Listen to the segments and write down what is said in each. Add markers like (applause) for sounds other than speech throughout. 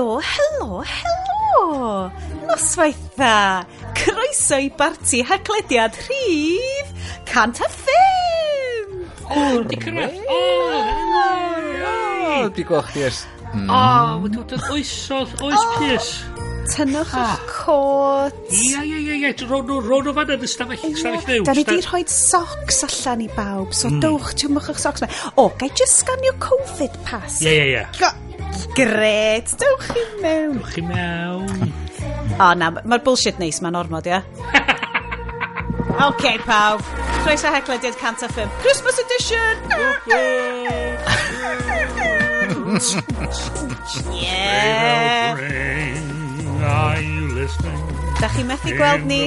Helo, helo, helo! Noswaith dda! Croeso i barti haglediad rhif! Cant a ffim! O, di cyrraedd! O, helo! Di gweld chdi ers... O, hmm. dwi'n oesodd, oes pys! Tynnwch eich cot. Ia, ia, ia, ia. Rown nhw fan yn y stafell fyw. Da ni di rhoi socks allan i bawb, so hmm. dowch, ti'n mwch eich socks. O, gai just scanio Covid pass? Ia, ia, ia. Gret, dewch chi mewn. Dewch chi mewn. O oh, na, mae'r bullshit neis ma'n ormod, ia? (laughs) OK, pawb. Croeso heglediad cant a ffim. Christmas edition! yeah! (laughs) Da chi methu gweld ni?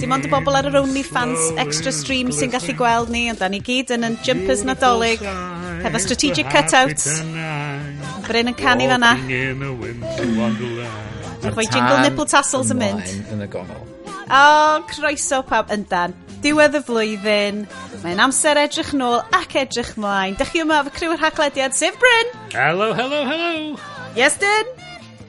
Dim ond y bobl ar yr OnlyFans extra stream sy'n gallu gweld ni, ond da ni gyd yn yn jumpers nadolig, hefo strategic cutouts. Bryn yn canu fanna. Mae'n chwe jingle nipple tassels yn mynd. yn y gongol. O, croeso pawb yndan. Diwedd y flwyddyn. Mae'n amser edrych nôl ac edrych mlaen. Dych chi yma efo criw'r haglediad, sef Bryn. Hello, hello, hello. Yes, Dyn.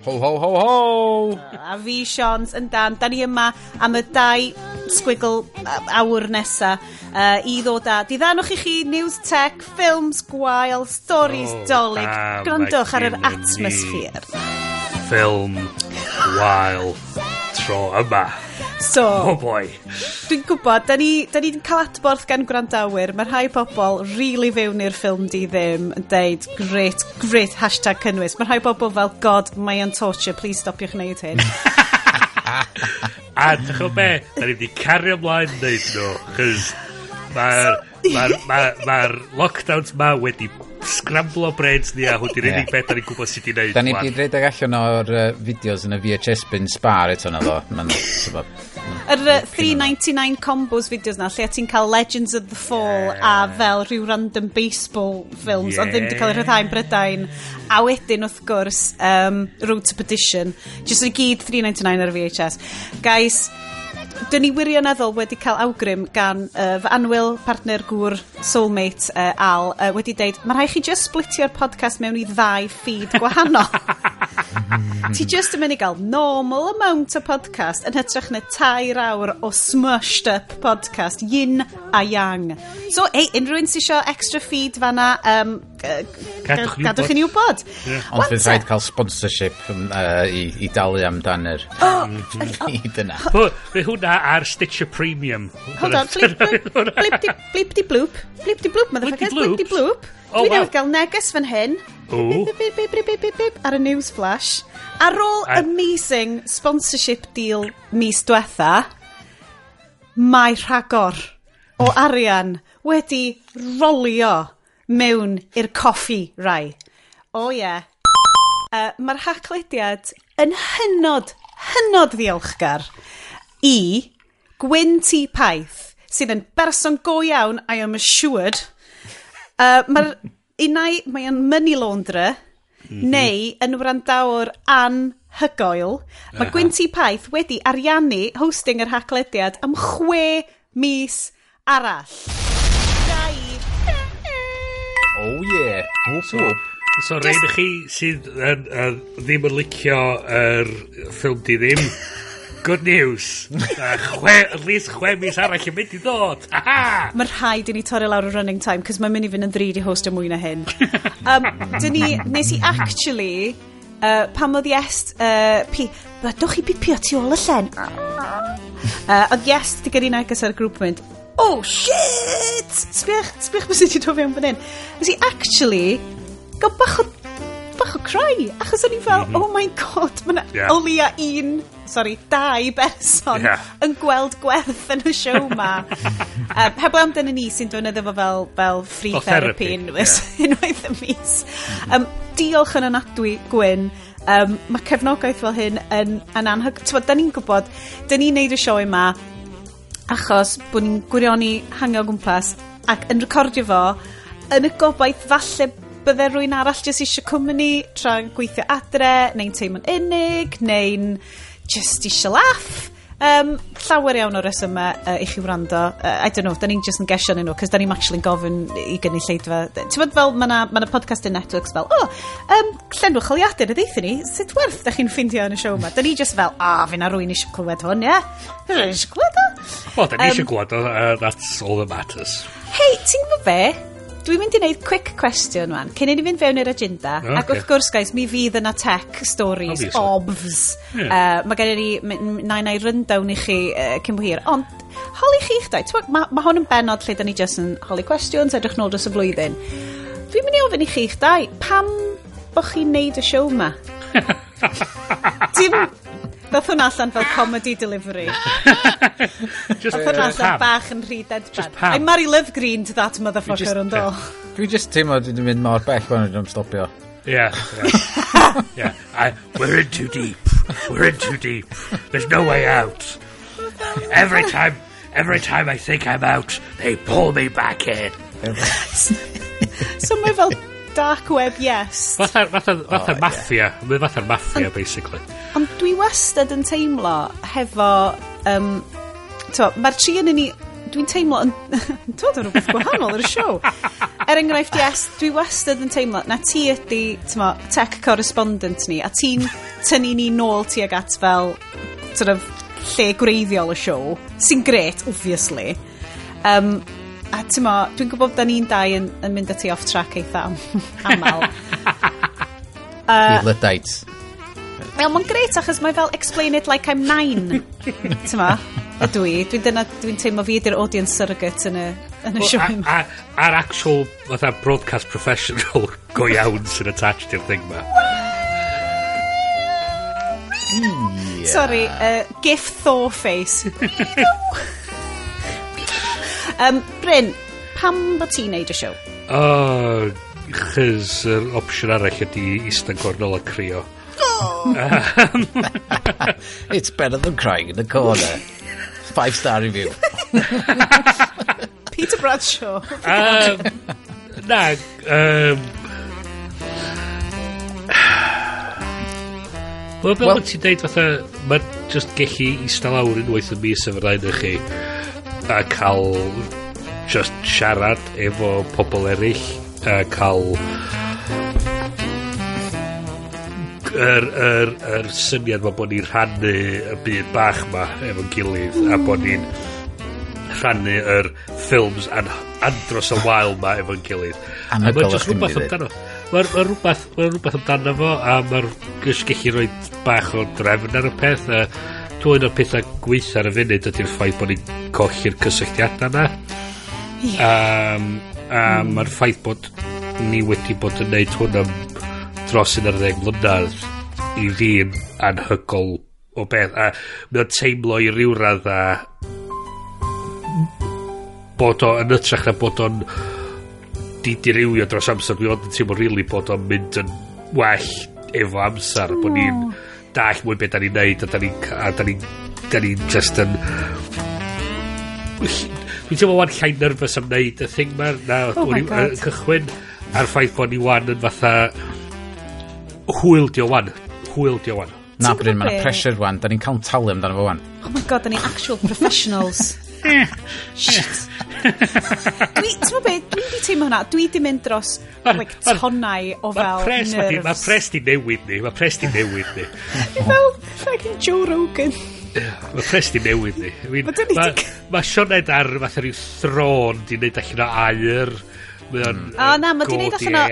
Ho, ho, ho, ho! A fi, Sions, yn dan. Da ni yma am y dau sgwigl awr nesa uh, i ddod â. Diddanwch i chi news tech, ffilms gwael, stories oh, dolyg. Grandwch ar yr atmosffer ffilm wael tro yma. So, oh boy. Dwi'n gwybod, da ni, da ni cael adborth gan gwrandawyr. Mae rhai pobl really fewn i'r ffilm di ddim yn deud great, great hashtag cynnwys. Mae rhai pobl fel, God, mae yn torture, please stopiwch wneud hyn. (laughs) a dych chi'n be, da ni wedi cario ymlaen wneud nhw, chys mae'r ma, ma, ma, ma lockdowns ma wedi scramblo brains ni a hwn di'r unig beth da ni'n gwybod sut i wneud. Da ni wedi rhedeg allan o'r uh, fideos yn y VHS bin spar eto na ddo. Yr 399 combos fideos na, lle ti'n cael Legends of the Fall a fel rhyw random baseball films, ond ddim wedi cael eu rhyddhau'n Brydain. A wedyn, wrth gwrs, um, Road to Perdition. Just yn gyd 399 ar y VHS. Guys, dyn ni wirioneddol wedi cael awgrym gan uh, fy anwyl partner gŵr soulmate uh, Al uh, wedi deud, mae rhaid chi just splitio'r podcast mewn i ddau feed gwahanol. (laughs) Ti just yn mynd i gael normal amount o podcast yn hytrach na tair awr o smushed up podcast, yin a yang. So, ei, unrhyw un sy'n sio extra feed fanna, um, gadwch chi ni wybod. Ond fydd rhaid cael sponsorship um, uh, i, i dalu amdano'r oh, (laughs) feed yna. Hwna a, a'r Stitcher Premium. Hold on, blip, blip, blip, blip, di bloop. Blip, di bloop, motherfuckers, blip, di bloop. Oh, Dwi newydd gael neges fan hyn. Ar y news flash. Ar ôl amazing sponsorship deal mis diwetha, mae rhagor o mm. arian wedi rolio mewn i'r coffi rai. O oh, ie. Yeah. Uh, Mae'r haclediad yn hynod, hynod ddiolchgar i Gwyn T. Paith, sydd yn berson go iawn, I am assured. (laughs) Uh, Mae'r unau, mae o'n money launderer, mhm. neu yn wrandawr anhygoel. Mae. Gwyn T. Paith wedi ariannu hosting yr haglediad am chwe mis arall. Dau. Oh yeah. Oh, so, So rhaid i chi sydd yn, yn, ddim yn licio yr ffilm di ddim (laughs) good news. Uh, chwe, rhys chwe mis arall yn mynd i ddod. Mae rhaid i ni torri lawr y running time, cos mae'n mynd i fynd yn ddrud i host o mwy na hyn. Um, dyn ni, nes i actually, uh, pam oedd yes, uh, pi, dwch chi bipio tu ôl y llen. Uh, oedd yes, di gyrru neges ar grŵp mynd, oh shit! Sbiach, sbiach beth sydd wedi dod fewn fan hyn. Nes i actually, gael bach o bach o cry, achos o'n i fel, mhm. oh my god, mae'n yna yeah. o leia un sorry, dau berson yeah. yn gweld gwerth yn y siow ma. um, (laughs) heb lawn dyn ni sy'n dweud efo fel, fel free o therapy, therapy yeah. (laughs) unwaith y mis. Um, diolch yn anadwy, Gwyn. Um, mae cefnogaeth fel hyn yn, yn anhyg... Twa, da ni'n gwybod, da ni'n neud y sioe yma achos bod ni'n gwirioni hangio gwmpas ac yn recordio fo yn y gobaith falle bydde rwy'n arall jyst eisiau cwmni tra'n gweithio adre neu'n teimlo'n unig neu'n just eisiau laff. Um, llawer iawn o resymau uh, i chi wrando. Uh, I don't know, da ni'n just yn gesio nhw, cos da ni'n actually gofyn i gynnu lleidfa. Ti'n bod fel, mae yna ma, na, podcast in networks fel, o, oh, um, llenwch holiadur y ddeithio ni, sut werth da chi'n ffindio yn y siow yma? Da ni just fel, a, oh, fi na rwy'n eisiau clywed hwn, ie? Rwy'n eisiau clywed o? O, da ni eisiau clywed o, that's all that matters. Hei, ti'n gwybod be? Dwi'n mynd i wneud quick question wan, cyn i ni fynd fewn i'r agenda. Okay. Ac wrth gwrs, guys, mi fydd yna tech stories, Obviously. obvs. Yeah. Uh, mae gen i ni, na i rundown i chi uh, cyn bo hir. Ond, holi chi eich dau. Mae ma hwn yn benod lle da ni jyst yn holi questions, edrych nôl dros y flwyddyn. Dwi'n mynd i ofyn i chi eich dau, pam bo chi'n neud y siow ma? (laughs) dim, Dath hwnna allan fel comedy delivery. (laughs) just Dath hwnna allan bach yn rhy deadpan. I'm Mary Love Green to that motherfucker yn do. Dwi just teimlo dwi wedi mynd mor bell fan o'n stopio. Yeah. Yeah. yeah. I, we're in too deep. We're in too deep. There's no way out. Every time every time I think I'm out, they pull me back in. (laughs) so mae fel dark web, yes. Fatha, fatha, oh, fatha oh, maffia. Yeah. Fatha'r mafia basically. Ond dwi wastad yn teimlo hefo... Um, Mae'r tri yn ni... Dwi'n teimlo... yn (laughs) dod o rhywbeth gwahanol ar y siow. Er enghraifft, yes, dwi wastad yn teimlo na ti ydi tyma, tech correspondent ni, a ti'n tynnu ni nôl ti ag at fel sort of, lle gwreiddiol y siow, sy'n gret, obviously. Um, a ti'n mo, dwi'n gwybod da ni'n dau yn, yn mynd ati off track eitha am, aml. uh, Lydaid. Wel, mae'n greit achos mae fel explain it like I'm nine. (laughs) Tyma, ydw i. Dwi'n dyna, dwi'n teimlo fi ydy'r audience surrogate yn y, yn y well, sioe yma. A'r actual, fatha, broadcast professional (laughs) go iawn sy'n attached i'r thing ma. Yeah. Sorry, uh, gif Thor face. (laughs) Um, Bryn, pam bod ti'n neud y siow? O, chys yr opsiwn arall ydi eistedd gornol a crio. (laughs) It's better than crying in the corner. Five star review. (laughs) Peter Bradshaw. um, na, um, Wel, fel well, ti'n deud fatha, mae'n just gellu eistedd lawr unwaith y mis efo'r rhaid chi a cael just siarad efo pobl eraill a cael yr, yr, yr syniad ma bod ni'n rhannu y byd bach ma efo'n gilydd a bod ni'n rhannu yr ffilms an, andros y wael ma efo'n gilydd. A mae'n just rhywbeth amdano mae'n ma rhywbeth, ma rhywbeth amdano fo a mae'r mae'n gallu rhoi bach o drefn ar y peth a dwi'n o'r pethau gweitha ar y funud ydy'r ffaith bod ni'n colli'r cysylltiadau yna. Ie. Um, a mm. mae'r ffaith bod ni wedi bod yn neud hwn am dros yn yr ddeg mlynedd i fi'n anhygol o beth. A mae o'n teimlo i ryw radd a bod o yn ytrach na bod o'n di dirywio dros amser. Dwi ond yn teimlo rili really bod o'n mynd yn well efo amser. Oh. Bod ni'n dall mwy beth da ni'n neud a da ni'n a da ni'n da ni'n just yn dwi'n teimlo wan llai nervous am neud y thing ma na oh my god cychwyn a'r ffaith bod ni wan yn fatha hwyl di o wan hwyl di o wan Na, bryn, mae yna pressure wan. Da ni'n cael talu amdano fo wan. Oh my god, da ni actual professionals. (laughs) Shit. dwi, ti'n mwyn beth, dwi'n di teimlo hwnna, dwi di mynd dros like, tonnau o fel ma pres, nerves. Mae pres di newid ni, mae pres di newid ni. fel fucking Joe Rogan. Mae pres di newid ni. I mean, Mae Sioned ar fath rhyw thron di wneud allan o air. Mae o'n... O na, mae di wneud allan o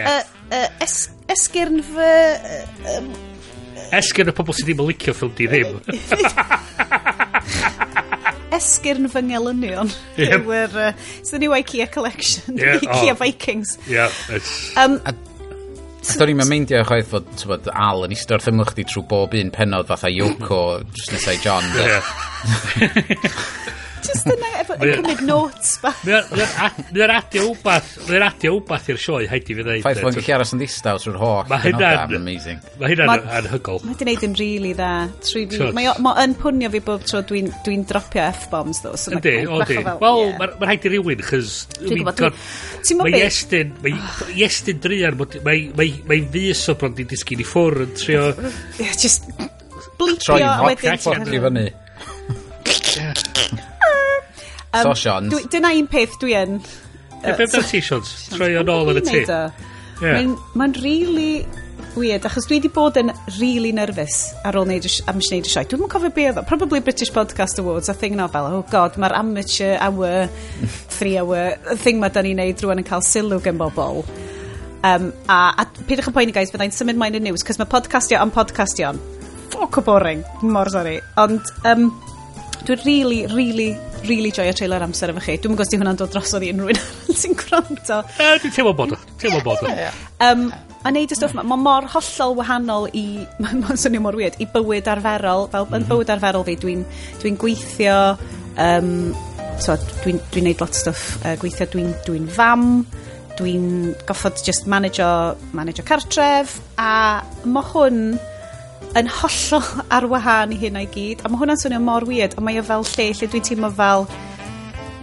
esgyrn fy... Esgyrn y pobl sydd ddim yn licio ffilm di ddim. (laughs) esgyrn fy ngelynion yep. yw uh, it's the new Ikea collection yeah, (laughs) Ikea oh. Vikings yeah, it's... um, a A do'n i'n meindio chwaith fod tywed, Al yn eistedd wrth ymwch di trwy bob un penod fatha Yoko just nesau John. Yeah. (laughs) just yna efo yn cymryd notes bach. Mae adio wbath, mae adio wbath i'r sioe, haid i fi ddeud. Ffaith bod yn gallu aros yn ddistaw trwy'r holl. Mae hynna'n amazing. Mae hynna'n anhygol. Mae di wneud yn rili dda. Mae yn pwnio fi bob tro dwi'n dwi dropio F-bombs ddo. So Ydy, o di. Wel, mae'n rhaid i rywun, chys... Dwi'n gwybod, ti'n mynd Iestyn, mae ah. Iestyn drian, mae'n fus o bron di disgyn i ffwr yn trio... Just blipio a wedyn... Troi hoc ffodli fyny. Um, so Sean. Dwi, dyna un peth dwi yn... Uh, Beth yna ti Sions? Troi o'n ôl yn y ti. Mae'n ma really weird, achos dwi wedi bod yn really nervous ar ôl neud, am wneud y sioe. Dwi'n mwyn cofio be oedd Probably British Podcast Awards, a thing na fel, oh god, mae'r amateur hour, (laughs) three hour, y thing ma da ni'n neud rwan yn cael sylw gen bobl. Um, a, a peidiwch yn poeni, guys, byddai'n symud mae'n y news, cos mae podcastio am podcastion. Ffoc o boring, mor sori. Ond um, dwi'n really, really really joio trailer amser efo chi. Dwi'n gwybod os hwnna'n dod drosodd i unrhyw un sy'n gwrando. E, dwi'n teimlo bod o. Teimlo bod o. Um, a neud y stwff yma, mae mor hollol wahanol i, (laughs) mae'n swnio mor weird, i bywyd arferol, fel mm -hmm. yn mhm. bywyd arferol fi, dwi'n dwi gweithio, um, so, dwi'n dwi neud lot o stwff uh, gweithio, dwi'n dwi fam, dwi'n goffod just manager, manager cartref, a mae hwn yn hollol (laughs) ar wahân i hynna i gyd a mae hwnna'n swnio mor weird ond mae o fel lle lle dwi'n teimlo fel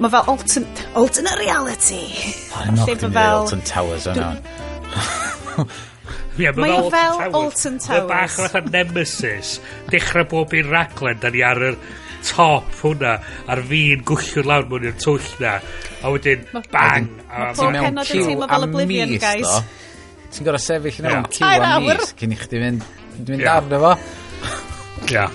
mae fel alternate, alternate reality I'm not going to Alton Towers yna Yeah, mae o fel Alton Towers. Mae bach fatha nemesis. Dechrau bob un raglen, da ni ar y top hwnna, a'r fi'n gwyllio'n lawr mewn i'r twll na. A wedyn, bang! Mae pob penod yn teimlo fel Oblivion, guys. Ti'n gorau sefyll yn mewn ciw am mis cyn i chdi fynd Dwi'n yeah. arno fo. Ia.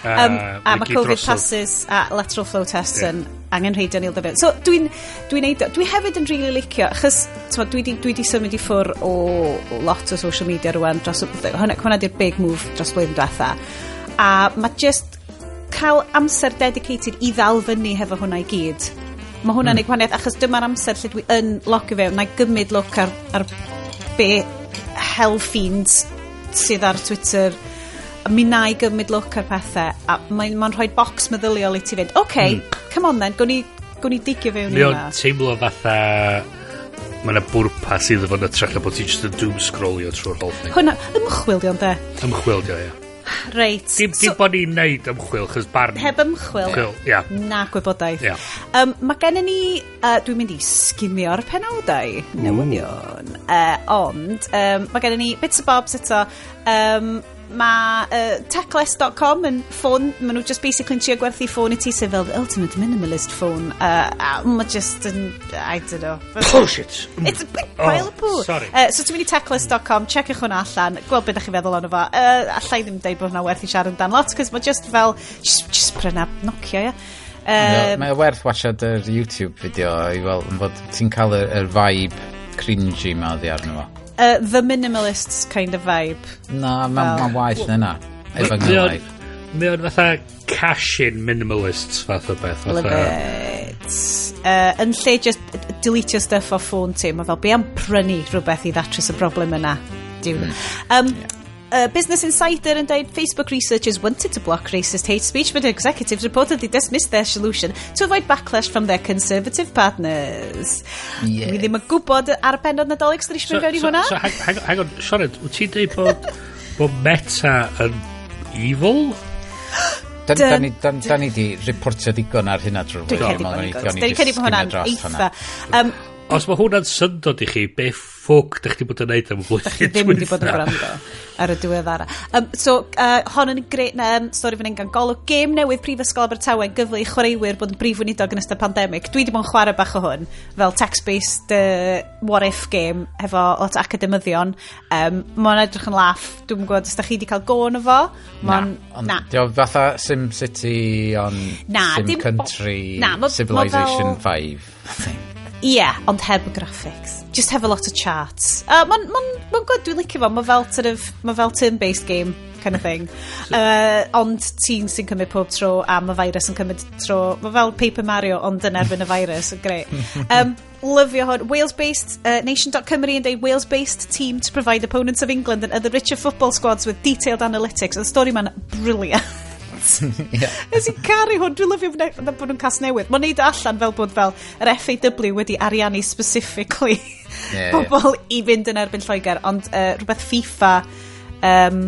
Um, a mae Covid passes a lateral flow tests yn yeah. angen rheidio nil dyfyd. So dwi'n dwi neud, dwi hefyd yn really licio, achos dwi di, dwi di symud i ffwr o lot o social media rwan dros, y hwnna, hwnna di'r big move dros blwyddyn diwetha. A mae just cael amser dedicated i ddal fyny hefo hwnna i gyd. Mae hwnna'n mm. ei gwahaniaeth, achos dyma'r amser lle dwi yn locio fewn, na i gymryd look ar, ar be hell fiends sydd ar Twitter mi na i gymryd look ar pethau a mae'n ma rhoi box meddyliol i ti fynd ok, mm. come on then, gwn i, gwn i digio fewn i hwnna. teimlo fatha mae yna bwrpas iddo fo yn ytrach na bod ti just yn doom scrollio trwy'r whole thing. hwnna, ymchwilio de Ymchwilio, ie. Reit. Dim, dim so, bod ni'n neud ymchwil, chys barn... Heb ymchwil? Chwil, ia. Yeah. Na gwybodaeth. Yeah. Um, mae gen i ni, uh, dwi'n mynd i sgimio'r penawdau, newyddion, uh, ond um, mae gen i ni bits o bobs eto, um, Mae uh, techless.com yn ffôn, maen nhw just basically yn trio gwerthu ffôn i ti sef fel the ultimate minimalist ffôn. Uh, a mae just yn, I don't know. Bullshit! Mm. It's a big pile oh, of poo. Sorry. Uh, so ti'n mynd i techless.com, checech hwnna allan, gweld beth ydych chi'n feddwl ond efo. Uh, allai ddim deud bod hwnna werth i siarad amdan lot, cos mae just fel, just, just pryna Nokia, ia. Yeah? Um, no, o werth watchad yr YouTube fideo i weld, fod ti'n cael yr, yr vibe cringy ma oddi arno fo uh, the minimalists kind of vibe. Na, mae'n ma waith na yna. Efo ngwraig. Mae o'n fatha cash-in minimalists fath o beth. Fatha. Love it. Uh, yn lle just deletio stuff o ffôn ti, mae fel be am prynu rhywbeth i ddatrys y broblem yna. Diw. Mm. Um, yeah. Uh, Business Insider yn dweud Facebook researchers wanted to block racist hate speech but executives reportedly dismissed their solution to avoid backlash from their conservative partners. Yeah. Fi ddim yn gwybod ar y penod nadolig sydd eisiau mewn i hwnna. So, hang, hang, hang on, Sioned, wyt ti'n dweud bod, bod Meta yn evil? Da, da, ni, da, da ni di reportio digon ar hynna drwy fwy. Dwi'n cedi bod hwnna'n eitha os mae hwnna'n syndod i chi, be ffwc dych chi bod yn neud am y blwyddyn ddim wedi bod yn gwrando ar y diweddara. Um, so, uh, hon yn greu, um, stori fan hyn gan golwg, gêm newydd Prifysgol Abertawe yn gyfle i chwaraewyr bod yn brif weinidog yn ystod pandemig. Dwi wedi bod yn chwarae bach o hwn, fel text-based uh, what-if game, hefo lot o academyddion. Um, Mae'n edrych yn laff, dwi'n gwybod, os da chi wedi cael gôn o fo? Na, on, na. Dio fatha Sim City on na, Sim dim, Country, na, ma, Civilization fel, 5. Ie, ond heb y graphics. Just have a lot of charts. Uh, Mae'n ma ma, good, dwi'n licio fo. Mae fel, sort of, ma fel turn-based game kind of thing. Uh, ond ti'n sy'n cymryd pob tro a mae virus yn cymryd tro. Mae fel Paper Mario ond yn erbyn y virus. Greu. (laughs) Um, lyfio hwn. Wales-based, uh, nation.cymru yn dweud Wales-based team to provide opponents of England and other richer football squads with detailed analytics. Y stori ma'n briliant. (laughs) yeah. Ys i'n caru hwn, dwi'n lyfio bod nhw'n cas newydd. Mae'n neud allan fel bod fel yr FAW wedi ariannu specifically yeah, pobl yeah. i fynd yn erbyn Lloegr, ond uh, rhywbeth FIFA, um,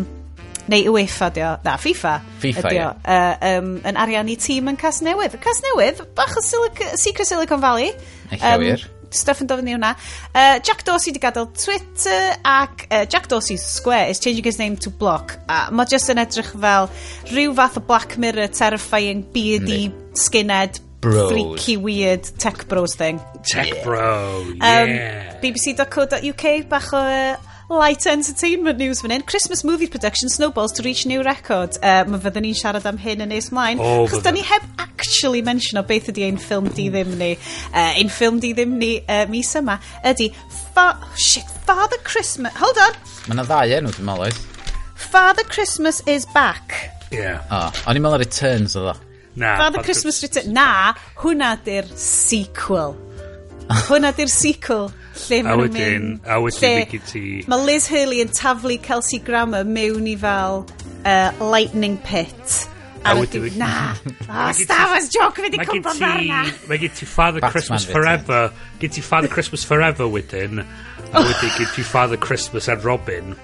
neu UEFA dio, na, FIFA, FIFA dio, yeah. uh, um, yn ariannu tîm yn cas newydd. Cas newydd, bach o Silic Secret Silicon Valley. Eich um, stuff yn dod fyny hwnna. Uh, Jack Dorsey wedi gadael Twitter ac uh, Jack Dorsey Square is changing his name to Block. A mae just yn edrych fel rhyw fath o Black Mirror terrifying beardy mm. skinhead bros. freaky weird tech bros thing. Tech yeah. bro, um, yeah. Um, BBC.co.uk bach o uh, light entertainment news fan hyn. Christmas movie production snowballs to reach new record. Uh, mae fyddwn ni'n siarad am hyn yn nes mlaen. Oh, Cos da ni heb actually mention o beth ydy ein ffilm di ddim ni. Uh, ein ffilm di ddim ni uh, mis yma ydy... Fa shit, Father Christmas... Hold on! Mae yna ddau enw dwi'n meddwl oes. Father Christmas is back. Yeah. O, oh, o'n i'n meddwl Returns o ddo. Na, Father Christmas Returns. Na, hwnna di'r sequel. (laughs) Hwna di'r sequel. Lle a wedyn, a wedyn mi gyd ti... Mae Liz Hurley yn taflu Kelsey Grammer mewn i fel uh, lightning pit. A wedyn, na, (laughs) oh, Star Wars joke fi di cwmpa farna. Mae gen ti Father Batman Christmas bit, Forever, gen ti Father (laughs) Christmas Forever wedyn, a wedyn gen ti Father Christmas and Robin.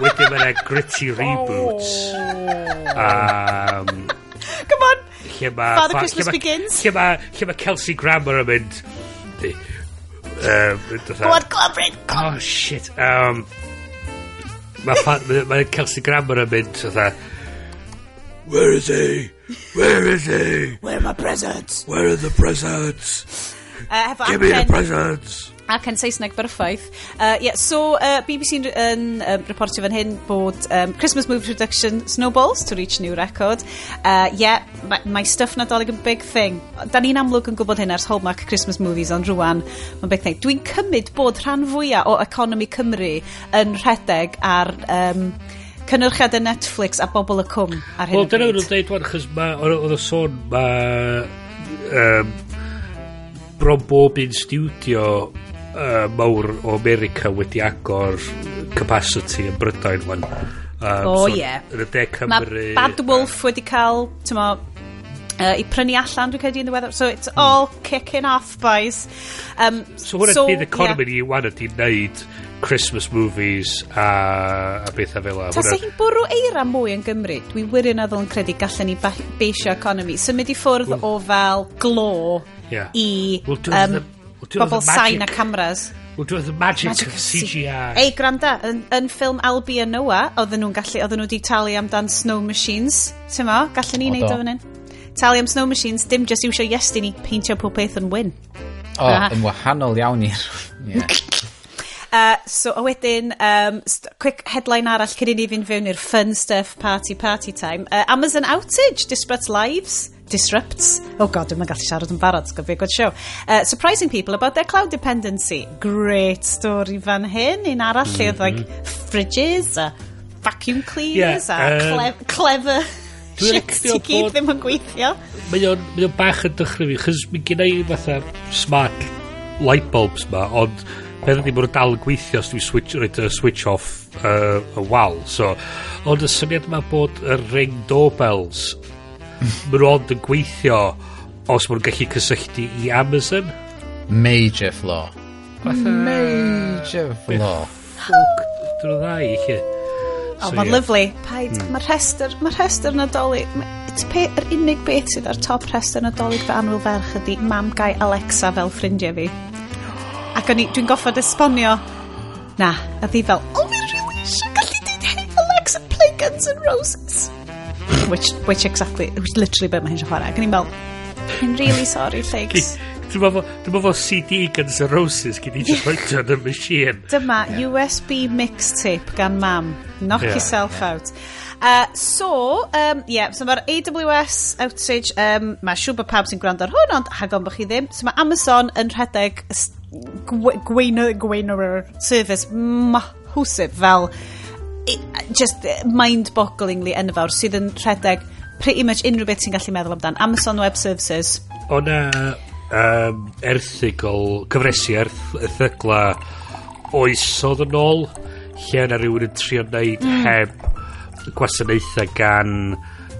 Wedyn mae'n gritty oh. reboots. Um, Come on, Father ma, Christmas ma, Begins. Lle mae Kelsey Grammer yn mynd, on, Globrin. Oh, shit. Um, mae fa- ma, ma Kelsey Grammer yn mynd... fatha, Where is he? Where is he? Where are my presents? Where are the presents? Uh, Give me the acen, ac yn Saesneg berffaith. Uh, yeah, so, uh, BBC yn um, reportio fan hyn bod um, Christmas movie production snowballs to reach new record. Uh, yeah, mae, mae stuff nadolig yn big thing. Da ni'n amlwg yn gwybod hyn ers Hallmark Christmas movies, ond rwan, mae'n big thing. Dwi'n cymryd bod rhan fwyaf o economi Cymru yn rhedeg ar... Um, cynyrchiad y Netflix a bobl y cwm ar hyn well, o bryd. Wel, dyna nhw'n dweud wan, chys oedd y sôn, mae um, bron bob un studio uh, mawr o America wedi agor capacity yn Brydain wan. Um, o oh, so, yeah. Yn y de Cymru... Mae Bad Wolf wedi cael, ti'n mo, uh, i prynu allan dwi'n credu yn ddiweddar. So it's all mm. kicking off, boys. Um, so hwnna'n so, bydd economi yeah. ni wan ydi wneud Christmas movies a, a bethau fel yna. Ta se hi'n bwrw eira mwy yn Gymru? Dwi wirioneddol yn credu gallen ni beisio economi. Symud i ffwrdd o fel glo yeah. i... We'll do um, the Bobl sain a cameras. Well, do the magic, magic of CGI. Ei, granda, yn, yn ffilm Albi a Noah, oedden nhw'n gallu, oedden nhw wedi talu amdan snow machines, ti'n mo? Gallen ni wneud o fan hyn? Talu am snow machines, dim just iwsio iestyn i peintio pob peth yn wyn. O, oh, yn wahanol iawn i'r... Yeah. (laughs) (laughs) Uh, so, a wedyn, um, quick headline arall cyn i ni fynd fewn i'r fun stuff party party time. Uh, Amazon outage, disparate lives disrupts. Oh god, dwi'n gallu siarad yn barod, it's going sgwb fi gwrdd show. Uh, surprising people about their cloud dependency. Great story fan hyn. Un arall mm -hmm. lle oedd like mhm. fridges a vacuum cleaners yeah, a um, cle clever shit i gyd ddim yn gweithio. Mae o'n, mae on bach yn dychry fi, chys mi gen i fatha smart light bulbs ma, ond peth ydy mae'n dal yn gweithio os dwi'n switch, roed y switch off uh, y wal. So, ond y syniad yma bod y ring doorbells mae nhw ond yn gweithio os mae'n nhw'n gallu cysylltu i Amazon. Major flaw. Fatha... Major flaw. Ffwc, dyn nhw dda i chi. O, so, mae'n yeah. lyflu. Paid, hmm. mae'r rhestr, mae'r rhestr nadolig, yr unig beth sydd ar top rhestr nadolig fe anwyl ferch ydy mam gai Alexa fel ffrindiau fi. Ac o'n i, dwi'n goffod esbonio, na, a ddi fel, o, fi'n rili eisiau gallu dweud, hey Alexa, play Guns N' Roses which, which exactly, which literally beth mae hi'n chwarae. Ac o'n i'n fel, I'm really sorry, Legs. Dwi'n meddwl fo CD Guns N' Roses gyd i roed yn y machine. Dyma yeah. USB mixtape gan mam. Knock yeah, yourself yeah. out. Uh, so, um, yeah, so mae'r AWS outage, um, mae siw bod pawb sy'n gwrando ar hwn, ond hagon bod chi ddim. So mae Amazon yn rhedeg gwein gwein service mahwsif fel just e, mind-bogglingly enfawr sydd yn rhedeg pretty much unrhyw beth sy'n gallu meddwl amdan. Amazon Web Services. O na um, erthigol, cyfresu erth, erthygla oesodd yn ôl lle yna rhywun yn trio wneud mm. heb gwasanaethau gan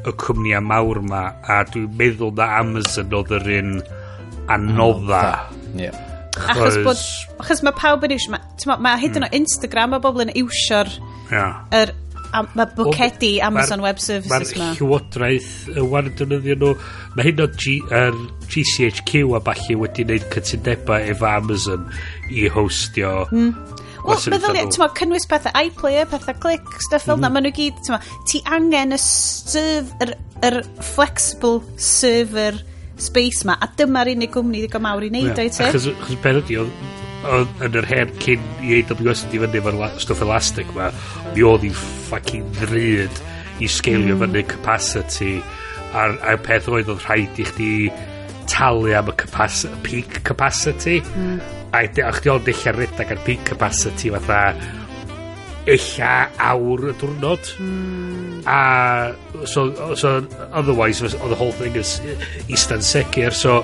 y cwmni mawr ma a dwi'n meddwl na Amazon oedd yr un anodda. Mm. Yeah. Achos, bod, achos mae pawb yn iwsio, mae ma, ma hyd yn mm. o Instagram, mae bobl yn iwsio'r Yeah. Er, a, mae bwcedi Amazon Web Services ma. Mae'r llywodraeth y wan yn defnyddio nhw. Mae hyn o G, er, GCHQ a falle wedi wneud cytundebau efo Amazon i hostio mm. Wel, meddylia, ti'n meddwl, cynnwys pethau iPlayer, pethau click, stuff fel mm. na, hmm. maen nhw gyd, ti'n meddwl, ti angen y serf, yr, yr flexible server space ma, a dyma'r unig gwmni ddigon mawr i wneud yeah. o'i ti. E? Achos, achos beth ydi, odd yn yr hen cyn i AWS yn fyny efo'r stwff elastic ma mi oedd hi'n ffucking ddryd i sgeilio mm. fyny capacity a'r, a'r peth oedd oedd rhaid i chdi talu am y capacity, peak capacity mm. a, a chdi ond eich redag ar peak capacity fatha illa awr y diwrnod mm. a so, so otherwise oedd the whole thing is eastern sicr so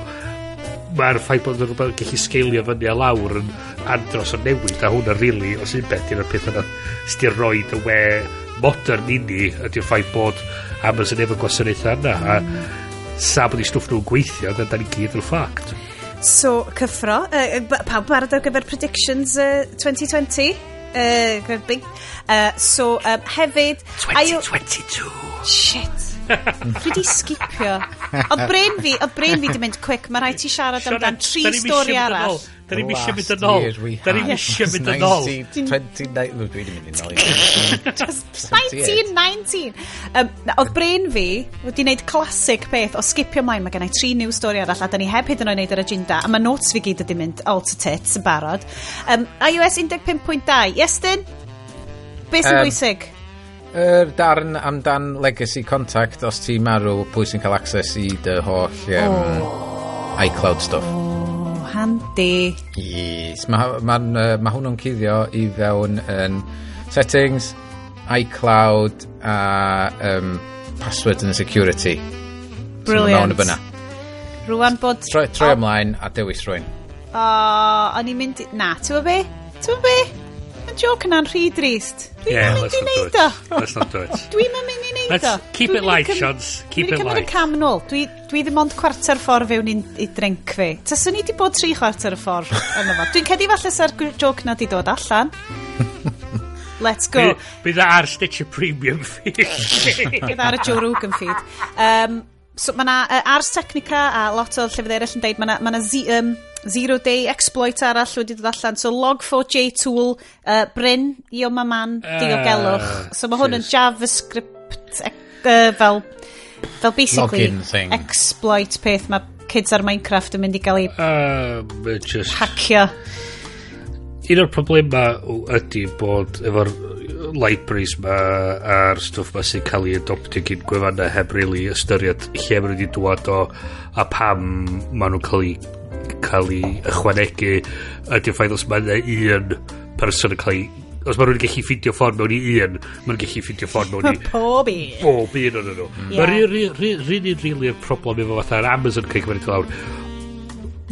mae'r ffaith bod yn rhywbeth gallu sgeilio fyny a lawr yn andros o newid a hwnna really, os un beth yw'r peth yna sydd roed y we modern i ni ydy'r ffaith bod Amazon efo gwasanaethau yna a sa bod i stwff nhw'n gweithio then da ni gyd yn ffact So cyffro uh, pawb barod ar gyfer predictions uh, 2020 uh, big. Uh, so um, hefyd 2022 Shit. Dwi di skipio. Ond brain fi, o brain fi di mynd quick. Mae rhaid ti siarad amdan tri stori arall. Da ni'n misio mynd yn ôl. Da ni'n misio mynd yn ôl. 2019. Dwi wedi mynd yn ôl. 1919. Um, oedd brain fi wedi wneud classic peth o skipio mlaen. Mae gennau tri new stori arall a da ni heb hyd yn oed wneud yr agenda. A mae notes fi gyd wedi mynd all to tits yn barod. Um, iOS 15.2. Iestyn? Beth sy'n bwysig? yr darn amdan legacy contact os ti marw pwy sy'n cael access i dy holl um, oh. iCloud stuff. Oh, handi. Yes mae ma, ma, ma hwnnw'n cuddio i fewn yn settings iCloud a um, password and security. Brilliant so, mewn rwan bod troi, troi ymlaen a dewis rwy'n o o'n i'n mynd na ti'n be? Ti'n be? Mae'n joc yna'n rhy drist. Yeah, let's not do it. Let's not do it. Dwi'n mynd i neud o. Let's keep it light, Sions. Keep it light. Dwi'n cymryd y cam yn ôl. Dwi, dwi ddim ond cwarter ffordd fewn i drink fi. Taswn ni wedi bod tri chwarter y ffordd yna fo. Dwi'n cedi falle sa'r joc na di dod allan. (laughs) Let's go. Bydd ar Stitcher Premium feed. (laughs) Bydd ar y Joe Rogan feed. Um, so mae yna uh, Ars Technica a lot o llyfrdd eraill yn deud, mae yna ma um, Zero Day exploit arall wedi dod allan. So Log4j tool uh, Bryn i o maman uh, diogelwch. Ah, so mae hwn yn JavaScript uh, fel, fel basically exploit peth mae kids ar Minecraft yn mynd i gael ei uh, um, just... hacio. Un o'r problemau ydy bod efo'r libraries ma a'r stwff ma sy'n cael ei adoptio gyn gwefannau heb really ystyried lle maen nhw wedi dŵad o a pam maen nhw'n cael ei cael ei ychwanegu ydy'r ffaith os mae yna un person yn cael ei os mae rhywun yn gallu ffidio ffordd mewn i un, mae'n gallu ffidio ffordd mewn i... (laughs) Pob un. Pob un o'n nhw. Mae'r rhan un rili y problem efo fatha'r Amazon cael cymryd lawr.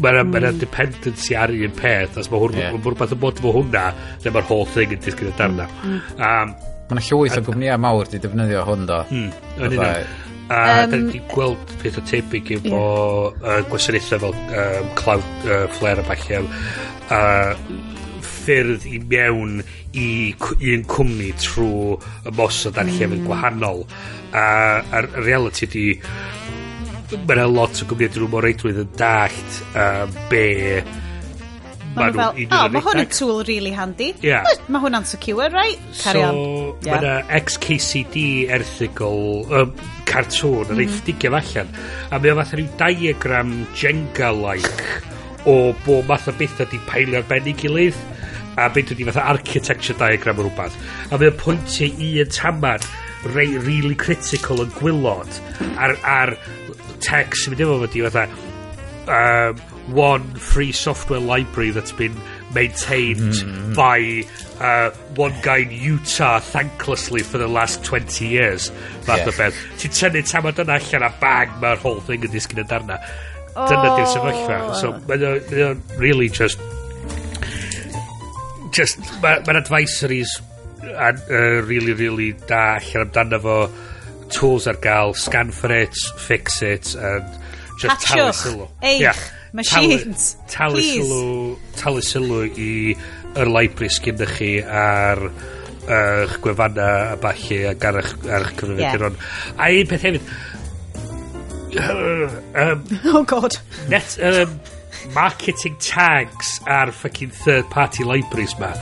Mae'n mm. ma dependency ar un peth, os mae hwn, yeah. rhywbeth yn bod efo hwnna, neu mae'r whole thing yn disgyn y darna. Mm. Um, Mae'n llwyth o gwmnïau mawr di defnyddio hwn do. Mm. A um, da ni wedi gweld o tebyg efo yeah. uh, gwasanaethau fel um, Cloud uh, Flare a falle a ffyrdd i mewn i un cwmni trwy y mosod ar mm. llefydd gwahanol a, a'r reality di mae yna lot o gwmnïau dyn nhw mor reidwydd yn dallt uh, be Ma' nhw fel, o, Mae hwn yn tool really handy. Yeah. Ma' hwnna'n secure, right? Carry so, on. Yeah. mae yna XKCD erthigol, mhm. um, cartŵn, mm. reith digio allan. A mae o fatha rhyw diagram Jenga-like o bo math o bethau di paelio ar ben ei gilydd a beth ydi fatha architecture diagram o rhywbeth a mae mae'n pwyntio i un tamad rei really critical yn gwylod ar, ar text sy'n mynd efo fo di fatha um, one free software library that's been maintained mm. by uh, one guy in Utah thanklessly for the last 20 years fath yeah. o beth ti'n tynnu tamad yna allan a bang mae'r whole thing yn disgyn yn darna oh. dyna di'r sefyllfa oh. so mae o'n really just just mae'n ma advisories and, uh, really really da allan amdano fo tools ar gael scan for it fix it and just Hatchwch, eich, yeah. Machines. Talu, talu sylw, talu sylw i yr library sgyn dych chi ar eich gwefanna a balli ac ar eich, ar eich cyfrifiaduron. Yeah. A un peth hefyd... um, oh god. Net, um, marketing tags ar fucking third party libraries ma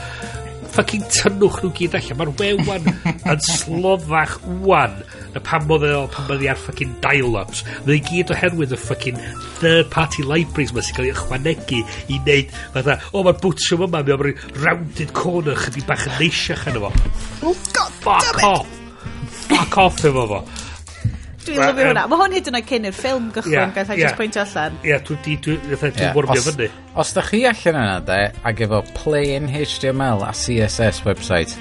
fucking tynnwch nhw gyd allan. Mae'r wewan yn (laughs) slofach wan na pan modd e o pan modd ar fucking dial-ups. Mae gyd oherwydd y fucking third-party libraries mae sy'n cael ei ychwanegu i wneud fatha, o oh, mae'r bwtwm yma, mae o'r rounded corner chydig bach yn neisiach yn efo. Oh, God, Fuck off! Fuck off efo fo. Dwi'n well, lyfio um, hwnna. Mae hwn hyd yn oed cyn i'r ffilm gychwyn, yeah, gael yeah. just pwyntio allan. Ie, yeah, dwi'n dwi, dwi, dwi, dwi warmio fyny. Os da chi allan yna, de, ac efo Play in HTML a CSS website,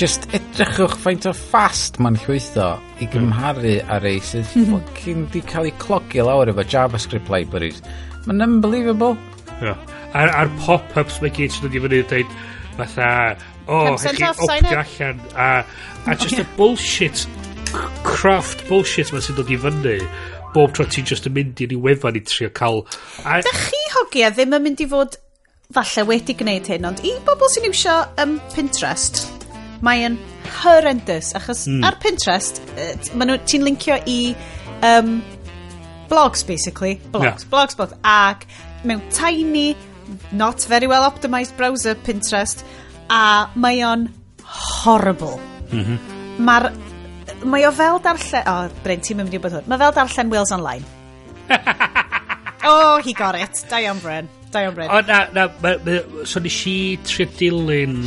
just edrychwch faint o fast mae'n llwytho i gymharu mm. ar ei sydd (laughs) mhm. ffocin di cael ei clogi lawr efo JavaScript libraries. Mae'n unbelievable. Yeah. A'r, ar pop-ups mae gyd sydd wedi fyny dweud fatha, o, oh, chi optio allan, a, a (laughs) just y a bullshit craft bullshit ma sy'n dod i fyny bob tro ti'n just yn mynd i'r wefan i trio cael... A... Da chi hogia ddim yn mynd i fod falle wedi gwneud hyn, ond i bobl sy'n iwsio um, Pinterest, mae'n horrendous, achos mm. ar Pinterest, uh, ti'n linkio i um, blogs, basically. Blogs, yeah. blogs, blogs. Ac mewn tiny, not very well optimised browser Pinterest, a mae o'n horrible. Mm -hmm. Mae'r mae o fel darllen... O, oh, Bryn, ti'n mynd i bod hwn. Mae fel darllen Wales Online. (laughs) oh, he got it. Da iawn, Bryn. Da iawn, Bryn. O, na, na, ma, ma, so nes i trio dilyn...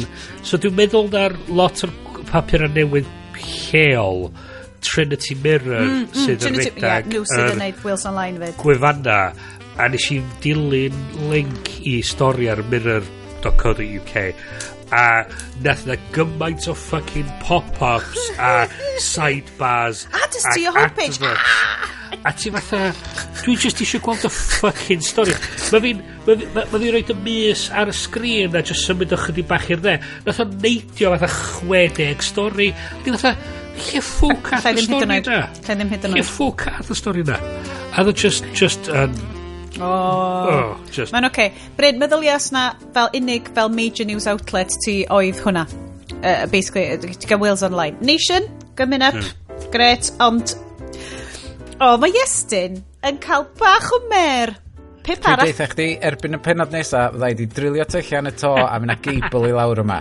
So dwi'n meddwl na'r lot o'r papur a newydd lleol Trinity Mirror mm, mm, sydd yn redag yeah, nhw sydd yn neud Wales Online fyd gwefanna a nes i dilyn link i stori ar mirror.co.uk a nath na gymaint o fucking pop-ups a sidebars (laughs) a just to your homepage. Ah! a ti fatha dwi just eisiau gweld y fucking stori. Mae fi'n ma fi'n roed y mis ar y sgrin a just symud o chydig bach i'r dde. Nath o neidio fatha 60 stori. A di fatha lle ffwc at y stori na? Lle ffwc at y stori na? A dwi just just um, Oh. Oh, just... Mae'n oce. Okay. Bryd, meddylias na fel unig fel major news outlet ti oedd hwnna. Uh, basically, ti gael Wales Online. Nation, gymun up, mm. gret, ond... O, oh, mae Iestyn yn cael bach o mer. Pip arall. Dwi'n deitha chdi, erbyn y penod nesaf, fydda i wedi drilio tyllian y to a mynd â geibl i lawr yma.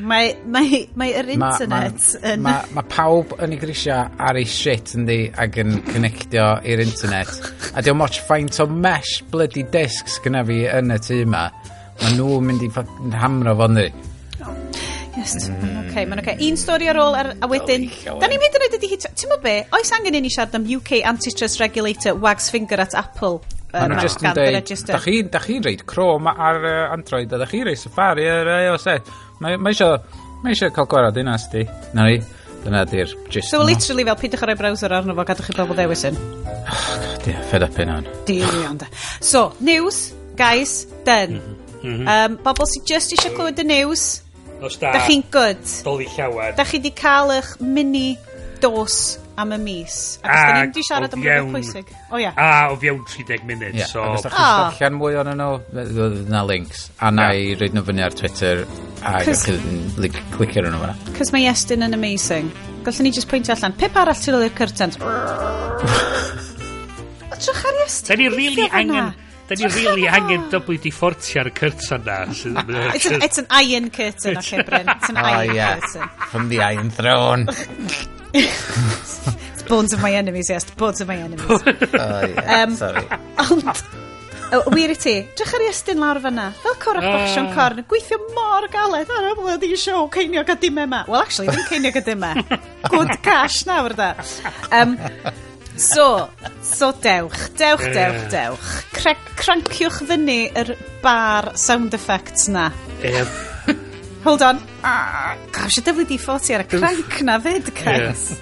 Mae, mae, mae yr internet ma, yn... Mae ma pawb yn ei grisia ar ei shit yn di ac yn connectio i'r internet. A diolch moch faint o mesh bloody discs gyda fi yn y tu yma. Mae nhw'n mynd i hamro fo ni. Oh, yes, mm. okay, mae'n okay. Un stori ar ôl, ar, a wedyn... Da ni'n eh? mynd yn oed ydi hit... Ti'n mwyn be? Oes angen i ni siarad am UK Antitrust Regulator wags finger at Apple? Uh, Mae'n just yn dweud, da chi'n chi reid Chrome ar uh, Android a da chi'n reid Safari ar iOS. Uh, Mae, ma eisiau mae isio cael gwarad unas di. Na ni, dyna di'r gist. So, literally, fel, pidwch ar ei browser arno fo, gadwch chi bobl ddewis yn. Oh, God, yeah, fed up in hwn. Dilion, da. So, news, guys, den. Mm -hmm. um, bobl sy'n just eisiau clywed y news. Os da. Da chi'n good. Doli llawer. Da chi di cael eich mini dos am y mis. Ac os da ni wedi siarad am rhywbeth pwysig. O ia. A o fiewn 30 munud. Yeah. So... Ac os da ah. chi'n darllen mwy o'n nhw, fydd na links. A na i reid nhw fyny ar Twitter a chi'n clicio nhw fyna. Cos mae Estyn yn amazing. Gallwn ni just pwyntio allan, pip arall ti'n i'r curtains? Trwch ar Estyn. Da ni really angen... Da ni really angen dobwyd i y curtain na. (laughs) it's, an, (laughs) it's an iron curtain, okay, (laughs) Bryn. It's an oh, iron yeah. curtain. From the iron throne. it's bones of my enemies, yes. Bones of my enemies. oh, yeah, um, sorry. Ond, wir i ti, drach ar i estyn lawr fyna. Fel corach uh. basion ah. corn, gweithio mor galed ar y bloody show, ceiniog a dimau yma. Well, actually, ddim ceiniog a yma. Good cash nawr da. Um, So, so dewch, dewch, dewch, dewch. Cre cranciwch fyny yr bar sound effects na. Yep. (laughs) Hold on. Ah, gosh, y WD-40 ar y cranc na fyd, guys.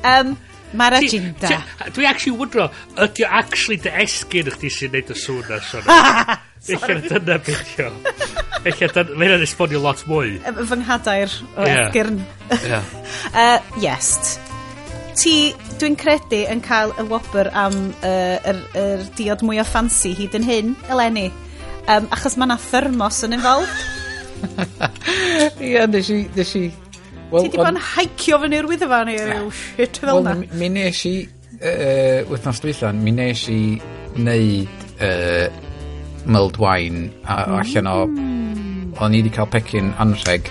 Um, Mae'r agenda. Dwi actually wydro, ydy o actually dy esgyn chdi sy'n neud y sŵn na, Sona. (laughs) Ella dyna beth yw. Ella dyna, mae'n esbonio lot mwy. Fy nghadair o yeah. esgyrn. Yeah. (laughs) uh, yes ti, dwi'n credu, yn cael y wobr am uh, yr, yr diod mwy o ffansi hyd yn hyn, Eleni. Um, achos mae yna thermos yn involved. (laughs) Ie, nes i... Nes i well, ti di bod yn haicio fy nir wyddo fan i ryw shit fel well, na. Mi nes i, uh, wythnos dwythan, mi nes i wneud uh, mulled wine a, mm. allan o... O'n i wedi cael pecyn anrheg.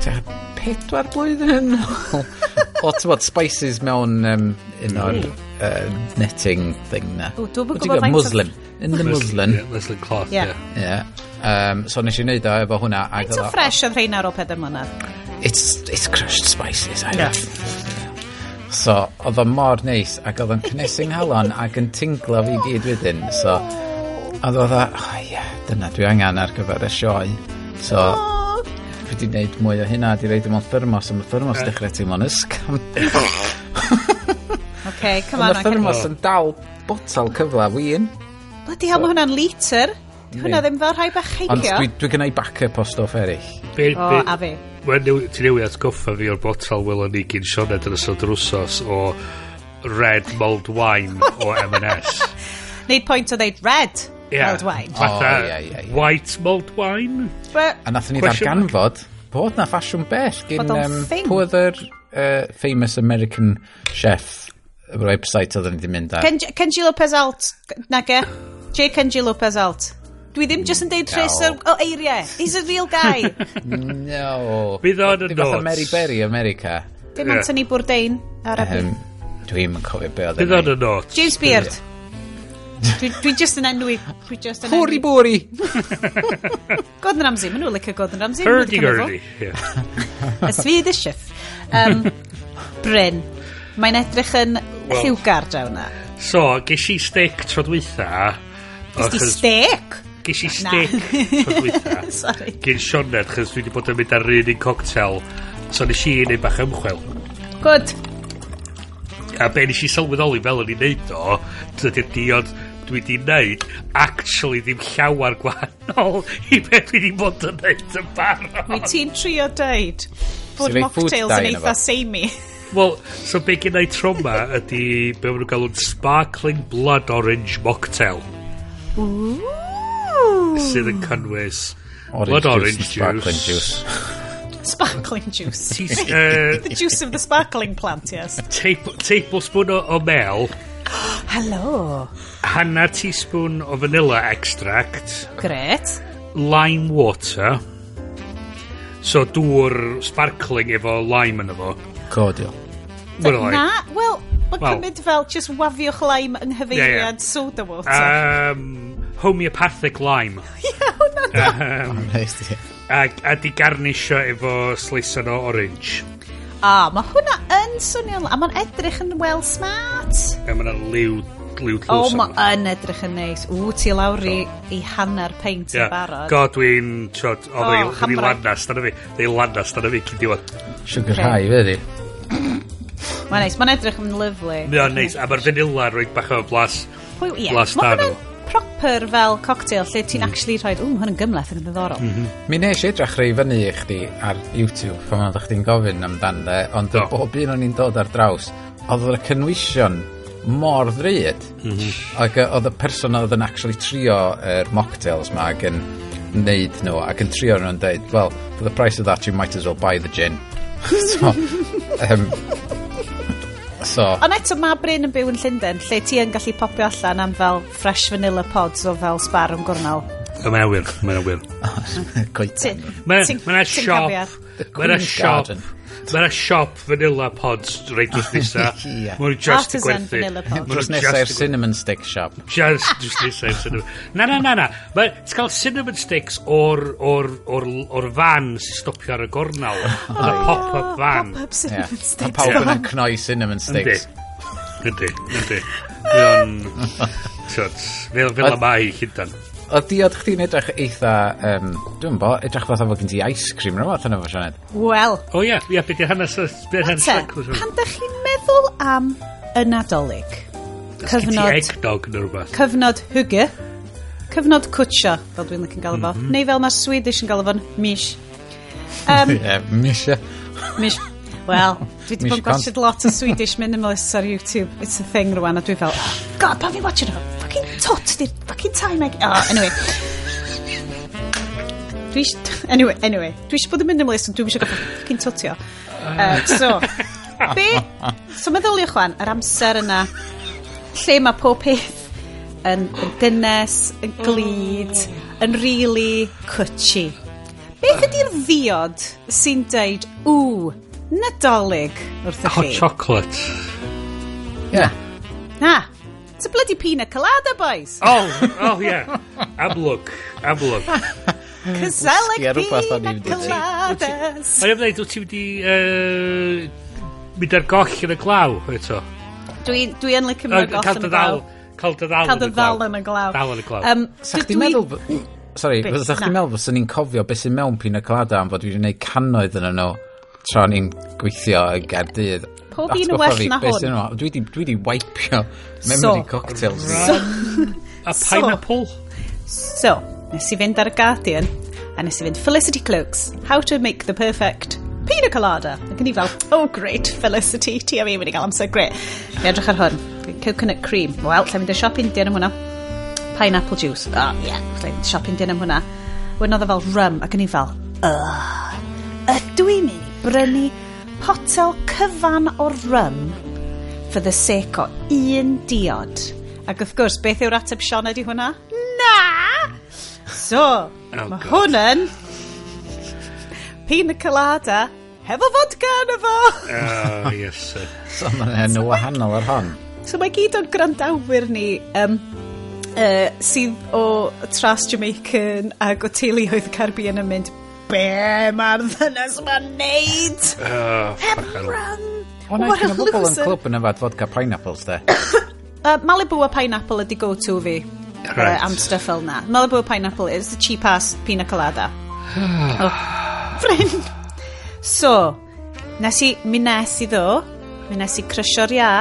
Ti'n pedwar blwyddyn yn ôl. (laughs) o ti'n bod spices mewn um, un o'r uh, knitting thing na. O, dwi'n bod gwybod faint Muslim. In the muslin. Yeah, muslin cloth, yeah. yeah. Um, so nes i wneud o efo hwnna. Faint o fresh oedd rhain ar o peder mlynedd? It's, it's crushed spices, I yeah. So, oedd o mor neis ac oedd o'n cynnesu'n halon ac yn tinglo fi gyd wedyn. So, oedd oedd o, oh, yeah, dyna dwi angen ar gyfer y sioe. So, oh licio di wneud mwy o hynna, di reid mewn thermos a mae thermos yeah. dechrau teimlo'n ysgam. (laughs) okay, come on. Mae thermos yn dal botel cyfla win. Bloody hell, mae hwnna'n litr. Di hwnna ddim fel rhai bach heigio. Ond dwi, dwi gynnau backup o stoff eraill. Be, o, be, a fi. Mae'n ti newid atgoffa fi o'r botel welon ni gyn Sioned yn ystod yr wsos o red mulled wine o M&S. (laughs) Neud pwynt o ddeud red mulled wine. Fatha oh, yeah, yeah, yeah. white mulled wine. But, a nath ni ddarganfod bod na ffasiwn bell gyn um, pwydd yr uh, famous American chef yr website oedden ni wedi mynd ar. Kenji Lopez Alt, nage? J. Kenji Lopez Alt. Dwi ddim jyst yn deud rhes o eiriau. He's a real guy. (laughs) no. Bydd o'n y notes. Mary Berry, America. Dim yeah. Anthony Bourdain, Arabi. Um, Dwi'n cofio be oedd yn Bydd o'n y notes. James Beard. Beard. Dwi, dwi just yn enwi. Dwi just yn Hori enwi. bori. (laughs) Gordon Ramsay, maen nhw'n licio Gordon Ramsay. Hurdy gurdy. Y (laughs) Swedish chef. Um, Bryn, mae'n edrych yn well, lliwgar draw na. So, ges i steak trodwytha. Ges di steak? Ges i steak trodwytha. (laughs) Sorry. Gyn Sionet, chys dwi wedi bod yn mynd ar un un cocktail. So, nes i un bach ymchwel. Good a be nes i sylweddoli fel yn ei wneud o, dydy'r diod dwi di wneud actually ddim llawer gwahanol i beth dwi di bod yn wneud yn barod. Wyt ti'n trio dweud bod mocktails yn eitha seimi? Wel, so be gen i troma ydy be maen nhw'n galw'n sparkling blood orange mocktail. Ooh. Sydd yn cynnwys orange blood juice orange juice. (laughs) Sparkling juice. (laughs) (laughs) Uh, The juice of the sparkling plant, yes. tape- tablespoon o, o mel (gasps) Hello. hanner teaspoon o vanilla extract Gret. lime water so dŵr sparkling efo lime yn efo Cordial. Well, like, Na, wel, mae'n Wel. cymryd fel just wafiwch lime yng nghyfeiriad soda water. um, homeopathic lime um, Neis di. a, a di garnisio efo sleisan o orange. A, oh, mae hwnna yn swnio... A mae'n edrych yn well smart. A mae'n liw liw tlws. O, mae yn edrych yn neis. Ww, ti lawr i, i hanner peint yeah. yn barod. God, dwi'n... Oedd oh, i lanas, dyna fi. Dwi lanas, dyna fi, cyn diwedd. Sugar high, fe di. Mae'n neis, mae'n edrych yn lyflu. Mae o'n neis, a mae'r fanilla rwy'n bach o blas... Pwy, Ie, Blas mae hwnna'n proper fel cocktail lle ti'n mm. actually rhoi, ww, hwn yn gymleth yn ddiddorol. Mm -hmm. Mi nes i edrych rei fyny i chdi ar YouTube pan oedd chdi'n gofyn amdan de, ond no. bob un o'n i'n dod ar draws, oedd y cynwysion mor ddryd. Mm -hmm. Oedd y person oedd yn actually trio yr er mocktails ma ac yn neud nhw ac yn trio nhw'n dweud, well, for the price of that you might as well buy the gin. (laughs) so, (laughs) um, So. Ond eto mae Bryn yn byw yn Llundain, lle ti yn gallu popio allan am fel fresh vanilla pods o fel spar yn gwrnol. Mae'n awyr, mae'n wir. Coetan. (laughs) Mae'n siop, mae'n siop Mae yna siop vanilla pods reit drws nisa. (laughs) Ie. Mae just yn Artisan gwerthu. vanilla pods. Dros nesaf i'r cinnamon stick shop. (laughs) Just just nesa i'r cinnamon. Na, na, na, na. Mae ti'n cael cinnamon sticks o'r, or, or, or fan sy'n stopio ar y gornal. (laughs) Oh, yn y pop-up van. Pop-up cinnamon A sticks. pawb yn cnoi cinnamon Yndi. sticks. Yndi, yndi. Mae o'n... Fel fel y mae hyndan o diod chdi'n edrych eitha, um, dwi'n bo, edrych fatha fod gen ti ice cream rhywbeth fath yna fo Sianed. Wel. O oh, ie, yeah, yeah, beth hanes beth hanes Pan da chi'n meddwl am y nadolig, cyfnod... Eggnog neu rhywbeth. Cyfnod hygge, cyfnod cwtsio, fel dwi'n lycyn gael fo, mm -hmm. neu fel mae Swedish yn gael fo'n mish. (laughs) Um, yeah, mish, Mish. Wel, (laughs) dwi wedi bod yn gwachod lot o Swedish minimalists ar YouTube. It's a thing rwan, a dwi fel, oh, God, pa fi watching nhw? Fucking tot, di fucking time egg. Oh, anyway. Dwi anyway, anyway, dwi eisiau bod yn minimalist ond dwi eisiau gael fucking totio. Uh, so, be? So meddyliwch chwan, yr amser yna, lle mae pob peth yn, yn dynes, yn glid, yn really cwtsi. Beth ydy'r ddiod sy'n deud, ww, Nadolig wrth wrthych chi. Hot chocolate. Yeah. Na. It's a bloody pina colada, boys. Oh, oh yeah. Amlwg, amlwg. Cyselig pina coladas. Mae'n ymwneud, wyt ti wedi i mynd ar goll yn y glaw eto? Dwi, dwi licio mynd ar goll yn y glaw. Cael dy ddal yn y glaw. Ddal yn y glaw. Dal yn y glaw. Um, Sa'ch ti'n meddwl... Sorry, fydda'ch ti'n meddwl fos ni'n cofio beth sy'n mewn pina colada am fod dwi wedi gwneud cannoedd yn nhw tra ni'n gweithio y Gerdydd. Pob un well fi, na hwn. Dwi di, dwi di waipio memory so, (laughs) cocktails. So, a pineapple. So, nes i fynd ar y Guardian, a nes i fynd Felicity Cloaks, How to Make the Perfect Pina Colada. Ac yn i fel, oh great, Felicity, ti a fi wedi cael amser great. Mi edrych ar hwn, coconut cream. Wel, lle mynd y siop Indian am hwnna. Pineapple juice. Oh, yeah. Lle mynd siop Indian am hwnna. Wedyn oedd e fel rum, ac yn i fel, ugh, ydw i'n mynd brynu potel cyfan o rym for the sake o un diod. Ac wrth gwrs, beth yw'r ateb Sean ydi hwnna? Na! So, oh, mae hwn yn pina colada hefo fodca yn efo. Oh, yes. so, mae'n enw wahanol ar hon. So, mae gyd o'n grandawyr ni um, uh, sydd o Tras Jamaican ac o teuluoedd y Caribbean yn mynd, be mae'r ddynes ma'n neud? (laughs) Oh, Hebron! O, na, ti'n bobl yn clwb yn yfad vodka pineapples, de. (coughs) uh, Malibu a pineapple ydi go-to fi. Right. Uh, am stuff fel na. Malibu a pineapple is the cheap ass pina colada. (sighs) oh, ffrind! So, nes i, mi nes i ddo, mi nes i crysio'r ia,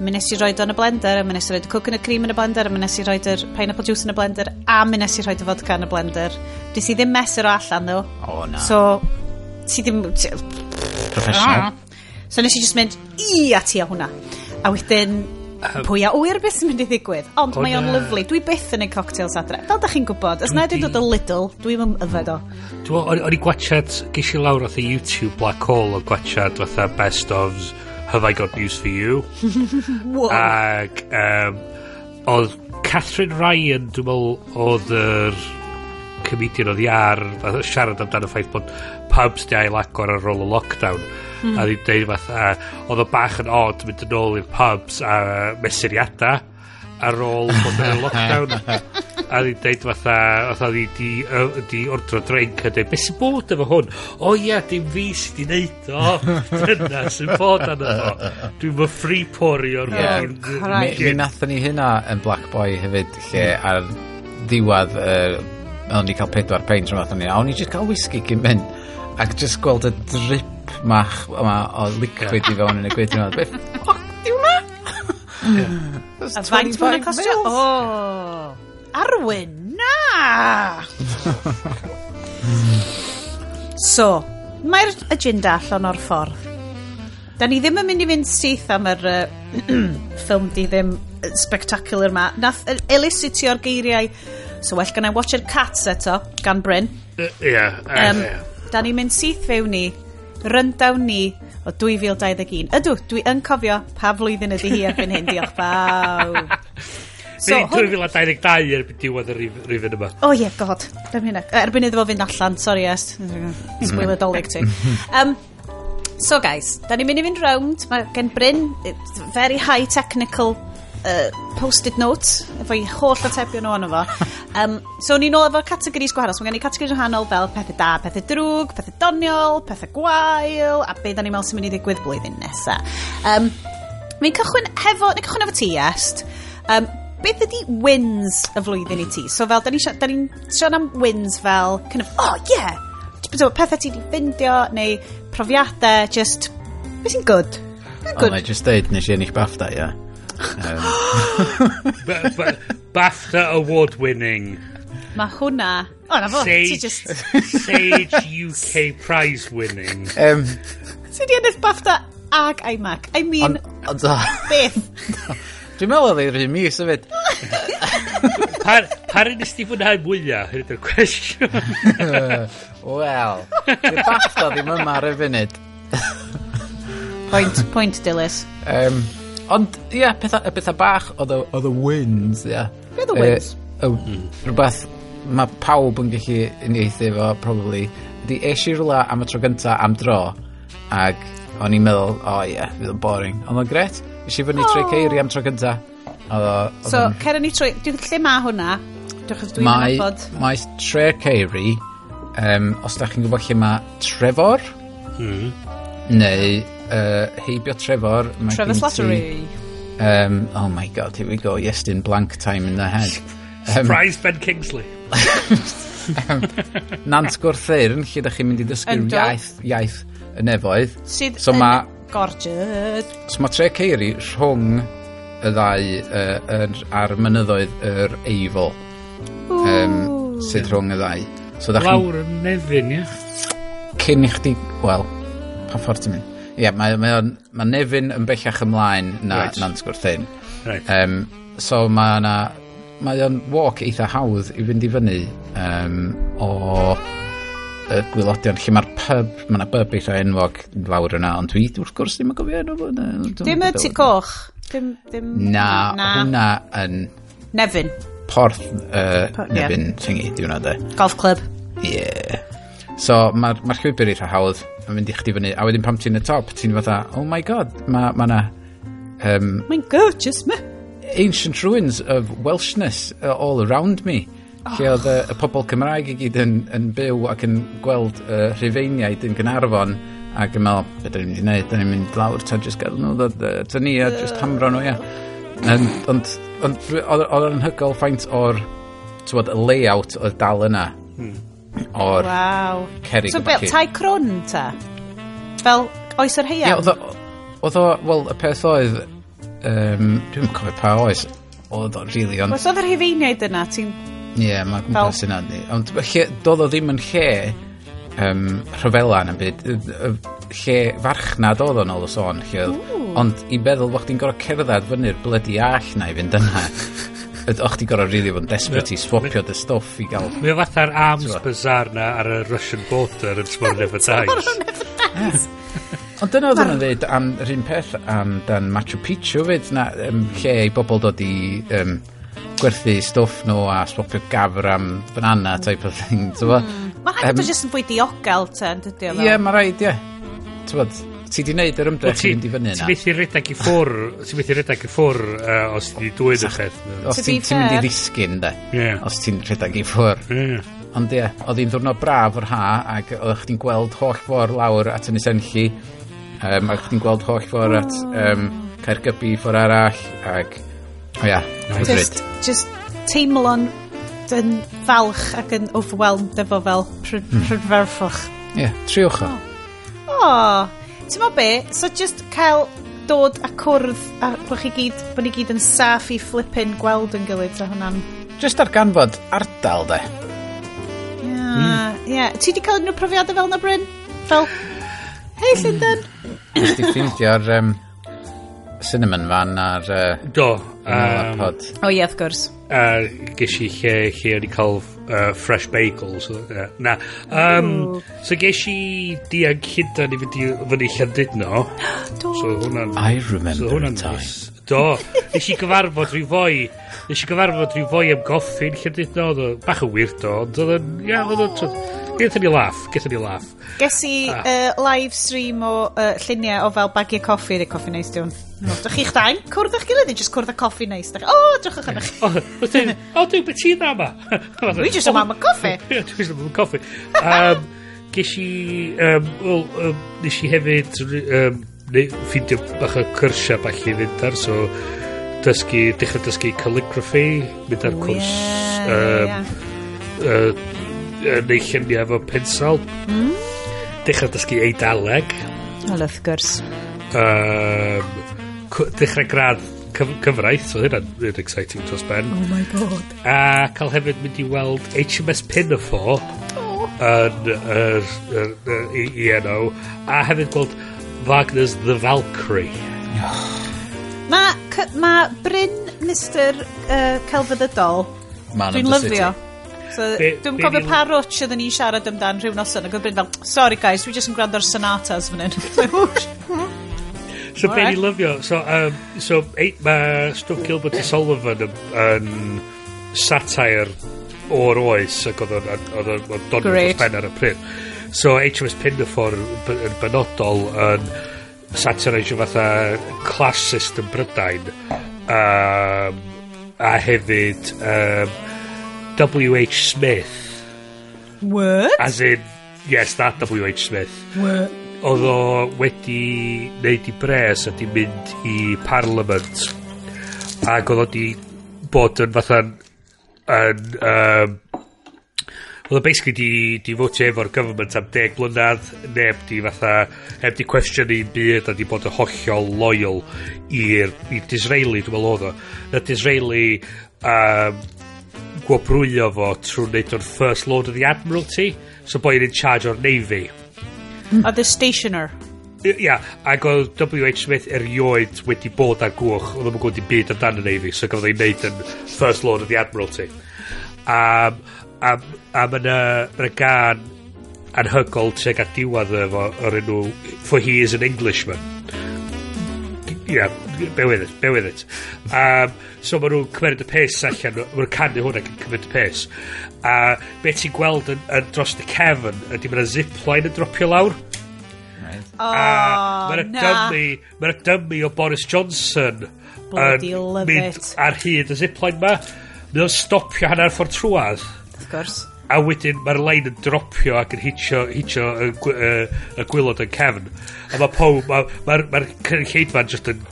mi nes i roed o'n y blender, a mi nes i roed y coconut cream yn y blender, a mi nes i roed yr pineapple juice yn y blender, a mi nes i roed y vodka yn y blender. Dwi si ddim mesur o allan, ddo. O, oh, na. So, ti ddim... Professional. Ah. So, nes i just mynd i ati a hwnna. A wedyn, Um, pwy a wyr beth sy'n mynd i ddigwydd ond mae o'n lyflu dwi byth yn ei cocktails adre fel da chi'n gwybod os na dwi'n dod o Lidl dwi'n ymyfed o o'n i gwachad ges i lawr oedd YouTube Black Hole o gwachad fatha best ofs have I got news for you. (laughs) Ac um, oedd Catherine Ryan, dwi'n meddwl, oedd yr comedian oedd iar ar siarad amdano ffaith bod pubs di ail agor ar ôl y lockdown mm. a ddim deud fath oedd o bach yn odd mynd yn ôl i'r pubs a mesuriadau ar ôl bod yn y lockdown a di deud fatha fatha di, di, uh, di ordro drink a deud beth sy'n bod efo hwn? O oh, ia dim fi sydd di neud o. (laughs) Dyna sy'n bod anna fo. Dwi'n fy free pori o'r yeah. mi, mi nathon ni hynna yn Black Boy hefyd lle ar ddiwedd uh, o'n ni cael pedwar peint rhywbeth o'n ni a o'n ni just cael whisky cyn mynd ac just gweld y drip mach yma o liquid i fewn yn y gwydr beth Yeah. Hmm. A faint mae'n costio? O! Arwyn, na! (laughs) so, mae'r agenda allan o'r ffordd. Da ni ddim yn mynd i fynd syth am yr uh, (clears throat) ffilm di ddim spectacular ma. Nath uh, elisitio'r geiriau, so well gan i watch yr cats eto, gan Bryn. Ie, yeah, um, yeah. Da ni'n mynd syth fewn ni, rundown ni, o 2021. Ydw, dwi yn cofio pa flwyddyn ydy hi erbyn hyn, diolch bawb. (laughs) So, Neu 2022 erbyn diwedd y rifin yma. O oh, ie, yeah, god. E, erbyn iddo fo fynd allan, sori est. Spoiler dolyg ti. (laughs) Um, so guys, da ni'n mynd i fynd round. Mae gen Bryn, very high technical uh, post-it notes i holl atebion nhw ono fo. (laughs) Um, so ni nôl efo categories gwahanol. So mae gen i categories gwahanol fel pethau da pethau drwg pethau doniol pethau gwael a be da ni'n meddwl sy'n mynd i ddigwydd blwyddyn nesa. Um, mi'n cychwyn hefo ni'n cychwyn efo ti est. Um, beth ydi wins y flwyddyn i ti? So fel da ni'n siarad, ni siarad am wins fel kind of, oh yeah pethau ti wedi ffindio neu profiadau just beth sy'n good? Ond oh, just deud nes i ennill BAFTA, ia. Yeah ba, ba, BAFTA award winning. Mae hwnna... O, na fo, ti Sage, just... Sage UK prize winning. Um, Ti di ennill BAFTA ag iMac. I mean, ond, ond, o, beth? dwi'n meddwl oedd ei'r un mis yfyd. Pa, pa rin ysdi fwynhau mwyaf? Hyn ydy'r cwestiwn. (laughs) Wel, dwi'n BAFTA ddim yma ar y funud. Point, point, Dilys. Um, Ond ia, petha, petha bach oedd y, oedd y wins, ia. Be the wins? E, y, rhywbeth mae pawb yn gallu uniaethu efo, probably, ydy eisi rhywle am y tro gynta am dro, ac o'n i'n meddwl, o oh, ie, yeah, fydd yn boring. Ond o'n gret, eisi fyny oh. trwy ceiri am tro gynta. Oedd, oedd so, cer ni trwy, lle mae hwnna? Dwi'n dwi'n nabod. Mae tre ceiri, um, os da chi'n gwybod lle mae Trevor, hmm. neu uh, heibio Trevor. Trevor Slattery. Um, oh my god, here we go. Yes, in blank time in the head. Um, Surprise Ben Kingsley. (laughs) um, Nant Gwrtheirn, lle da chi'n mynd i ddysgu'r iaith, iaith y nefoedd. Sydd so yn ma, gorgeous. So mae tre ceiri rhwng y ddau uh, er, ar mynyddoedd yr er eifl. Um, sydd rhwng y ddau. So, Lawr yn nefyn, ie? Cyn i chdi, wel, pa ffordd ti'n mynd? yeah, mae, mae, mae Nefyn yn bellach ymlaen na right. Nant Gwrthyn. Right. Um, so mae yna... Mae o'n walk eitha hawdd i fynd i fyny um, o y gwylodion lle mae'r pub, mae yna pub eitha enwog fawr yna, ond dwi wrth gwrs ddim yn gofio enw fo. Dim y ti coch? Dim, dim... Na, na. hwnna yn... Nefyn. Porth uh, Por, Nefyn, yeah. thingy, di hwnna de. Golf club. Yeah. So mae'r ma llwybr eitha hawdd mae'n mynd i chdi fyny. A wedyn pam ti'n y top, ti'n fatha, oh my god, mae ma na... Um, Mae'n gorgeous, ma. Ancient ruins of Welshness uh, all around me. Oh. Lle oedd uh, y, y pobl Cymraeg i gyd yn, yn byw ac yn gweld uh, rhufeiniaid yn Gynarfon ac yn meddwl, beth ni'n mynd i wneud, da ni'n mynd lawr, ta jyst gael nhw, ta ni, a jyst hamro nhw, ia. Ond ond oedd yn hygol ffaint o'r, tywod, y layout oedd dal yna. Hmm o'r wow. cerig so, be, tai crwn ta? Fel oes yr heian? Ie, oedd o, wel, y peth oedd, um, dwi'n cofio pa oes, oedd o'n rili, really, ond... Oedd yr hefeiniaid yna, ti'n... Ie, yeah, mae gwmpas yna, ond doedd o ddim yn lle um, rhyfela yn y byd, lle farchnad oedd o'n ôl o sôn, lle ond i feddwl bod chdi'n gorau cerdded fyny'r blydi all na i fynd yna. (laughs) O'ch ti gorau rili fod yn desperate i swapio dy stuff i gael. Mae o fatha'r arms bazaar na ar y Russian border yn Tomorrow Never Dies. Ah. Ond dyna oedd hwnna'n dweud am yr un peth am dan Machu Picchu fyd, na um, lle i bobl dod i um, gwerthu stwff nhw a swapio gafr am banana type of thing. Mm. Mae rhaid um, jyst yn fwy diogel te, yn dydio fel. Ie, mae rhaid, ie. yeah ti di neud yr ymdrech i fynd i fyny yna. Ti methu redag i ffwr, ti methu redag i ffwr uh, os ti di dwyd y cheth. Os ti'n mynd i ddisgyn, de. Yeah. Os ti'n redag i ffwr. Yeah. Ond ie, oedd hi'n ddwrnod braf o'r ha, ac oedd chdi'n gweld holl ffordd lawr at yn Enlli, um, ac chdi'n gweld holl ffordd at um, Caergybi ffordd arall, ac, o ia, just, just teimlo'n yn falch ac yn overwhelmed efo fel hmm. prydferfwch. Ie, yeah, triwch o. O, oh. oh ti'n mo be? So just cael dod a cwrdd a bod chi gyd, bod ni gyd yn saff i flippin gweld yn gilydd sa hwnna'n... Just ar ganfod ardal, de. Ie, yeah, mm. yeah. Ti di cael unrhyw profiadau fel na, Bryn? Fel, hei, Llundain. Hmm. Nes di ffeindio'r um, cinnamon fan a'r... Uh, Do. Um. O, oh, ie, yeah, wrth gwrs. A uh, ges i lle, lle o'n i cael uh, fresh bagels. Uh, na. Um, so ges i diag hynda i fynd i fyny Llandudno. (gasps) Do. So hwnna'n... I remember so hwnna'n time. Mis. Do. Nes i gyfarfod rhyw fwy. Nes i gyfarfod rhyw fwy am goffin Llandudno. Oedd bach o weirdo. Ond oedd yn... Ia, oedd yn... Gethon ni laff, gethon ni laff. Ges i ah. uh, live stream o uh, lluniau o fel bagiau coffi, neu coffi neis diwn. Dych chi'ch dain cwrdd â'ch gilydd neu jyst cwrdd y coffi neis? O, oh, drwchwch yn eich. (laughs) O, dwi'n beth ti'n yma? E. (laughs) Dwi'n jyst yma am y coffi. (laughs) Dwi'n jyst yma am y coffi. Um, ges i, um, well, um, nes i hefyd um, ffindio bach o cyrsia bach i fynd ar, so dysgu, dechrau dysgu calligraphy, mynd ar cwrs um, yeah. Uh, neu lluniau efo pensel. Mm. Dechrau dysgu eidaleg. Wel, wrth gwrs. Um, dechrau gradd cyf cyfraith, so hynna'n hynna exciting dros ben. Oh my god. A cael hefyd mynd i weld HMS Pinafore oh. yn yr er, er, ENO, a hefyd gweld Wagner's The Valkyrie. (sighs) Mae ma Bryn Mr uh, Celfyddydol, dwi'n lyfio. So, dwi'n cofio pa rwtch oedden ni'n siarad amdan rhyw noson ac oedd Bryn fel, sorry guys, dwi just yn gwrando'r sonatas fan hyn. (laughs) So be ni'n lyfio, so, um, so eight, mae Stwff Gilbert i Sullivan yn, yn satire o'r oes ac oedd o'n donwyd dros ben ar y pryd. So HMS Pinderfor yn benodol yn satirisio fatha class system Brydain um, a hefyd um, W.H. Smith What? As in, yes, that W.H. Smith. What? oedd o wedi neud i bres a di mynd i Parliament. Ac oedd o di bod yn fatha yn um, oedd o basically di, di fwtio efo'r government am deg blynedd neb di fatha heb di question i'n byd a di bod yn hollol loyal i'r i Disraeli dwi'n meddwl oedd o. Na Disraeli um, gwobrwyo fo trwy wneud o'r First Lord of the Admiralty so boi'n in charge o'r Navy. A The stationer. Ia, yeah, ac oedd W.H. Smith erioed wedi bod ar gwch, oedd ddim yn gwybod i byd amdano neu fi, so gafodd ei wneud yn First Lord of the Admiralty. A, a, a mae'n y gan anhygol tuag at diwedd efo o'r enw For He Is an Englishman yeah, be with it, be with it. Um, so maen nhw'n cymryd y pes allan, maen nhw'n canu hwnna yn cymryd y pes. A be ti'n gweld yn, yn dros y cefn, ydy mae'n zipline yn dropio lawr. Right. Oh, mae'n y dymu, mae'n y dymu o Boris Johnson Bloody yn mynd it. ar hyd y zipline ma. Mae'n stopio hanner ffordd trwad. Of course a wedyn mae'r lein yn dropio ac yn hitio, hitio y, y, y gwylod yn cefn. A mae pob, mae'r ma, ma, ma cynulleidfa'n just yn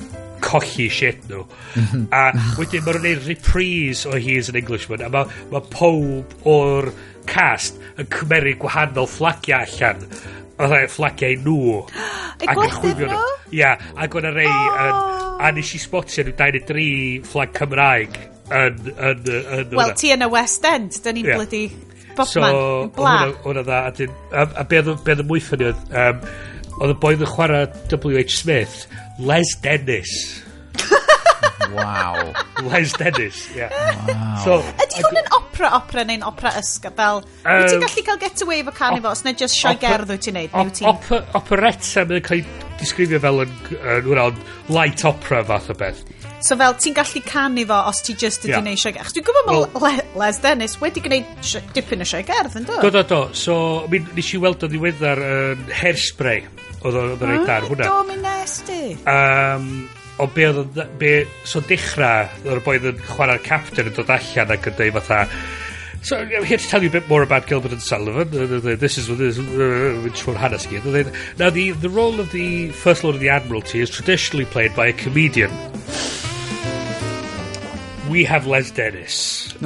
colli shit nhw. Mhm. a wedyn mae'n gwneud reprise o He is an Englishman. A mae ma pob o'r cast yn cymeru gwahanol fflagiau allan. A ddau e, fflagiau nhw. (gasps) ac yn chwifio nhw? Ia, ac o'n e rei yn... Oh. A nes i spotio nhw 23 fflag Cymraeg yn... yn, yn, yn Wel, ti yn y West End, da ni'n yeah. blydi Bobman, so, bla. hwnna dda. A, dyn, a, a be oedd y mwy ni oedd, um, oedd y boedd yn chwarae W.H. Smith, Les Dennis. wow. Les Dennis, yeah. Wow. So, Ydy hwn yn opera opera neu'n opera ysgaf? Fel, um, wyt ti'n gallu cael get away efo carnifo os neu just sioe gerdd wyt ti'n neud? Op, operetta mae'n cael ei disgrifio fel yn, yn, yn, light opera fath o beth. So fel, ti'n gallu canu fo os ti just ydi yeah. neud sioe gerdd. Dwi'n gwybod well, mae Le Les Dennis wedi gwneud dipyn o sioe gerdd, yn do? Do, do, do. So, mi, nes i weld o ddiweddar yn um, hairspray. Oedd o'n rhaid ar hwnna. Do, mi nes di. Um, o be oedd be, so dechrau o'r boedd yn chwarae'r captain yn dod allan ac yn dweud fatha so I'm here to tell you a bit more about Gilbert and Sullivan this is this which one hanes gyd now the, the role of the first lord of the admiralty is traditionally played by a comedian we have Les Dennis. (laughs)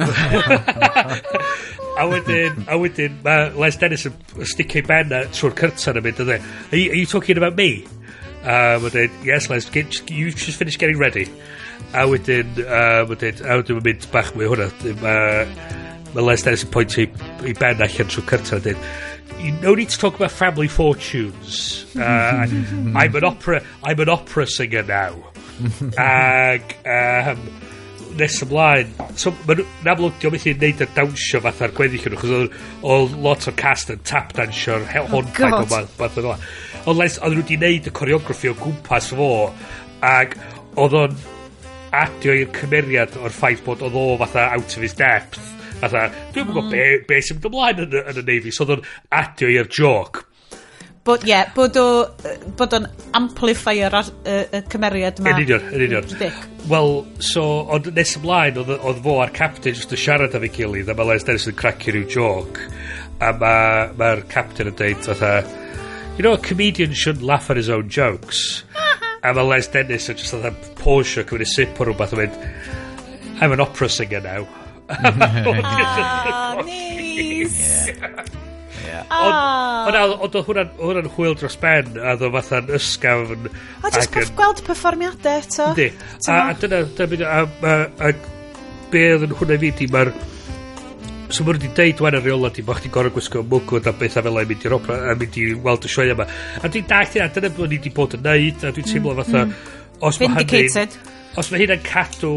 a wedyn, a wedyn, mae Les Dennis yn sticio benna trwy'r cyrta'n yn mynd, e? are, you, are you talking about me? A um, wedyn, yes Les, get, you just finished getting ready. A wedyn, uh, wedyn, a wedyn mynd bach mwy hwnna. Mae ma Les Dennis yn pwynt i, i ben allan trwy'r cyrta'n dyn, you no need to talk about family fortunes. Uh, I'm an opera, I'm an opera singer now. (laughs) Ag, um, nes ymlaen, so, mae'n amlwg, diolch beth i'n neud y dawnsio fath ar gweddill nhw chos oedd lot o'r cast yn tap dansio'r hon bag o fath o'n Ond les, oedd nhw wedi neud y coreograffi o gwmpas fo, ac oedd o'n adio i'r cymeriad o'r ffaith bod oedd o fatha out of his depth, fatha, dwi'n mm. gwybod be, be sy'n mynd ymlaen yn, yn y Navy, so oedd o'n adio i'r joc, bod, ie, yeah, bod, o, bod o'n amplifier ar y, y cymeriad yma. Yn union, yn union. Wel, so, ond nes ymlaen, oedd oedd fo a'r captain jyst yn siarad am ei gilydd, a mae Les Dennis yn cracio rhyw joke a mae'r ma captain yn dweud, fatha, you know, a comedian shouldn't laugh at his own jokes. (laughs) a mae Les Dennis yn just fatha posio, cymryd y sip o rhywbeth, a mynd, I'm an opera singer now. Mm-hmm. (laughs) oh, ah, nice! (laughs) Yeah. Ond ah. oedd hwnna'n hwyl dros ben a ddo fatha'n ysgafn. A jyst perf gweld perfformiadau eto. Yndi. A dyna, dyna, a be oedd yn hwnna fi di, mae'r So mae wedi deud wan y reola di, mae chdi gorau gwisgo mwgwyd a beth a fel ei mynd i'r opera, a mynd i weld y sioe yma. A dwi'n dach dyna, dyna bod ni wedi bod yn neud, a dwi'n mm, teimlo fatha... Mm. Os Vindicated os mae hynna'n cadw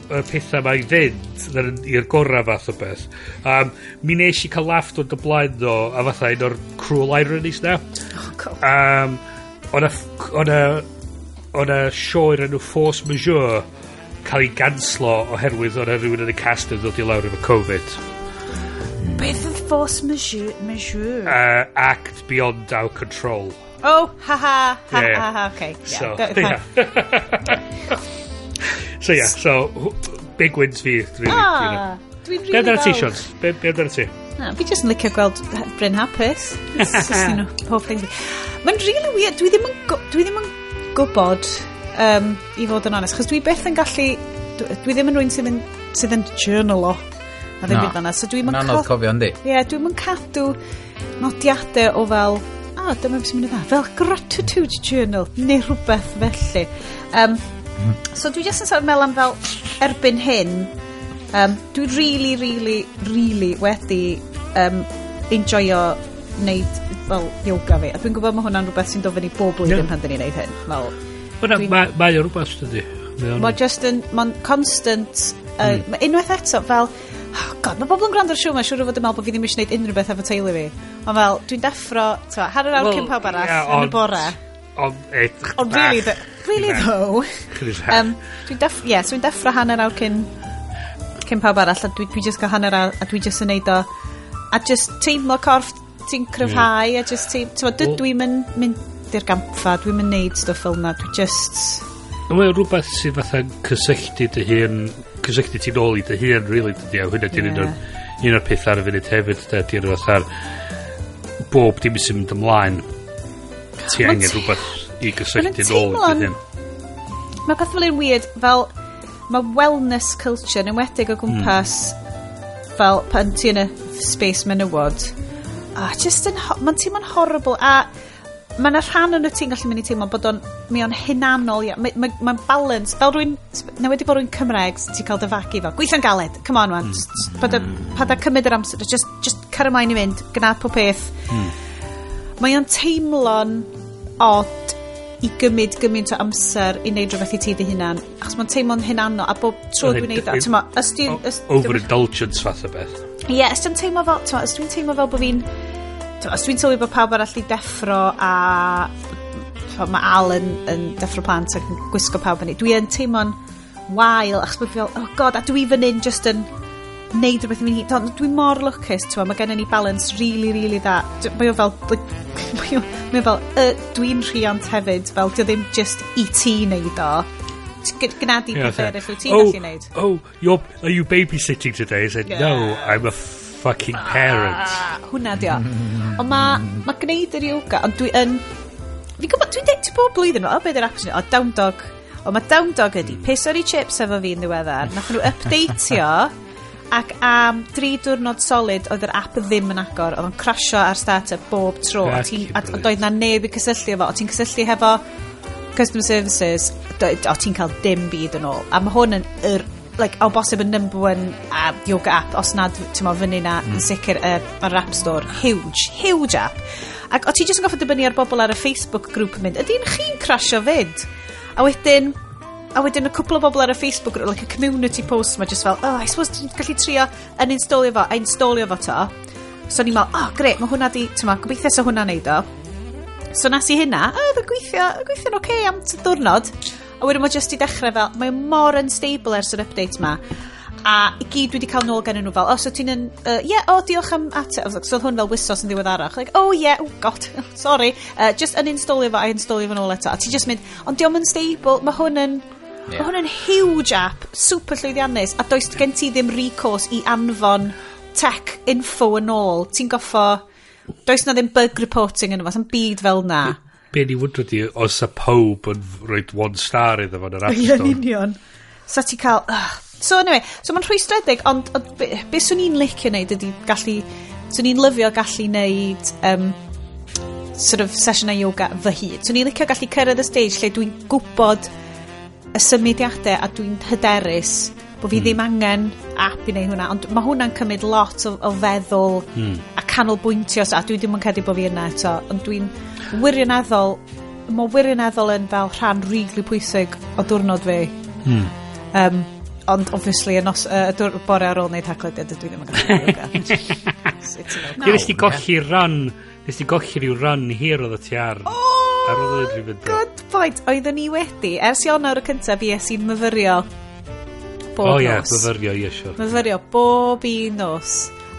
y pethau mae i fynd i'r gorau fath o beth um, mi nes i cael laff dod y blaen ddo a fatha un o'r cruel ironies na oh, cool. um, o'na o'na o'na sioe enw Force Majeure cael ei ganslo oherwydd o'na rhywun yn y cast yn dod i lawr efo Covid Beth oedd Force Majeure? majeure? Uh, act Beyond Our Control Oh, ha ha, ha yeah. ha ha, okay. Yeah. So, yeah. (laughs) So yeah, so, big wins fi. Really, ah, you know. dwi'n really fawr. Be amdano ti, Be, be amdano ti? Na, fi jyst yn licio gweld Bryn hapus. (laughs) Mae'n really weird. Dwi ddim yn, dwi ddim yn gwybod, um, i fod yn onest, chos dwi beth yn gallu... Dwi ddim yn rwy'n sydd yn, sydd yn journal o. a ddim byd fanna. So dwi'n anodd cofio, yndi? Ie, yeah, dwi'n mynd cadw nodiadau o fel, a, oh, dyma beth sy'n mynd i dda, fel gratitude journal, neu rhywbeth felly. Um, So dwi jyst yn sôn meddwl am fel erbyn hyn, um, dwi really, really, really wedi um, enjoyo wneud fel yoga fi. A dwi'n gwybod mae hwnna'n rhywbeth sy'n dofyn i bob blwyddyn yeah. pan dyn ni'n neud hyn. Fel, Fyna, mae ma o rhywbeth dydy. Mae just yn, mae'n constant, uh, mm. mae unwaith eto fel, oh god, mae bobl yn gwrando ar siw, mae siwr o fod yn meddwl bod fi ddim eisiau gwneud unrhyw beth efo teulu fi. Ond fel, dwi'n deffro, ti'n har yr awr well, cyn pawb arall, yeah, yn y bore. Ond, ond, really, Really though um, Dwi'n deff... yeah, so dwi'n deffro hanner awr cyn cyn pawb arall a dwi, dwi just cael hanner awr a dwi just yn neud o a just teimlo corff ti'n cryfhau yeah. a just ti'n teimlo dwi, well, dwi'n mynd mynd i'r gampfa dwi'n mynd neud stwff fel na dwi just Mae'n rhywbeth sydd fatha cysylltu dy hun cysylltu ti'n ôl i dy hun really dydy a hwnna di'n yeah. un o'r peth ar y funud hefyd dydy'r fatha'r bob dim sy'n mynd ymlaen ti angen rhywbeth i gysylltu nôl i'n hyn. Mae peth fel un weird, fel mae wellness culture yn enwedig o hmm. gwmpas mm. fel pan ti yn y space menywod a just yn mae'n teimlo'n horrible a mae yna rhan yn y ti'n gallu mynd i teimlo bod o'n mi o'n hunanol ia. mae'n ma, ma balance fel rwy'n na wedi bod rwy'n Cymreg ti'n cael dyfagu fel gweithio'n galed come on man mm. pa da, pa cymryd yr amser just, just car ymlaen i fynd gnad pob peth mm. mae o'n teimlo'n odd i gymryd gymaint o amser i wneud rhywbeth i ti dy hunan. Achos mae'n teimlo'n hynano a bob tro dwi'n neud o tyma os dwi'n overindulgence fath o beth? Ie yeah, os dwi'n teimlo fel tyma os dwi'n teimlo fel bod fi'n os dwi'n sylwi bod pawb arall i deffro a mae Al yn, yn deffro plant ac yn gwisgo pawb yn ei dwi'n teimlo'n wael achos bod fi fel oh god a dwi fan hyn just yn neud rhywbeth i fynd i... Dwi mor lwcus, ti'n mae gennym ni balance really, really dda. Mae o fel... (laughs) Mae o, mae o fel, uh, dwi'n rhiant hefyd, fel, dio ddim just i ti neud o. Gnadi yeah, pethau eraill wyt ti'n oh, gallu neud. Oh, you're, are you babysitting today? I said, yeah. no, I'm a fucking parent. Ah, hwna di o. Ond mae ma gwneud yr yoga, ond dwi yn... Fi'n gwybod, dwi'n deud ti bob blwyddyn, o oh, beth yw'r action, o down dog. O, mae down dog ydi, piso i chips efo fi yn ddiweddar. Nath nhw updateio (laughs) ac am dri diwrnod solid oedd yr app ddim yn agor. Oedd o'n crasio ar startup bob tro. A, ti, a, a doedd na neb i cysylltu efo. O ti'n cysylltu hefo customer services do, o ti'n cael dim byd yn ôl. A mae hwn yn yr like, o bosib y number one uh, yoga app. Os nad ti'n mo fyny na mm. yn sicr uh, ar app store. Huge huge app. Ac o ti jyst yn goffa dibynnu ar bobl ar y Facebook grŵp yn mynd ydy'n chi'n crasio fyd? A wedyn a wedyn y cwpl o bobl ar y Facebook yn like, a community post mae just fel, oh, I suppose ti'n gallu trio yn installio fo, a installio fo to. So ni'n meddwl, oh, gret, mae hwnna di, ti'n meddwl, gobeithio sa hwnna neud o. So nas i hynna, a y gweithio, y gweithio'n oce okay am diwrnod. A wedyn mae just i dechrau fel, mae mor unstable ers yr update ma. A i gyd wedi cael nôl gan nhw fel, o, oh, so ti'n yn, uh, yeah, o, oh, diolch am ateb. So oedd hwn fel wisos yn ddiweddarach. Like, oh, yeah, oh, god, (laughs) sorry. Uh, just uninstallio fo, a installio fo nôl eto. A ti'n just mynd, ond diolch yn stable, mae hwn yn Mae hwn yn huge app, super llwyddiannus, a does gen ti ddim recourse i anfon tech info yn ôl. Ti'n goffo, does na ddim bug reporting yn yma, sy'n byd fel na. Be ni wundro di, os a pob yn rhoi one star iddo fo'n yr App Ie, Store. yn union. So ti cael... ugh. So anyway, so mae'n rhwystredig, ond, ond be, be swn i'n licio wneud ydy gallu... Swn i'n lyfio gallu wneud... Um, sort of sesiynau yoga fy hyd. Swn i'n licio gallu cyrraedd y stage lle dwi'n gwybod y symudiadau a dwi'n hyderus bod fi mm. ddim angen app i wneud hwnna ond mae hwnna'n cymryd lot o, o feddwl mm. a canolbwyntio a dwi ddim yn credu bod fi yna eto ond dwi'n wirioneddol mae wirioneddol yn fel rhan riglu pwysig o diwrnod fi mm. um, ond obviously y nos y uh, bore ar ôl wneud haglediad dwi ddim yn gallu gwneud (laughs) Nes ti golli run Nes ti golli rhyw run hir oedd y ti ar O Ar ôl i'n rhywun Good point. Oeddwn ni wedi, ers Ionawr y cyntaf, fi es i'n myfyrio bob oh, nos. O yeah, myfyrio, ie, sure. Myfyrio bob un nos.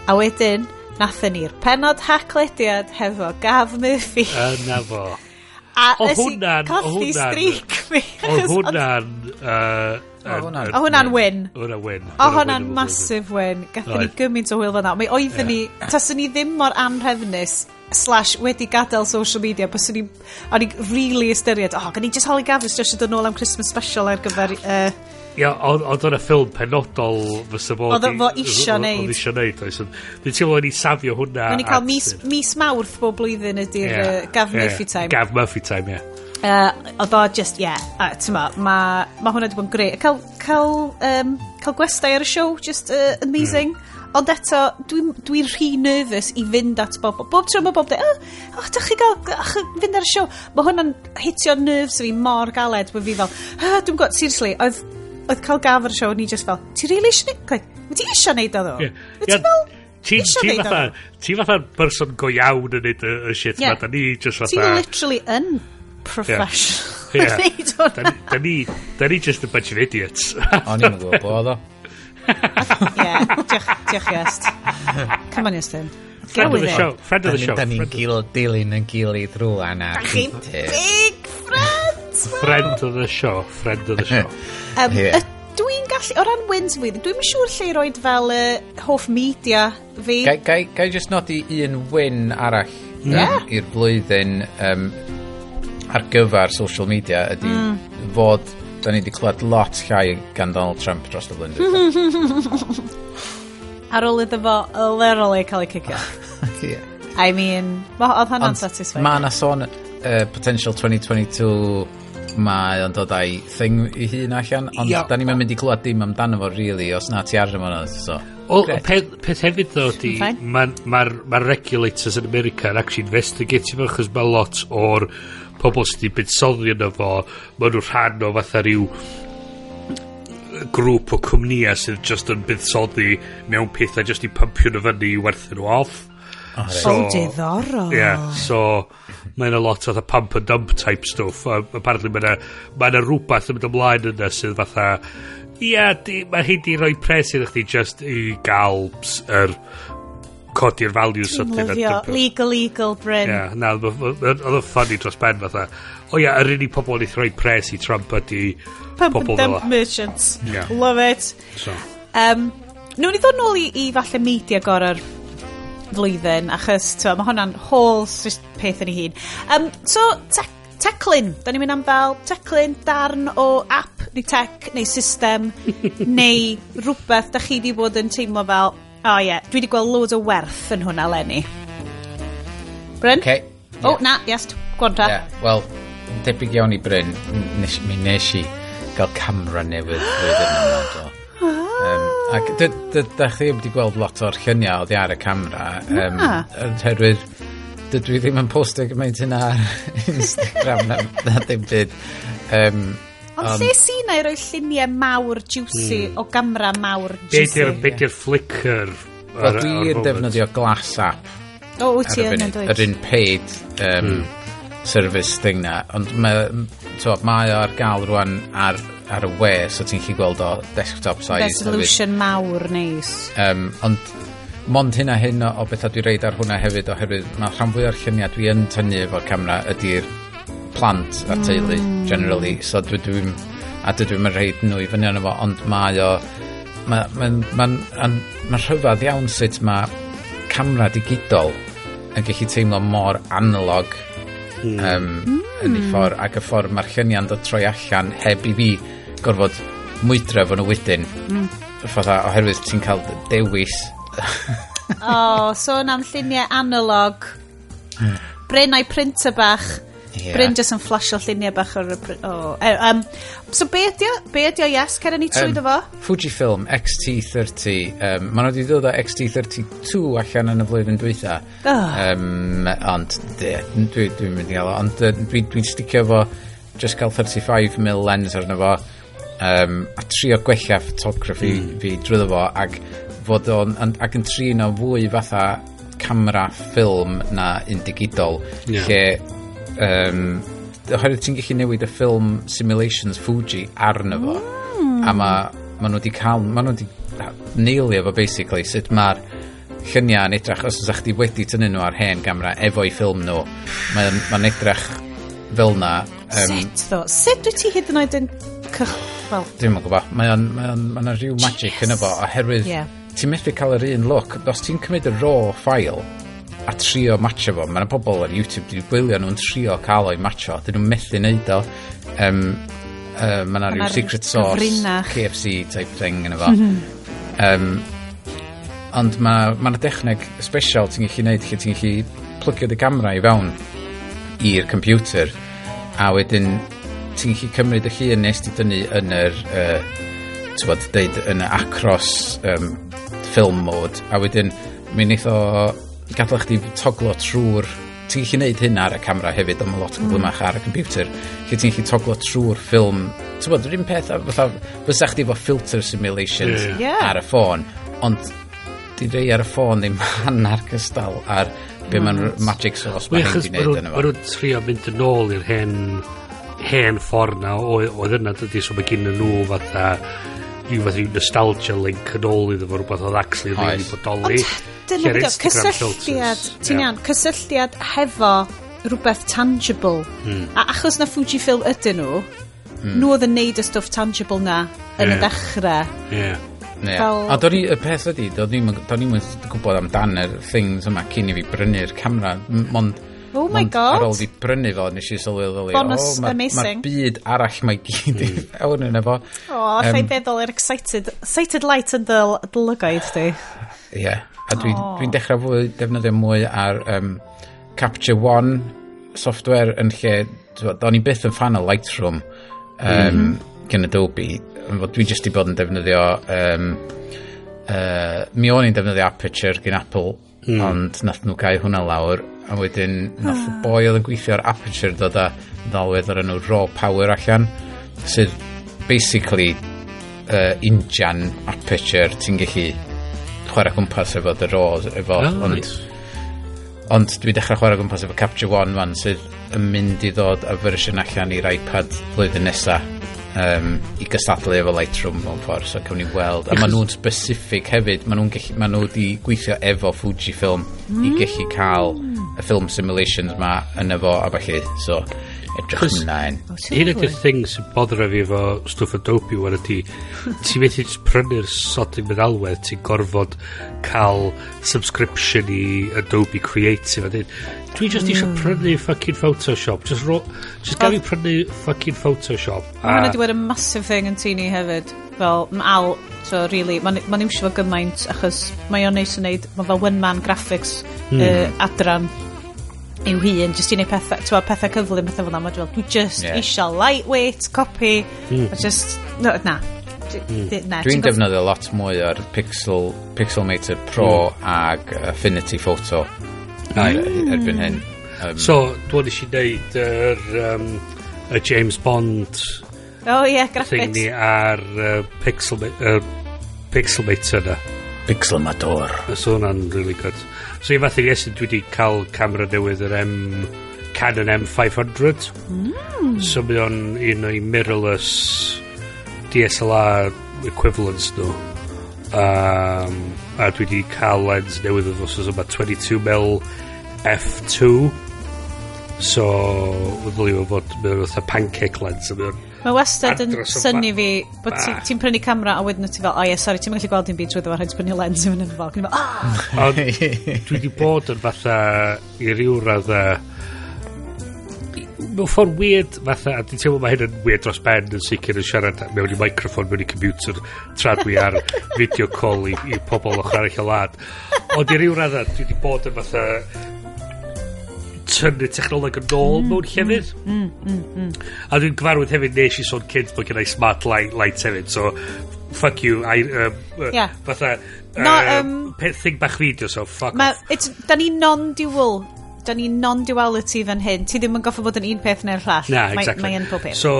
A wedyn, nathon ni'r penod haclediad hefo Gav Murphy. Yna fo. A o hwnna'n... Colli streak mi. Uh, o hwnna'n... O hwnna'n win. O hwnna'n win. O hwnna'n massive win. Gathen ni gymaint o wyl fyna. Mae oeddwn ni... Taswn ni ddim mor anhrefnus slash wedi gadael social media bys o'n i o'n i really ystyried oh gan i just holi gafus jyst dod nôl am Christmas special ar gyfer uh, Ia, oedd y ffilm penodol fysa fo... Oedd fo isio neud. Oedd isio neud, oes. Dwi'n teimlo o'n i safio hwnna. Mae'n i cael mis, mis mawrth bob blwyddyn ydy'r yeah, uh, Gav yeah, Murphy time. Gav Murphy time, ie. Yeah. Uh, oedd o just, ie, yeah, uh, tyma, mae ma hwnna wedi bod yn greu. Cael, cael, um, cael gwestai ar y show, just uh, amazing. Mm. Ond eto, dwi'n dwi rhy nervous i fynd at bob. Bob tro mae bob dweud, oh, oh, dych chi gael, ach, fynd ar y siow. Mae hwnna'n hitio nerves fi mor galed, bod fi fel, oh, dwi'n gwybod, seriously, oedd, oedd cael gaf ar y siow, ni just fel, ti really eisiau neud, like, mae ti eisiau neud o ddo? Mae ti fel, Ti, ti fatha, ti fatha'n person go iawn yn neud y y shit yeah. ma, da ni just fatha... Ti'n literally yn professional. Yeah. yeah. da, ni, da ni just a bunch of idiots. O'n i'n gwybod bod o yeah, diolch, diolch Iest. Come on Iestyn. Friend of the show. Friend of the show. Da ni'n gil, dilyn yn gilydd rwan a chi'n big friends. Friend of the show. Friend of the show. um, yeah. Dwi'n gallu, o ran wins fi, dwi'n mynd siŵr lle i roed fel y uh, hoff media fi. Gai, gai, gai just nodi un win arall yeah. um, i'r blwyddyn um, ar gyfer social media ydy mm. fod da ni wedi clywed lot llai gan Donald Trump dros y blwyddyn. (laughs) Ar ôl iddo fo literally cael ei cicio. (laughs) yeah. I mean, oedd hwnna'n satisfying. Mae yna sôn uh, potential 2022 mae o'n dod â'i thing i hun allan, ond yeah. da ni'n mynd i clywed dim amdano fo, really, os na ti ar yma. So. O, peth, peth hefyd ddo di, mae'r ma, ma, ma regulators yn America yn actually investigatio fo, achos mae lot o'r pobl sydd wedi buddsoddi yno fo, maen nhw rhan o fatha rhyw grŵp o cwmnïau sydd just yn buddsoddi mewn pethau just i pumpio nhw fyny i werthu nhw off. Oh, so, oh diddorol. Yeah, so mae'n a lot o fatha pump and dump type stuff. Um, apparently mae'n mae yna rhywbeth yn mynd ymlaen yna sydd fatha Ia, yeah, mae hi di rhoi pres iddo chdi just i gael yr er codi'r values sydyn. Dwi'n lyfio. Legal, legal, Bryn. Ie, yeah, na, oedd y ffynnu dros ben fatha. O ia, yr unig pobl wnaeth rhoi pres i Trump ydi pobl fel merchants. Yeah. Love it. So. Um, Nw'n i ddod nôl i, i falle media gorau'r flwyddyn, achos twa, mae hwnna'n whole peth yn ei hun. Um, so, tech, teclyn. Da ni'n mynd am fel teclyn darn o app, neu tech, neu system, (laughs) neu rhywbeth da chi di bod yn teimlo fel, O oh, ie, yeah. dwi wedi gweld loads o werth yn hwnna, Lenny. Bryn? Okay. Yeah. O, oh, na, yes, gwanta. Yeah. Wel, debyg iawn i Bryn, nes, mi nes i gael camera newydd flwyddyn ah. yma. Do. Um, ac da chi wedi gweld lot o'r lluniau oddi ar y camera. Um, Herwydd, dydw i ddim yn postio gymaint hynna ar (laughs) Instagram na, na ddim byd. Um, Ond um, lle si na i roi lluniau mawr juicy mm. o gamra mawr juicy? Be di'r flicker? Wel, dwi'n defnyddio glass app. O, wyt ti yn dweud. Yr un paid um, mm. service thing na. Ond mae, to, mae o ar gael rwan ar, ar y we, so ti'n chi gweld o desktop size. Resolution mawr neis. Um, ond mond hyn a hyn o, o bethau dwi'n reid ar hwnna hefyd oherwydd mae rhan fwy o'r lluniau dwi yn tynnu efo'r camera ydy'r plant a mm. teulu mm. generally so dwi dwi'n a dwi dwi'n rhaid nhw i fyny arno fo ond mae o mae'n ma, ma, ma, ma rhyfedd iawn sut mae camera digidol yn gallu teimlo mor analog mm. um, mm. yn ei hmm. ffordd ac y ffordd mae'r lluniau'n dod troi allan heb i fi gorfod mwydref yn y wedyn mm. fatha oherwydd ti'n cael dewis (laughs) o, oh, sôn so am lluniau analog hmm. bryn a'i printer bach Yeah. Bryn jyst yn flasio lluniau bach o'r... Oh. Um, so be ydio? Be ydio, yes, cer ni trwy um, fo? Fujifilm X-T30. Um, Maen nhw wedi dod o X-T32 allan yn y flwyddyn dwytha. Oh. Um, ond dwi'n dwi, dwi mynd i gael o. Ond dwi'n dwi, sticio fo just cael 35mm lens arno fo. Um, a trio gwella photography mm. fi drwyddo fo ac fod o'n, ac yn trin o fwy fatha camera ffilm na un digidol. yeah. lle um, oherwydd ti'n gallu newid y ffilm Simulations Fuji arno fo mm. a mae ma nhw wedi cael ma nhw wedi neilio fo basically sut mae'r lluniau yn edrach os ydych chi wedi tynnu nhw ar hen gamera efo'i ffilm nhw mae'n ma edrach fel na um, sut ddo sut wyt ti hyd yn oed yn cych well. dwi'n mwyn gwybod mae o'n mae o'n mae o'n rhyw magic yn efo oherwydd yeah. ti'n methu cael yr un look os ti'n cymryd y raw file a trio matcho fo. Mae'n pobl ar YouTube wedi gwylio nhw'n trio cael o'i matcho, dyn nhw'n methu neud o. Um, uh, mae yna rhyw secret sauce, Gyfrinach. KFC type thing yn efo. um, mhm. ond mae yna dechneg special ti'n gallu neud, lle ti'n gallu plygio dy gamera i fewn i'r computer a wedyn ti'n gallu cymryd y llun nes ti dynnu yn yr uh, tywod, deud yn y acros um, film mode a wedyn mi wnaeth o gadael chdi toglo trwy'r ti'n gallu neud hyn ar y camera hefyd ond mae lot yn mm. glymach ar y computer lle ti'n gallu toglo trwy'r ffilm ti'n bod, yr un peth fatha, fysa chdi efo filter simulations yeah. yeah. ar y ffôn ond di rei ar y ffôn ddim (laughs) hannar cystal ar be mae'n mm. magic sauce mae hyn wedi gwneud yn efo. Mae nhw'n trio mynd yn ôl i'r hen hen ffordd na oedd yna dydy so mae gen nhw fatha rhyw fath rhyw nostalgia link yn ôl iddo fo rhywbeth oedd actually yn rili bodoli. Ond dyna beth cysylltiad, ti'n iawn, cysylltiad hefo rhywbeth tangible. Hmm. A achos na Fujifilm ydyn nhw, hmm. nhw oedd yn neud y stwff tangible na yn yeah. y dechrau Yeah. Yeah. Fel... A do'n i, y peth ydi, do'n i'n gwybod amdan y things yma cyn i fi brynu'r camera, ond Oh my Ond god. Ar ôl di brynu fo, nes i sylwi fel i. Bonus oh, ma, amazing. Mae'r byd arall mae gyd i hmm. (laughs) fewn yn efo. O, oh, um, feddwl yr excited, excited light yn dyl, lygaid di. Ie. A dwi'n oh. dwi dechrau fwy, defnyddio mwy ar um, Capture One software yn lle, do'n i byth yn fan o Lightroom um, mm. gen Adobe. Dwi jyst i bod yn defnyddio, um, uh, mi o'n i'n defnyddio Aperture gen Apple, mm. ond nath nhw gael hwnna lawr a wedyn nath y boi oedd yn gweithio ar Aperture dod â ddalwedd o'r enw Raw Power allan sydd basically uh, injan Aperture ti'n gallu chwarae gwmpas efo The Raw efo oh, ond, nice. ond dwi dechrau chwarae gwmpas efo Capture One man sydd yn mynd i ddod a fersiwn allan i'r iPad flwyddyn nesa um, i gystadlu efo Lightroom mewn ffordd so cawn ni weld a maen nhw'n specific hefyd maen nhw'n gallu maen nhw wedi gweithio efo Fujifilm mm. i gallu cael y film simulations ma yna fo a falle so edrych ymlaen. Hyn ydy'r thing sy'n boddra fi efo stwff Adobe wan ydy ti methu prynu'r sodyn meddalwedd ti'n gorfod cael subscription i Adobe Creative a dwi just mm. eisiau prynu fucking Photoshop. Just, ro, just gael fi prynu fucking Photoshop. Mae hwnna wedi a massive thing yn tini hefyd. Fel mae al so really mae'n ma eisiau fo gymaint achos mae o'n neis yn neud mae fel one man graphics mm. uh, adran i'w hun jyst i wneud pethau ti'n pethau cyflym pethau fel na mae dwi just yeah. eisiau lightweight copy, mm. just no, na Mm. Dwi'n defnyddio lot mwy o'r Pixel, Pixelmator Pro mm. ag Affinity Photo mm. erbyn hyn. Um, so, dwi'n eisiau neud yr um, y James Bond oh, yeah, thing ni ar uh, Pixel, uh, Pixelmator na. Pixelmator. So, hwnna'n really good. So i fath i esyn, dwi wedi cael camera newydd yr M... Canon M500. Mm. So mae o'n un o'i mirrorless DSLR equivalents nhw. Um, a dwi wedi cael lens newydd o ddos yma 22mm f2 so ddylio fod mewn fatha pancake lens a mewn Mae wastad yn syni fi bod ti'n prynu camera a wedyn ti fel, o ie, sori, ti'n gallu gweld dim byd trwy ddefo, rhaid prynu lens yn fyny fo. Ah! Ond dwi wedi bod yn fatha i ryw radda mewn ffordd weird fatha a dwi'n teimlo mae hyn yn weird dros ben yn sicr yn siarad mewn i microfon mewn i computer tra dwi ar (laughs) video call i, i pobl o'ch arall y lad ond i ryw radda dwi wedi bod yn fatha tynnu technoleg yn ôl mm, mewn llefydd. Mm, mm, mm, mm. A dwi'n gyfarwydd hefyd nes i sôn cynt bod gennau smart light, light hefyd, so fuck you, I, um, uh, yeah. fatha, no, uh, um, um thing bach fideo, so fuck ma, off. It's, da ni non-dual da ni non-duality fan hyn. Ti ddim yn goffa bod yn un peth neu'r llall. Na, exactly. Mae'n pob peth. So,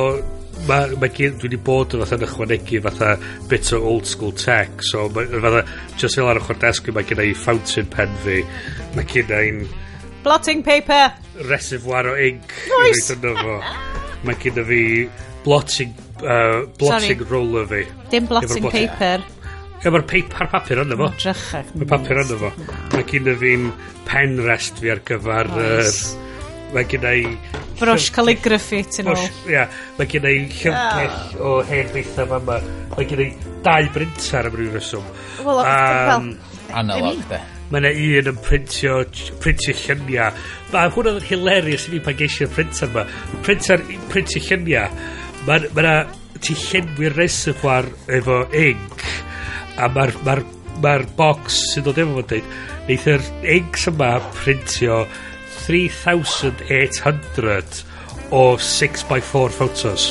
ma, ma, dwi wedi bod yn fatha yn ychwanegu fatha bit o old school tech. So, ma, fatha, just fel ar ochr desg, mae gen i fountain pen fi. Mae gen i'n Blotting paper. Reservoir o ink. Oes. Mae gen i fi blotting, uh, blotting roller fi. Dim blotting blot paper. Ie, mae'r paper papur yna fo. Drychach. Mae papur yna fo. Mae gen i fi'n pen rest fi ar gyfer... Oes. Uh, mae gen i... Brush calligraphy ti'n ôl. Ia, mae gen i llyfgell ah. o hen bethau fa yma. Mae gen i dau brintar am ryw reswm. Wel, um, fel... Analog, de mae yna un yn printio, printio lluniau. Mae hwnna'n yn hilarious i fi pan geisio'r printer yma. Printer, printio lluniau. Mae yna, ti llenwi'r reservoir efo ink a mae'r ma ma, box sy'n dod efo fo'n dweud neith yr inks yma printio 3,800 o 6x4 photos.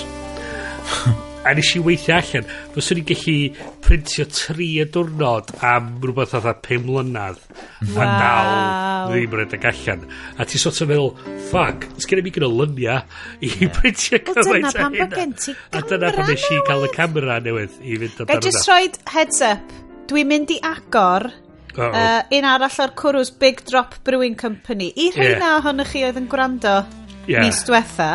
(laughs) A nes i weithio allan, fyswn i'n gallu printio tri y diwrnod am rhywbeth fatha 5 mlynedd. Wow. A naw ddim yn edrych allan. A ti sort of meddwl, fuck, sgen i mi gyda lynia i yeah. (laughs) printio cymaint a hynna. A dyna pan nes i cael y camera newydd i fynd amdano. Gai just roed heads up, dwi'n mynd i agor Uh, -oh. uh, un arall o'r cwrws Big Drop Brewing Company i rhain yeah. ohonych chi oedd yn gwrando yeah. mis diwetha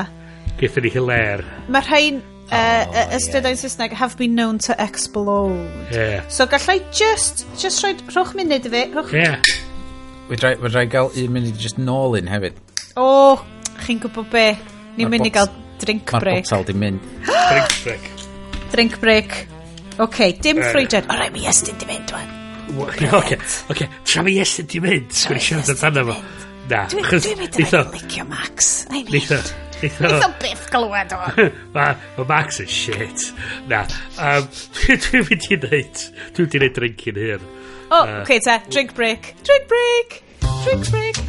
Gaethon ni hiler. Mae rhain uh, oh, ystydau yeah. Saesneg have been known to explode. Yeah. So gallai just, just rhoi, rhowch munud i fi. Rhowch... Yeah. Wydrai, wydrai gael un munud just nôl un hefyd. O, oh, chi'n gwybod be? Ni'n mynd i gael drink break. Mae'r botel di mynd. (gasps) drink break. Drink break. OK, dim uh, ffrwydred O, rai mi ystyn di mynd, dwan. (laughs) OK, OK. Tra mi ystyn di mynd, sgwrs i siarad amdano fo. Na, achos... Dwi'n mynd i'n licio Max. Nitho, Eitho byth glywed o. (laughs) Ma, ma Max yn shit. Na. Um, dwi'n mynd i wneud... Dwi'n mynd i wneud drink i'n hyn. O, oh, uh, okay, te. Drink break. Drink break. Drink break.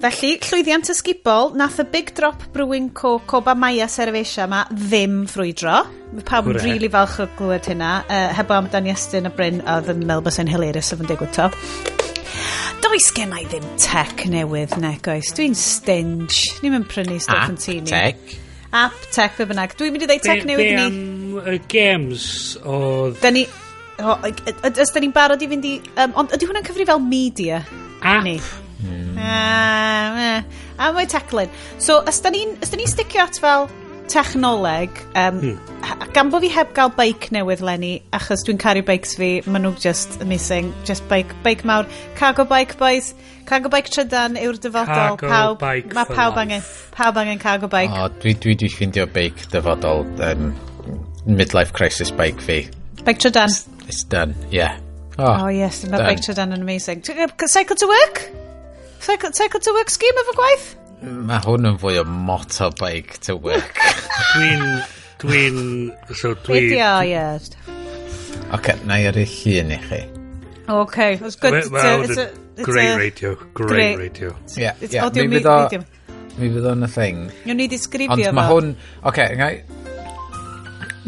Felly, llwyddiant ysgubol, nath y Big Drop Brewing Co Coba Maia Cervesia yma ddim ffrwydro. Mae pawb yn rili falch o glywed hynna, uh, heb am Dan Iestyn y Bryn, oedd yn meddwl bys yn hilarious o fy'n digwydd to. Does gen i ddim tech newydd, nec oes. Dwi'n stinge. Ni'n mynd prynu stuff yn tini. App tech. App tech, fe bynnag. Dwi'n mynd i ddeud tech newydd ni. Be am uh, games oedd... Da ni... Ys da ni'n barod i fynd i... Um, ond ydy hwnna'n cyfri fel media? App. Ni? Mm. Uh, a mae teclyn. So, ys da ni'n ni sticio at fel technoleg, um, hmm. gan bod fi heb gael bike newydd lenni, achos dwi'n caru bikes fi, maen nhw just amazing, just bike bike mawr. Cargo bike, boys. Cargo bike trydan yw'r dyfodol. Cargo pawb, bike Mae pawb angen, pawb angen cargo bike. O, oh, dwi, dwi, dwi ffindio beic dyfodol, um, midlife crisis bike fi. Bike trydan. It's, it's done, yeah. Oh, oh yes, mae bike trydan yn amazing. Cycle to work? Cycle, cycle to work scheme efo gwaith? Mae hwn yn fwy o motorbike to work. (laughs) dwi'n... Dwi'n... So, dwi... Video, yes. Ok, na i ar llun i chi. Ok, it's good. Well, well, it's a, it's great a, radio, great, great radio. Yeah, it's yeah. audio mi medium. Mi fydd o'n y thing. Nwn ni disgrifio fo. Ond mae hwn... Ok, ngai...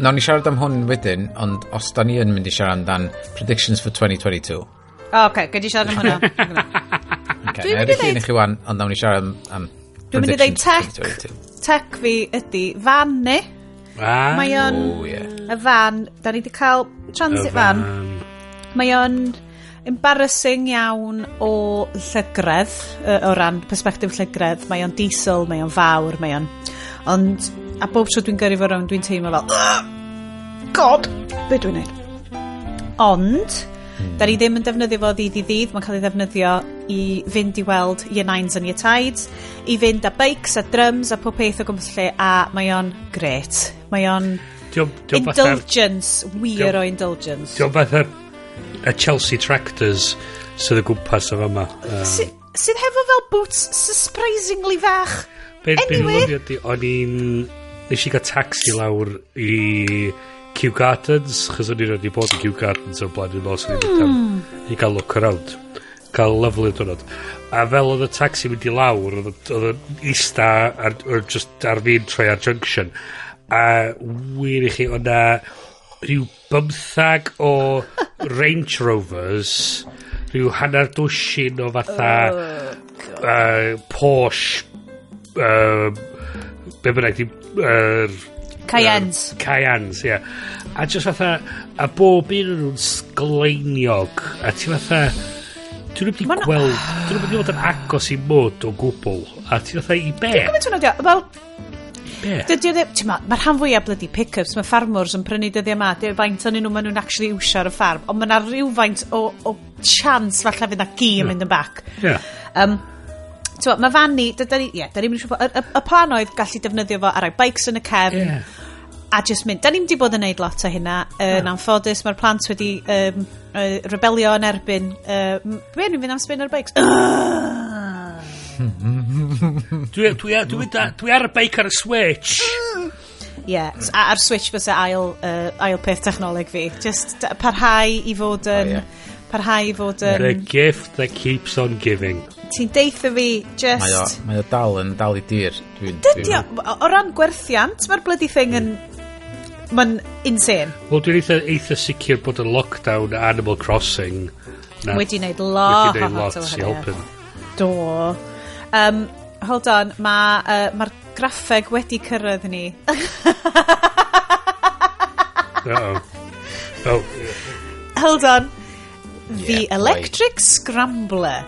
Nawn ni siarad am hwn wedyn, ond os da ni yn mynd i siarad amdan predictions for 2022. O, oh, okay, gyd i siarad am hwnna. (laughs) okay, Dwi'n mynd i ddweud... Dwi'n mynd i chi wan, ond nawn ni siarad am, am Dwi'n mynd i ddeud tech. Tech fi ydy fan ni. Ah, Mae o'n... Oh, yeah. Y fan. Da ni wedi cael transit van. van. Mae o'n embarrassing iawn o llygredd, o ran perspektif llygredd. Mae o'n diesel, mae o'n fawr, mae o'n... Ond, a bob tro dwi'n gyrru fo rownd, dwi'n teimlo fel... Ah, God! Be dwi'n neud? Ond, Mm. Da ni ddim yn defnyddio fo ddydd i ddydd, mae'n cael ei ddefnyddio i fynd i weld year nines and year tides, i fynd â bikes a drums a pob peth o gwmpas lle, a mae o'n gret. Mae o'n indulgence, wir o indulgence. Diolch fatha y Chelsea Tractors sydd y gwmpas o fama. Um, sydd hefo fel boots surprisingly fach. Be, anyway. Be o'n i'n... Nes i gael taxi lawr i Kew Gardens, chos o'n i'n rhaid i bod yn Kew Gardens o'r blaen yn os o'n i'n mynd hmm. i gael look around. Cael lyflu dwrnod. A fel oedd y taxi mynd i lawr, oedd yn ista ar, or just ar fi'n troi ar junction. A wir i chi, oedd na rhyw bymthag o (laughs) Range Rovers, rhyw hanner dwsin o fatha oh, uh, Porsche, uh, be bynnag, uh, Cayennes. Cayennes, ie. A just fatha, a bob un o'n nhw'n sgleiniog. A ti fatha, dwi'n rhywbeth i gweld, dwi'n rhywbeth i fod yn agos i mod o gwbl. A ti fatha, i be? Dwi'n gwybod hwnna, wel, Dydy o ddim... Mae'r rhan fwyaf blydi pick-ups, mae ffarmwrs yn prynu dyddiau yma, dy faint o'n nhw maen nhw'n actually iwsio ar y ffarm, ond mae yna rhywfaint o, o chance falle fydd na gi yn hmm. mynd yn bac. Yeah. Um, Tewa, mae fan ni, da ni, ie, da ni'n siŵr, y, y, y plan oedd gallu defnyddio fo ar ei bikes yn y cefn, yeah. a just mynd, da ni'n di bod yn neud lot o hynna, yn yeah. anffodus, mae'r plant wedi um, uh, rebelio yn erbyn, uh, be ni'n mynd am spin ar bikes? (laughs) dwi, dwi, dwi, dwi ar y bike ar y switch. Ie, yeah, a'r switch fysa ail, uh, ail peth technoleg fi. Just parhau i fod yn... Oh, yeah. Parhau i fod yn... The gift that keeps on giving ti'n deitha fi just... Mae o, mae o dal yn dal i dir. Dwi'n... Dydy o, o ran gwerthiant, mae'r bloody thing yn... Mae'n insane. Wel, dwi'n eitha, eitha sicr bod y lockdown Animal Crossing. Na, wedi wneud lot. Wedi wneud lot i helpu. Do. Um, hold on, mae'r uh, ma graffeg wedi cyrraedd ni. (laughs) Uh-oh. Oh. Hold on. The yeah, Electric right. Scrambler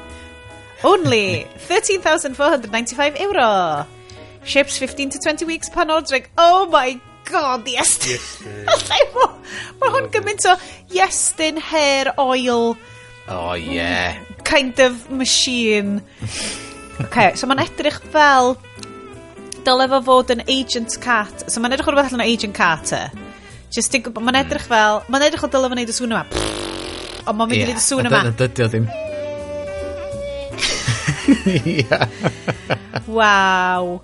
Only 13,495 euro. Ships 15 to 20 weeks pan ordering. Oh my god, yes. (laughs) yes Mae hwn gymaint o yestyn hair oil. Oh yeah. Kind of machine. okay, so mae'n edrych fel dylai fo fod yn Agent cat. So mae'n edrych o rhywbeth allan o Agent Carter. Just Mae'n edrych hmm. fel... Mae'n edrych o dylai fo wneud y sŵn yma. Ond mae'n mynd i wneud y sŵn yma. Dydy o ddim. Ia. (laughs) Waw.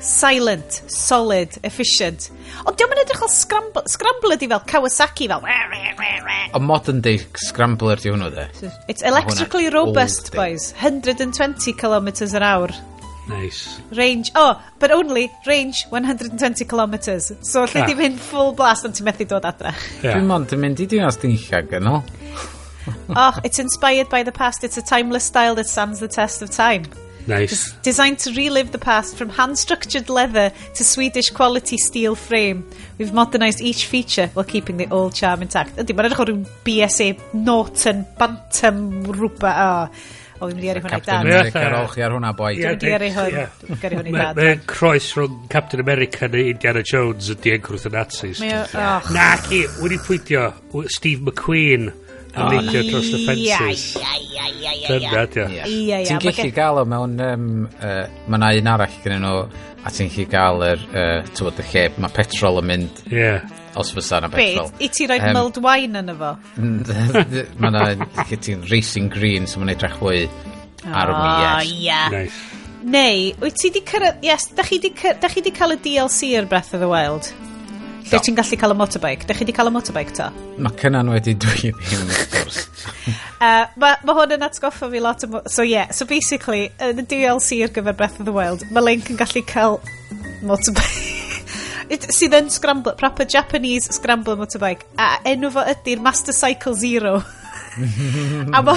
Silent, solid, efficient. Ond diolch yn edrych o scramble, scrambler di fel Kawasaki fel. A modern day scrambler di hwnnw de. It's electrically robust, boys. 120 kilometers an hour. Nice. Range, oh, but only range 120 kilometers. So lle yeah. di ah. fynd full blast ond ti'n methu dod adre. Yeah. Dwi'n mond yn mynd i dinas dinlliag yn. (laughs) oh, it's inspired by the past. It's a timeless style that stands the test of time. Nice. Designed to relive the past from hand-structured leather to Swedish quality steel frame. We've modernised each feature while keeping the old charm intact. Ydy, mae'n edrych o rhyw BSA Norton Bantam rhywbeth. Oh. O, fi'n mynd i eri hwnna i dad. America, rowch chi ar hwnna, boi. Dwi'n mynd i eri hwnna i dad. Mae'n croes rhwng Captain America neu Indiana Jones yn diengrwth y Nazis. Na, ci, wedi pwydio Steve McQueen yn neidio dros y fences. Dyna, dio. Ti'n gallu gael o mewn... Um, uh, mae na un arall gen nhw, a ti'n gallu gael yr... Uh, Tywod y lle, mae petrol yn mynd. Yeah. Os fysa na petrol. Beth? I ti roi um, mulled wine yn efo? mae na... Ti'n racing green, so mae'n edrych fwy ar y mi. yeah. Nice. Neu, wyt ti di cyrraedd... Yes, da chi di, da chi di cael y DLC i'r Breath of the Wild? Lle so. ti'n gallu cael y motorbike? Dych chi wedi cael y motorbike to? Mae cynnan wedi dwi ddim, of course. uh, mae ma hwn yn atgoffa fi lot o... So yeah, so basically, yn y DLC ar gyfer Breath of the Wild, mae Link yn gallu cael motorbike. (laughs) It, sydd yn scramble, proper Japanese scramble motorbike. A enw fo ydy'r Master Cycle Zero. (laughs) (laughs) a ma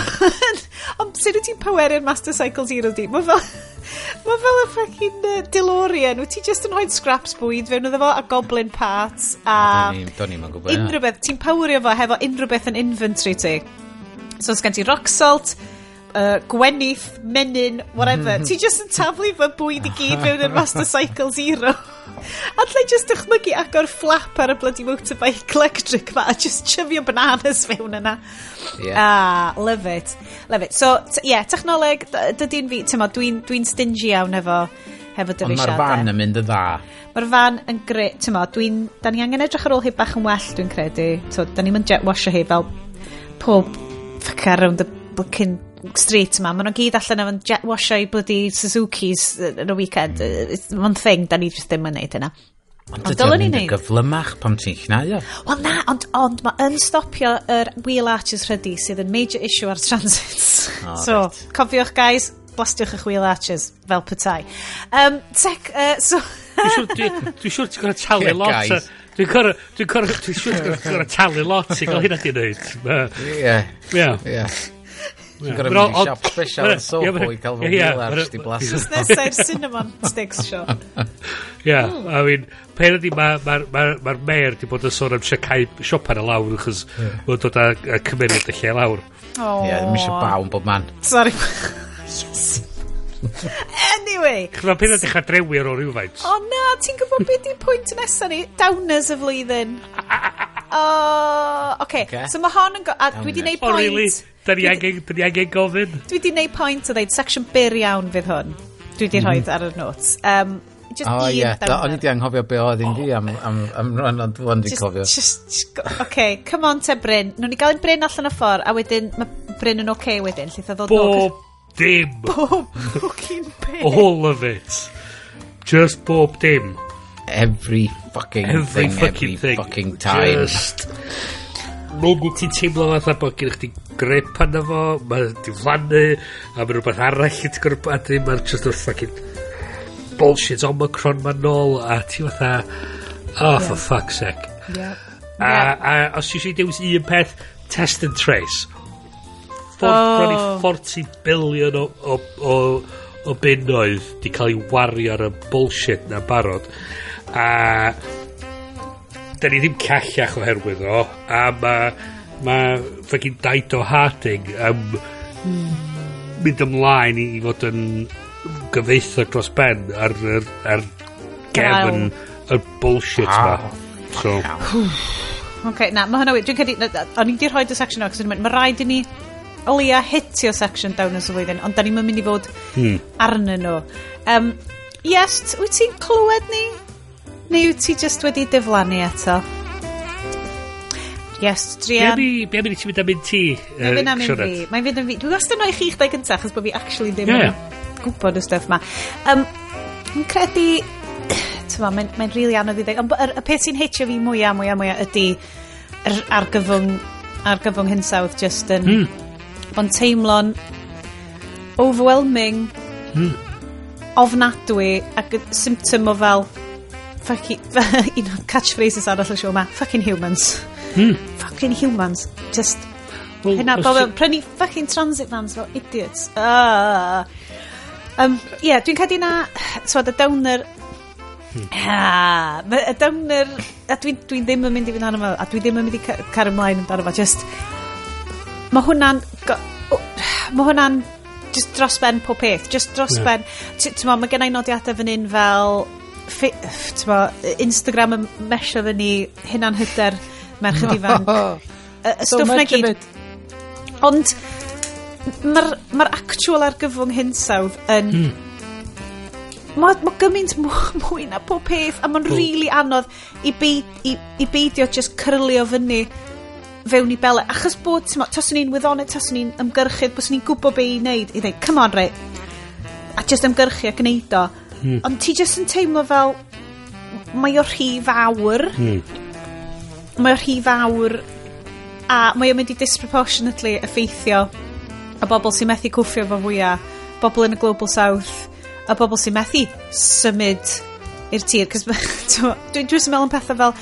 ond sut wyt ti'n poweru'r Master Cycle Zero di mae fel (laughs) mae fel y fucking uh, DeLorean wyt ti just yn hoed scraps bwyd fewn iddo fo a goblin parts a do'n i'n gwybod unrhyw beth ti'n powerio fo hefo unrhyw beth yn inventory ti so sgan ti rock salt uh, gwenith, menyn, whatever. (laughs) Ti just yn taflu fo bwyd i gyd fewn i'r Master Cycle Zero. A ddau just dychmygu agor flap ar y bloody motorbike electric ma a just chyfio bananas fewn yna. Yeah. Ah, love it. Love it. So, ie, yeah, technoleg, dydy'n fi, ti'n dwi'n dwi stingy iawn efo hefo dyfeisiadau. Ond mae'r fan yn mynd y dda. Mae'r fan yn gre... Ti'n dwi'n... Da ni angen edrych ar ôl hi bach yn well, dwi'n credu. So, da ni'n mynd jet washer hi fel pob ffacar rownd y booking street yma, Maen nhw'n gyd allan efo'n jet wasio i bloody Suzuki's yn y weekend. Mm. Mae'n thing, da ni jyst ddim yn neud yna. Ond dylwn ni wneud. gyflymach pam ti'n chnaio. Wel na, ond, ond mae yn stopio yr wheel arches rhydi sydd yn major issue ar transits. Oh, (laughs) so, right. cofiwch guys, blastiwch eich wheel arches fel petai. Um, tec, uh, so... Dwi'n siŵr ti'n gorau talu lot. Dwi'n gorau, dwi'n gorau, dwi'n siŵr ti'n gorau talu (laughs) lot i gael hynna di wneud. Ie. Ie. Dwi'n gorau mynd i siop special yn Soho i cael fy wheel arch di blas. Nesau'r cinnamon sticks shop. Ie, a fi'n, pen ydi mae'r mayor di bod yn sôn am siacau siop ar y lawr, achos mae'n dod â cymeriad y lle lawr. Oh. Ie, ddim eisiau bawn bob man. Sorry. Yes. (laughs) anyway. Chyfa peth ydych chi'n drewi ar ôl rhywfaint. O na, ti'n gwybod beth di pwynt nesaf ni? Downers y flwyddyn. (laughs) O, oce. Okay. Okay. So mae hon yn... go, A dwi wedi neud pwynt... O, really? Da ni angen, da ni angen gofyn. Dwi di neud pwynt o ddeud, section byr iawn fydd hwn. Dwi di rhoi mhm. ar y notes. Um, just oh, un yeah. Da, o'n i di anghofio be oedd un di am, am, am rhan, ond o'n di'n cofio. Just, just, okay, come on te Bryn. Nw'n ni gael ein Bryn allan y ffordd, a wedyn, mae Bryn yn oce okay wedyn. Lle ddodd Bob dim. Bob fucking bit. All of it. Just bob dim. Every fucking every thing, fucking every thing. fucking time. Just nôl ti'n teimlo fatha bod gennych chdi grip arno fo, mae'n diflannu, a mae rhywbeth arall i ti'n grip a ddim, mae'n just o'r fucking bullshit Omicron ma'n nôl, a ti fatha, oh, for fuck's sake. Yeah. A, a, os ti eisiau dewis un peth, test and trace. For, oh. 40 bilion o, o, o, o bunnoedd di cael ei wario ar y bullshit na barod. A 'da ni ddim callach oherwydd o, a mae ma' ffycin Dido Harding yn mynd ymlaen i i fod yn gyfoethog dros ben ar ar, ar gefn y bullshit ma. So. OK, na, mae hwnna wir. Dwi'n credu, o'n i wedi rhoi dy section o, cos mae rhaid i ni o leia hitio section down yn sylweddyn, ond da ni'n mynd i fod hmm. arnyn nhw. Um, yes, wyt ti'n clywed ni? Neu wyt ti just wedi diflannu eto? Yes, Drian. Be am i ti mynd am mynd ti? Mae'n mynd am mynd fi. Mae'n fynd am fi. Dwi'n wastad roi chi chdau gyntaf, achos bod fi actually ddim yn gwybod y stuff ma. Um, yn credu, mae'n mae, mae really anodd i ddeg. Ond y, y peth sy'n heitio fi mwyaf, mwyaf, mwyaf ydy yr argyfwng, argyfwng hinsawdd just yn... Mm. Bo'n teimlo'n overwhelming, mm. ofnadwy ac symptom o fel fucking, (laughs) un o'r catchphrases arall y siw yma, fucking humans. Hmm. Fucking humans. Just, well, hynna, bobl, prynu fucking transit vans fel idiots. Uh. Um, yeah, dwi'n cael na, twad, y downer, Hmm. Ah, y downer, a dwi'n dwi ddim yn mynd i fynd arno fo, a dwi ddim yn mynd i car ymlaen amdano fo, just, mae hwnna'n, mae hwnna'n, just dros ben pob peth, just dros yeah. ben, ti'n ma, mae gennau nodiadau fan hyn fel, Tyma, Instagram yn mesio dyn ni hynna'n hyder merched (laughs) ifanc. Y uh, stwff so na gyd. Ond mae'r ma actual argyfwng hinsawdd yn... Hmm. Mae ma gymaint (laughs) mwy na pob peth a mae'n rili really anodd i, beid, i, i beidio just cyrlio fyny fewn i bele. Achos bod, ti'n tas o'n i'n wyddonau, tas o'n i'n ymgyrchydd, bos o'n gwybod be i wneud, i ddweud, come on, rei. A just ymgyrchu ac gwneud o. Mm. Ond ti jyst yn teimlo fel, mae o rhy fawr. Mm. Mae o rhy fawr a mae o'n mynd i disproportionately effeithio a bobl sy'n methu cwffio fo fwyaf, bobl yn y Global South, a bobl sy'n methu symud i'r tir. Cos dwi'n dwi'n meddwl yn pethau fel,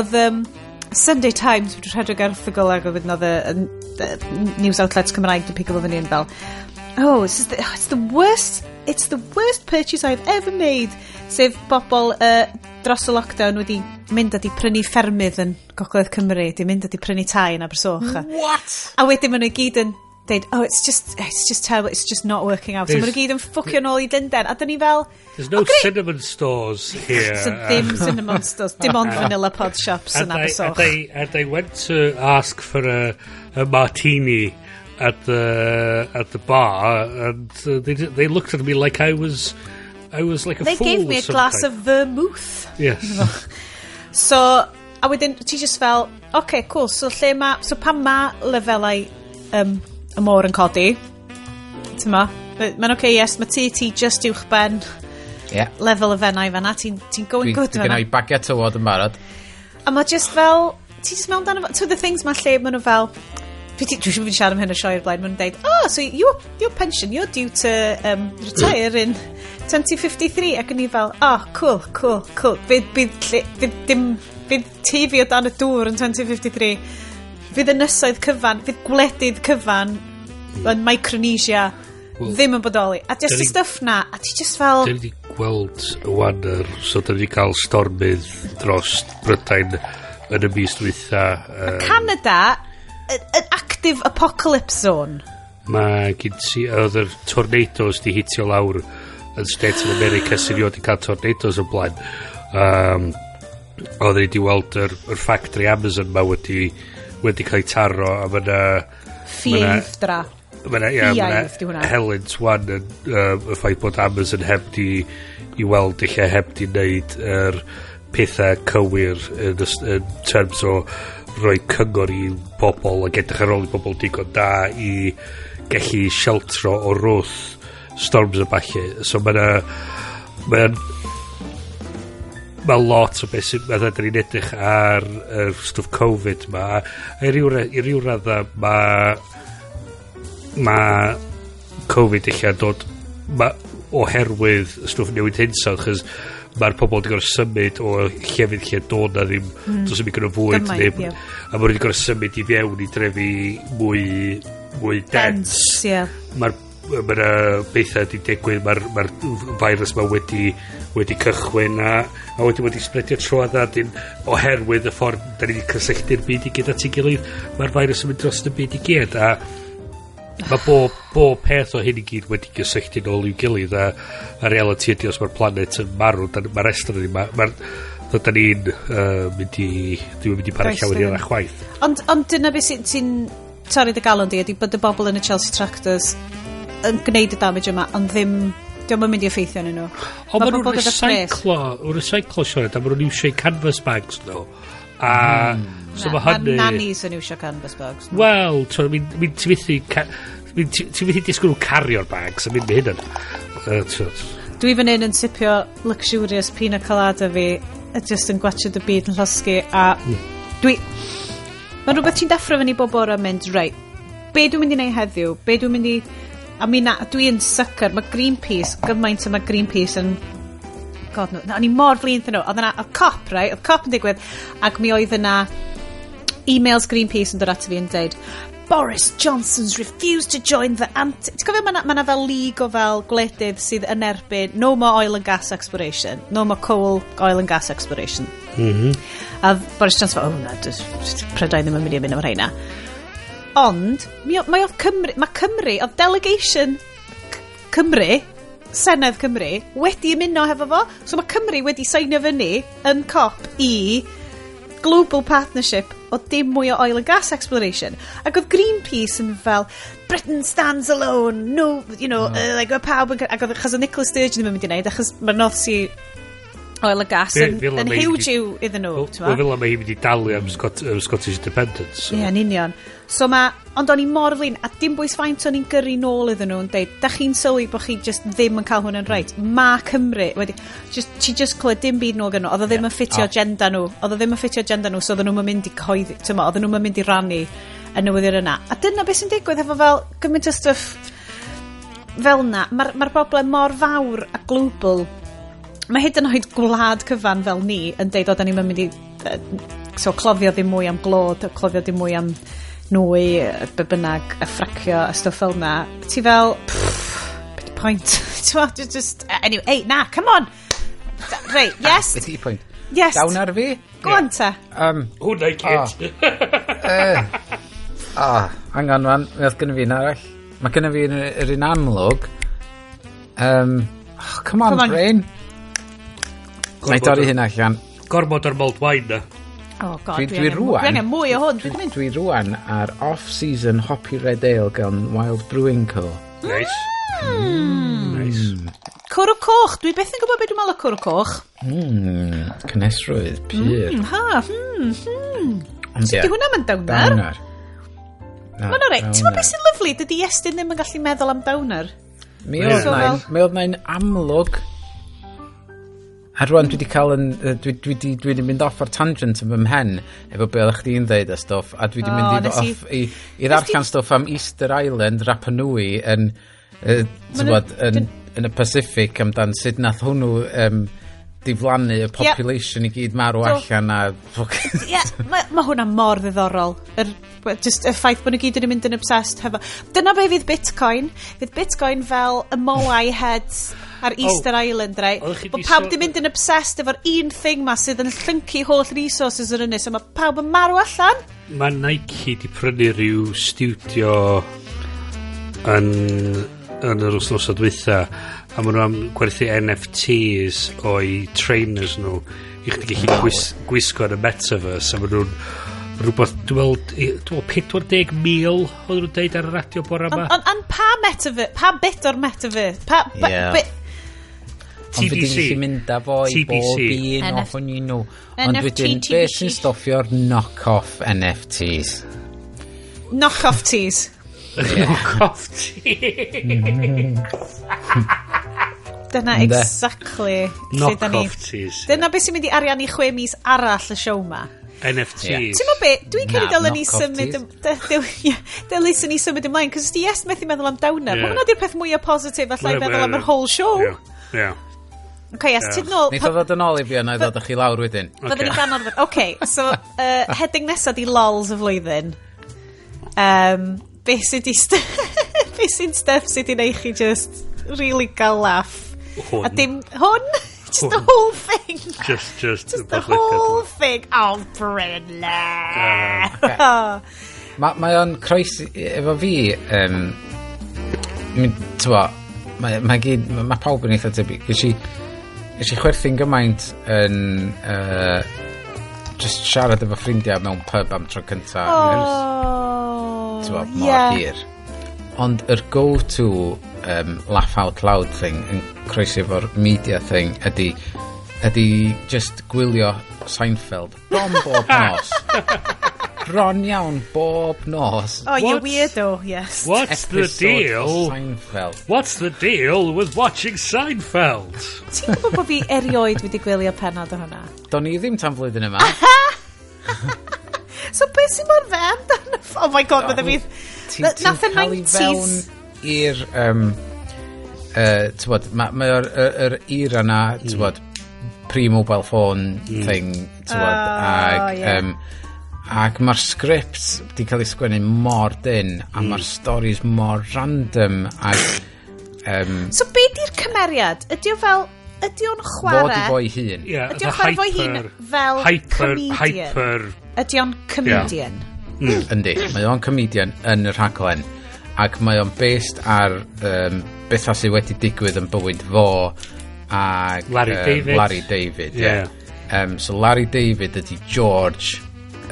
oedd um, Sunday Times, dwi'n rhedeg ar erthigol ag oedd oedd y news outlets Cymraeg dwi'n pigo fo fyny yn fel, oh, this is the, oh, it's the worst it's the worst purchase I've ever made. Sef bobl uh, dros y lockdown wedi mynd a di prynu ffermydd yn Gogledd Cymru, di mynd a di prynu tai yn Abersoch. What? A wedyn maen nhw gyd yn deud, oh, it's just, it's just terrible, it's just not working out. There's, so maen nhw gyd yn ffwcio nôl i Dynden. A dyn ni fel... There's no oh, okay. cinnamon stores here. so ddim uh, (laughs) cinnamon stores, dim ond vanilla pod shops yn Abersoch. And they, and, they, went to ask for a, a martini at the at the bar, and uh, they they looked at me like I was I was like a they fool. They gave me a glass of vermouth. Yes. (laughs) so a wedyn ti just fel, okay, cool. So lle ma, so pan ma lefelau um, y môr yn codi, ti'n ma, mae'n okay, yes, mae ti, ti just uwch ben yeah. lefel y fennau fanna, ti'n ti going dwi, good fanna. Dwi gennau bagiau tywod yn barod. A mae just fel, ti just mewn dan, to the things ma lle maen nhw fel, Dwi ddim wedi siarad am hyn o sioi'r blaen. Mae'n dweud, oh, so your, your pension, you're due to um, retire in 2053. Ac yn i fel, oh, cool, cool, cool. bydd fydd, fydd, dim, bydd TV o dan y dŵr yn 2053. Fydd y nysoedd cyfan, fydd gwledydd cyfan hmm. yn Micronesia well, ddim yn bodoli. A just y stuff na, a ti just fel... Da ni wedi gweld ywan, so da ni wedi cael stormydd dros Brydain yn y mis dwytha. Um, Canada, ac active apocalypse zone. Mae gyd si, oedd yr tornadoes di hitio lawr yn States of America sy'n i cael tornadoes o blaen. Um, oedd wedi weld yr, yr factory Amazon ma wedi, wedi cael ei taro a mae yna... Ffieithdra. Mae yna, ia, mae yna Helen Swan yn um, y ffaith bod Amazon heb di i weld eich heb di wneud yr er pethau cywir yn, yn terms o rhoi cyngor i bobl ac edrych ar ôl i bobl digon da i gallu sheltro o rwth storms y falle. So mae'na... Mae'n mae lot o beth sy'n meddwl da ni'n edrych ar y stwff Covid ma i ryw, i ryw radda ma ma Covid eich dod ma, oherwydd stwff newid hinsawdd chys mae'r pobl wedi gorau symud o llefydd lle dod na ddim mm. dos yn gyda fwyd Gymaid, ddim yeah. a mae wedi gorau symud i fewn i drefi mwy mwy dense, dense yeah. mae'r mae bethau wedi digwydd, mae'r ma virus mae wedi, wedi cychwyn a, a wedi wedi spredio troedd a dyn oherwydd y ffordd da ni wedi cysylltu'r byd i gyd at ei gilydd, mae'r virus yn mynd dros y byd i gyd a Mae bob, bob peth o hyn i gyd wedi gysylltu nôl i'w gilydd a, a reality ydy os mae'r planet yn marw, mae'r estron ydy, mae'r... Ma, ma ni'n uh, mynd i... Dwi'n mynd i parau llawer i'r chwaith. Ond, ond dyna beth sy'n sy torri dy galon di ydy bod y bobl yn y Chelsea Tractors yn gwneud y damage yma, ond ddim... Dwi'n mynd i effeithio yn nhw. Ond mae nhw'n recyclo, nhw'n recyclo siarad, a mae nhw'n iwsio'u canvas bags nhw. No A... Mm. So mae hynny... Na, nannies yn iwsio canvas bags. Wel, ti'n methu... Ti'n methu disgwyl nhw cario'r bags a mynd hyn yn. Dwi fan hyn yn sipio luxurious pina colada fi a just yn gwachio dy byd yn llosgu a hmm. dwi... Mae'n rhywbeth ti'n deffro fan i bob o'r mynd, reit, be dwi'n mynd i wneud heddiw? Be dwi'n mynd i... A mi na, dwi'n sycr, mae Greenpeace, gymaint yma Greenpeace yn god, no, o'n i mor flin nhw. Oedd yna, oedd cop, right? Oedd cop yn digwydd, ac mi oedd yna emails Greenpeace yn dod at fi yn deud, Boris Johnson's refused to join the anti... Ti'n cofio, mae yna fel lig o fel gwledydd sydd yn erbyn no more oil and gas exploration, no more coal, oil and gas exploration. Mm -hmm. A Boris Johnson, oh, na, prydau ddim yn mynd i mynd o'r rheina. Ond, mae o Cymru, mae Cymru, oedd delegation Cymru Senedd Cymru wedi ymuno hefo fo. So mae Cymru wedi seinio fyny yn cop i Global Partnership o dim mwy o oil and gas exploration. Ac oedd Greenpeace yn fel, Britain stands alone, no, you know, no. Uh, like, pawb yn... Ac oedd achos o Nicola Sturgeon ddim yn mynd i wneud, achos mae North Sea Oil and gas yn, yn huge yw iddyn nhw. Wel, fel yma hi wedi dalu am Scot um, Scottish Independence. Ie, yn union. So ma, ond o'n i mor flin, a dim bwys faint o'n i'n gyrru nôl iddyn nhw yn deud, da chi'n sylwi bod chi just ddim yn cael hwn yn reit. Mm. Ma Cymru, wedi, just, ti just clywed dim byd nôl nhw, oedd o ddim yn ffitio ah. agenda nhw, oedd o ddim yn ffitio agenda nhw, so oedd nhw'n mynd i coeddi, tyma, oedd nhw'n mynd i rannu y newyddion yna. A dyna beth sy'n digwydd efo fel gymaint o stuff fel yna. Mae'r ma, ma broblem mor fawr a global mae hyd yn oed gwlad cyfan fel ni yn deud o da ni'n mynd i so cloddio ddim mwy am glod cloddio ddim mwy am nwy be bynnag a ffracio a stwff fel na. Ti fel pfff point. (laughs) Ti'n just anyway hey, na come on! Rei (laughs) yes. beth i point. Yes. Dawn ar fi? Go on ta um, who like it ah. Hang on man mi oedd gynnu fi un arall. Mae gynnu fi yr un amlwg. Um, oh, come on, come on. brain. Mae dorri hyn allan. Gormod o'r mold wine na. Oh god, dwi, dwi, dwi rwan. Dwi angen mwy o hwn. Dwi, mynd. dwi rwan ar off-season Hoppy Red Ale gan Wild Brewing Co. Nice. Mm. Nice. Mm. Cwrw coch. Dwi beth yn gwybod beth dwi'n meddwl o cwrw coch. Mm. Cynesrwydd, pyr. Mm, ha, hmm, hmm. Ond yeah. Di hwnna'n mynd dawnar? Dawnar. No, Mae'n oreit. Ti'n meddwl beth sy'n lyflu? Dydy Estyn ddim yn gallu meddwl am dawnar. Mi oedd na'n amlwg A rwan dwi wedi cael yn, dwi, dwi, dwi, dwi wedi mynd off ar tangent yn fy mhen efo be oeddech chdi'n dweud y stwff a dwi wedi oh, mynd i, off i, i ddarllen stwff am Easter Island, Rapa Nui yn, uh, bod, yn, yn, y Pacific amdan sut nath hwnnw um, diflannu y population yep. i gyd marw allan a... (laughs) Ie, yeah, mae ma hwnna mor ddiddorol. Er, just y ffaith bod nhw gyd yn mynd yn obsessed hefo... Dyna be fydd Bitcoin. Fydd Bitcoin fel y moai heads ar oh. Easter oh. Island, rei. Bod pawb di mynd yn obsessed efo'r un thing ma sydd yn llyncu holl resources yr ynnes, a mae pawb yn marw allan. Mae Nike di prynu rhyw studio yn, yn yr wrthnos o dwytha, a maen nhw am gwerthu NFTs o'i trainers nhw i chdi gallu gwis, gwisgo yn y metaverse, a maen nhw'n rhywbeth, dwi'n meddwl, dwi'n meddwl 40,000 oedd nhw'n deud ar y radio bore yma. Ond on, pa metaverse, pa bit o'r metaverse, pa, yeah. Ba, bit, TBC. Ond mynd â fo i bob un off o'n nhw. Ond wedyn, beth sy'n stoffio'r knock-off NFTs? Knock-off tees. Knock-off teas. (laughs) Dyna exactly. Knock-off tees. Dyna beth sy'n mynd i ariannu chwe mis arall y siow ma. NFTs. Ti'n mwyn be, dwi'n cael ei dylen ni symud dylen ni symud ymlaen, cos di yes methu meddwl am downer. Yeah. Mae hwnna di'r peth mwyaf positif allai meddwl am yr whole show. Yeah. yeah. Okay, yes, ti'n nôl... Nid o ddod yn ôl i fi yna i ddod â chi lawr wedyn. Fyddwn ni'n gan orfod. Ok, so, uh, heading nesaf di lols y flwyddyn. Um, be sy'n di... (laughs) be sy'n stuff sy'n di neu chi just really gael laff. Hwn. A dim... Hwn? (laughs) just the whole thing. Just, just, just the whole thing. Oh, Brynle. Yeah. Okay. Mae ma o'n croes efo fi, um, ti'n bo, mae ma, mae ma pawb yn eitha tebyg. Gysi, nes i chwerthu'n gymaint yn uh, just siarad efo ffrindiau mewn pub am tro cynta. Oh, ers, bod, mor yeah. hir. Ond yr go to um, laugh out loud thing yn croesi efo'r media thing ydy ydy just gwylio Seinfeld. Bom bob (laughs) nos bron iawn bob nos. Oh, you weirdo, yes. What's the deal? Seinfeld. What's the deal with watching Seinfeld? Ti'n gwybod bod fi erioed wedi gwylio penod o hwnna? Do'n i ddim tan flwyddyn yma. so beth sy'n mor fe amdano? Oh my god, bydde fi... Nath y 90s... i'r... Um, uh, tywod, mae'r er, era na, hmm. tywod, pre-mobile phone mm. thing, tywod, oh, ag... Yeah. Um, ac mae'r script di cael ei sgwennu mor dyn a mm. mae'r stories mor random ac um, So be di'r cymeriad? Ydy o fel ydy o'n chwarae fo di fo'i hun yeah, ydy o'n chwarae fo'i hun fel hyper, comedian hyper. ydy o'n comedian yeah. mm. yndi mae o'n comedian yn y rhaglen ac mae o'n based ar um, beth sydd wedi digwydd yn bywyd fo ac Larry um, David Larry David yeah. yeah. Um, so Larry David ydy George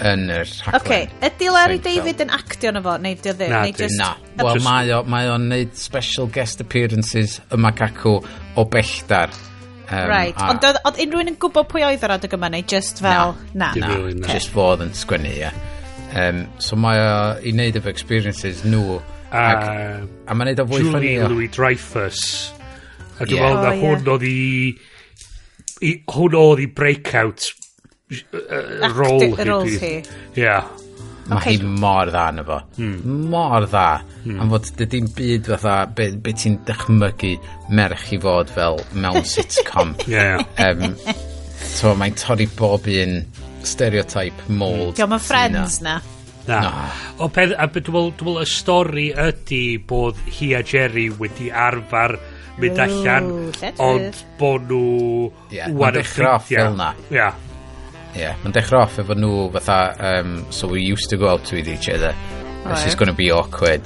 yn yr rhaglen. Okay. Ydy Larry Dwi'n David yn actio na fo, neu dio ddim? Na, neu di. just... Na. Wel, Just- mae o- mae o'n neud special guest appearances y macaco o belltar. Um, Right. a- Ond oedd oedd unrhywun yn gwybod pwy oedd yr adeg yma, neu just fel... Na. Na. Na, Rili, na. just fod yn sgwennu, ie. Um, so mae o i wneud efo experiences nhw. ac, A a mae'n neud o fwy ffynnu. Julie o. Louis-Dreyfus. A Ie. dwi'n meddwl na Oh, hwn oedd i... i- Hwn oedd i breakout uh, rôl hi. Ia. Mae okay. hi mor dda na fo. Mm. Mor dda. Mm. Am fod dydy'n byd fatha be, be ti'n dychmygu merch i fod fel mewn (laughs) sitcom. yeah. um, so mae'n torri bob un stereotype mold. Diolch yn friends na. Na. No. O peth, a dwi'n meddwl y stori ydy bod hi a Jerry wedi arfer mynd allan, ond bod nhw... Ie, yeah, yn dechrau ffilm na. Ie. Yeah yeah, mae'n dechrau off efo nhw fatha, um, so we used to go out with each other. This is going to be awkward.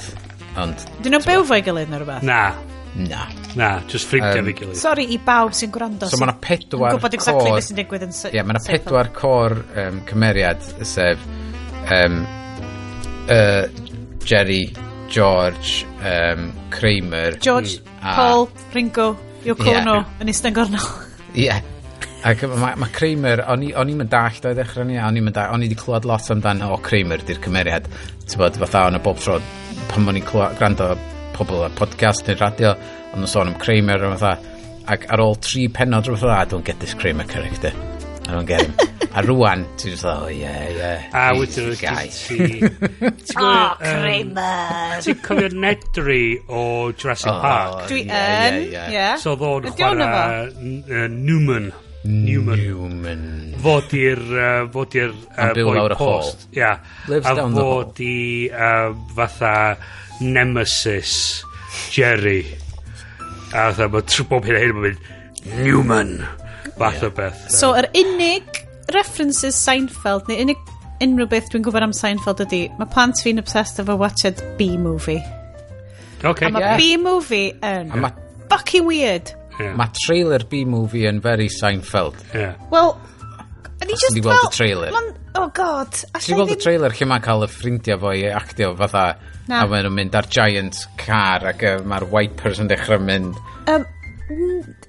Ond... Dyn nhw'n byw fo'i gilydd neu rhywbeth? Na. Na. Na, just ffrindiau um, fi gilydd. Sorry i bawb sy'n gwrando. So mae yna pedwar cor... gwybod exactly beth sy'n digwydd yn... Ie, mae yna pedwar cor um, cymeriad, sef um, uh, Jerry, George, um, Kramer... George, mm. a... Paul, Ringo, Yoko Ono, yeah. yn Istengorno. Ie. yeah. Ac mae ma Kramer, o'n i'n mynd dallt o'i ddechrau ni, o'n i'n yn dallt, o'n i wedi clywed lot amdano o Kramer di'r cymeriad. Ti'n bod, fatha o'n y bob tro, pan o'n i'n gwrando pobl ar podcast neu radio, o'n nhw'n sôn am Kramer o'n fatha. Ac ar ôl tri penod rhywbeth dda, don't get this Kramer character. I don't get him. a rwan, ti'n just oh yeah, yeah. A wedyn o'n gai. Oh, Kramer! Ti'n cofio Nedry o Jurassic oh, Park? Dwi yn, ie. So ddo'n chwarae Newman Newman. Newman. Fod i'r... Uh, fod i'r... Uh, byw lawr y. Ia. Lives a down the fod i uh, fatha nemesis Jerry. A fatha bod trwy bob hyn a hyn yn mynd Newman. Fath o beth. So, yr unig references Seinfeld, neu unig unrhyw beth dwi'n gwybod am Seinfeld ydy, mae plant fi'n obsessed efo watched B-movie. Okay, a mae yeah. B-movie yn um, fucking weird. Yeah. Mae trailer B-movie yn very Seinfeld. Yeah. Wel, Ni just wedi gweld y trailer. Man, oh god. Ti'n wedi gweld y trailer lle mae'n cael y ffrindiau fo i actio fatha. Na. A maen nhw'n mynd ar giant car ac uh, mae'r wipers yn dechrau mynd. Um,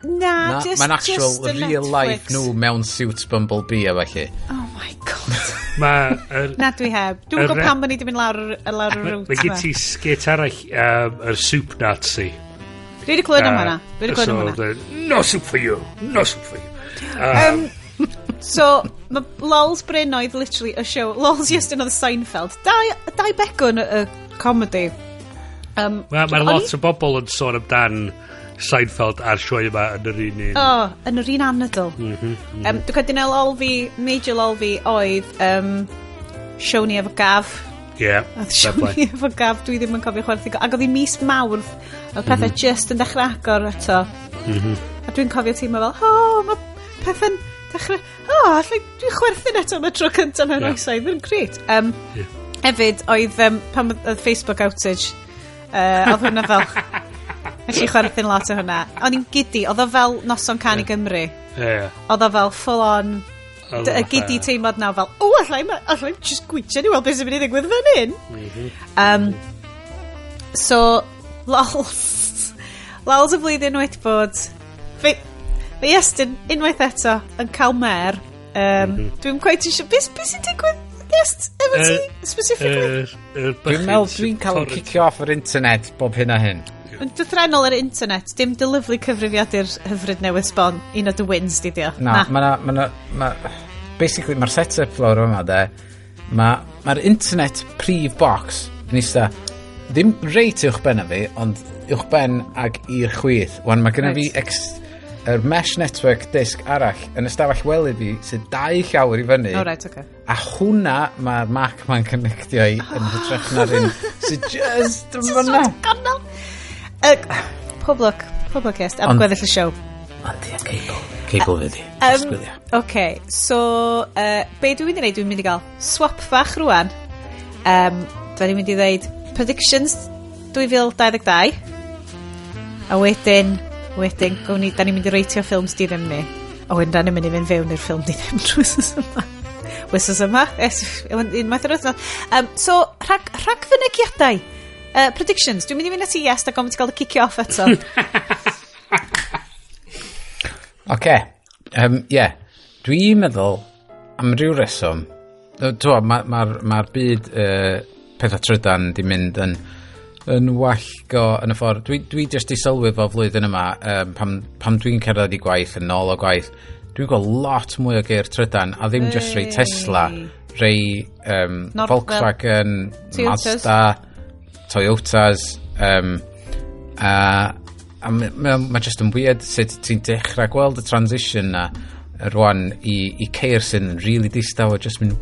na, na just, mae'n actual just real Netflix. life nhw mewn suits bumblebee a felly. Oh my god. (laughs) ma, er, na dwi heb. Dwi'n gwybod pam bod ni wedi mynd lawr, lawr y rwt. Mae gen ti skit arall, um, yr soup Nazi. Dwi wedi clywed am hwnna. Dwi wedi clywed am hwnna. No soup for you. No soup for you. Um, so, mae Lol's Bryn oedd literally y show. Lol's just another Seinfeld. Dau, dau begwn y comedy. Um, Mae'r ma lot o bobl yn sôn amdan Seinfeld a'r sioe yma yn yr un un. O, yn yr un anadl. Mm -hmm, mm -hmm. um, Dwi'n cael nael ol fi, major ol fi oedd um, show ni efo gaf. Ie. Yeah, a sioe ni efo gaf, dwi ddim yn cofio chwerthu. Ac oedd hi mis mawrth Oedd pethau mm -hmm. just yn dechrau agor eto. Mm -hmm. A dwi'n cofio teimlo fel, o, oh, mae pethau'n dechrau, o, oh, allai dwi'n chwerthu'n eto am y tro cyntaf mewn yeah. oesoedd, yn gret. Um, yeah. Hefyd, oedd um, pan oedd Facebook outage, uh, oedd hwnna fel, (laughs) Nes i chwerthin lot o hwnna. O'n i'n gidi, oedd o fel noson can yeah. i Gymru. Yeah. Oedd o fel full on, y gidi teimlad nawr fel, o, allai, allai, just gwytio ni weld beth sy'n mynd i ddigwydd fan hyn. Mm -hmm. um, so, (laughs) Lols. Lols y flwyddyn wedi bod. Fe, fe Iestyn, unwaith eto, yn cael mer. Um, mm -hmm. Dwi'n quite eisiau... Beth be sy'n digwydd? Iest, efo ti, specifically? Dwi'n meddwl dwi'n cael yn cicio off yr internet bob hyn a hyn. Yn dythrenol yr internet, dim dylyflu cyfrifiadur hyfryd newydd sbon, un o dy wins di dio. Na, na. mae'na... Ma, na, ma, basically, mae'r set-up lawr yma, de. Mae'r ma internet prif box yn eista ddim reit uwch ben fi, ond uwch ben ag i'r chwith. Wan, mae gennym right. fi ex, er mesh network disc arall yn ystafell wely fi sydd dau llawer i fyny. Oh, right, okay. A hwnna mae'r Mac ma'n connectio i yn hytrach na'r un sydd (laughs) just yn fyna. Poblwc, poblwc est, am gweddill y siow. Ond ie, cable. Cable fyddi. Um, ok, so, uh, be dwi'n mynd i wneud, dwi'n mynd i gael swap fach rwan. Um, dwi'n mynd i ddeud, predictions 2022. A wedyn, wedyn, gwn ni, da ni'n mynd i reitio ffilms di ddim ni. A wedyn, da ni'n mynd i fynd fewn i'r ffilm di ddim trwysus yma. Wysos yma, unwaith yr wythnos. Um, so, rhag, rhag fynegiadau. Uh, predictions, dwi'n mynd i fynd at i yes, da gofyn ti gael y cicio off eto. Oce. Um, yeah. Dwi'n meddwl, am ryw reswm, Dwi'n meddwl, mae'r ma, ma, ma byd uh, pethau trydan di mynd yn yn wallgo yn y ffordd dwi, dwi just i sylwi fo flwyddyn yma um, pam, pam dwi'n cerdded i gwaith yn ôl o gwaith dwi'n gweld lot mwy o geir trydan a ddim hey. just rei Tesla rei um, North Volkswagen Toyotas. Mazda Toyotas um, a, a mae ma, ma just yn weird sut ti'n dechrau gweld y transition na rwan i, i ceir sy'n really distaw a just mynd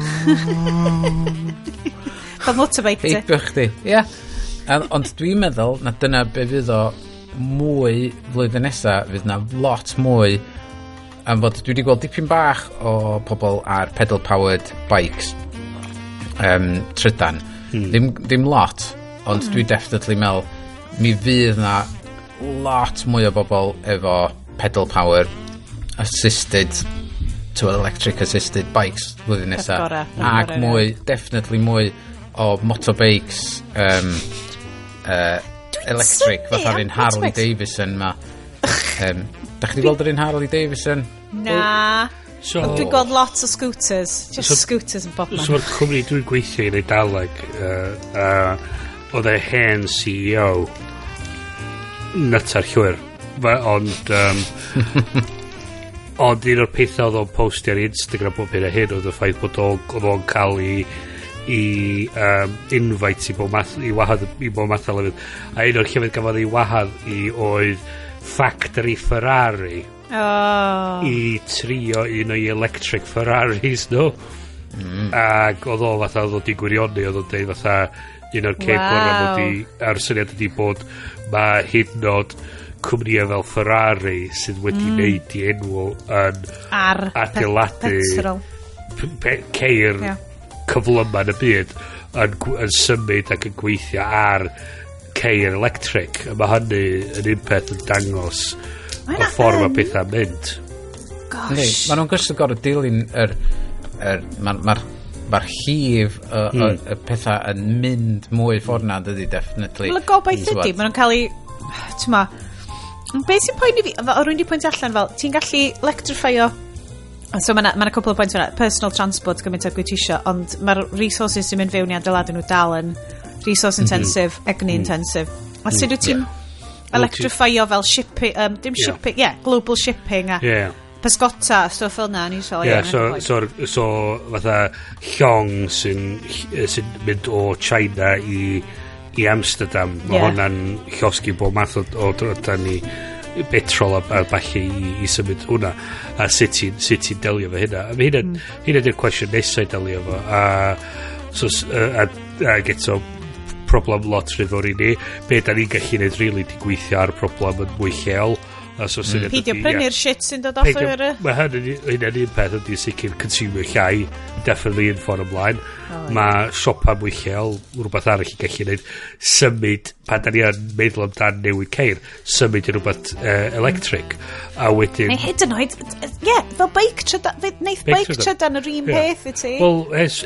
(laughs) Fel motorbike ti. Heibio chdi, Ie. Yeah. Ond dwi'n meddwl na dyna be fydd o mwy flwyddyn nesa, fydd na lot mwy am fod dwi wedi gweld dipyn bach o pobl ar pedal powered bikes um, trydan. Hmm. Ddim, ddim lot, ond hmm. dwi definitely mel mi fydd na lot mwy o bobl efo pedal power assisted to electric assisted bikes flwyddyn (laughs) nesaf. Gora, Ac gora, mwy, definitely mwy o motorbikes um, uh, electric, fatha un Harley Davidson ma. (laughs) Um, da chi wedi gweld yr un Harley Davidson? Na. So, Dwi'n gweld lots o scooters. Just so, scooters yn bobman. So, mae'r cwmni dwi'n gweithio i'n Eidaleg, uh, uh, oedd e hen CEO, nytar llwyr. Ond, um, (laughs) ond un o'r pethau oedd o'n postio ar Instagram bob hyn a hyn oedd y ffaith bod oedd o'n cael i i um, invite i bob math, i wahadd, i bob math o lefydd. A un o'r llefydd gafodd ei wahadd i oedd factory Ferrari. Oh. I trio un o'i electric Ferraris nhw. No? Mm. Ac oedd o fatha, oedd o di gwirionu, oedd o'n deud fatha un o'r cep wow. gorau bod i, a'r syniad ydi bod mae hyd nod cwmnïau fel Ferrari sydd wedi mm. neud i enw yn ar adeiladu pe pe ceir yeah. cyflyma yn y byd yn, yn symud ac yn gweithio ar ceir electric a mae hynny yn un peth yn dangos y ffordd mae pethau'n mynd Gosh. Mae nhw'n gysyn gorau dilyn yr, yr, mae'r ma mae'r llif y, mm. y, y hmm. pethau yn mynd mwy ffordd na dydy definitely. Wel y gobaith ydy, maen nhw'n cael ei, ti'n ma, Mm, Be sy'n poeni fi? Fel, O rwy'n di pwynt allan fel, ti'n gallu electrifio... So mae yna ma cwpl o bwynt yna. Personal transport gymaint o gwytisio, ond mae'r resources sy'n mynd fewn i adeiladu nhw dal yn resource mhm. intensive, egni mhm. intensive. A mhm. sut wyt ti'n electrifio fel shipping, um, dim Yeah. shipping, yeah, global shipping a Yeah. pysgota a stwff fel na, ni so, yeah, so, so, so fatha llong sy'n sy mynd o China i i Amsterdam. Mae yeah. hwnna'n llosgu bob math o, o drodau ni petrol a, a falle i, i symud hwnna a sut ti'n sut ti delio fo hynna a mae hynna mm. hynna di'r cwestiwn nesau delio fo a, so, a, a, a geto problem lot rhydd o'r i ni be da ni'n gallu gwneud rili really, di gweithio ar problem yn mwy lleol Os oes mm. Peidio prynu'r shit sy'n dod off o'r... Mae hynny'n un peth ydy sicr consumer llai, definitely yn ffordd ymlaen. Mae siopa mwy lleol, rhywbeth arall i gallu gwneud, symud, pan da ni yn meddwl amdan newid ceir, symud i rhywbeth uh, electric. A wedyn... Neu hyd yn oed, ie, fel bike trydan, neith bike trydan yr un peth i ti. Wel,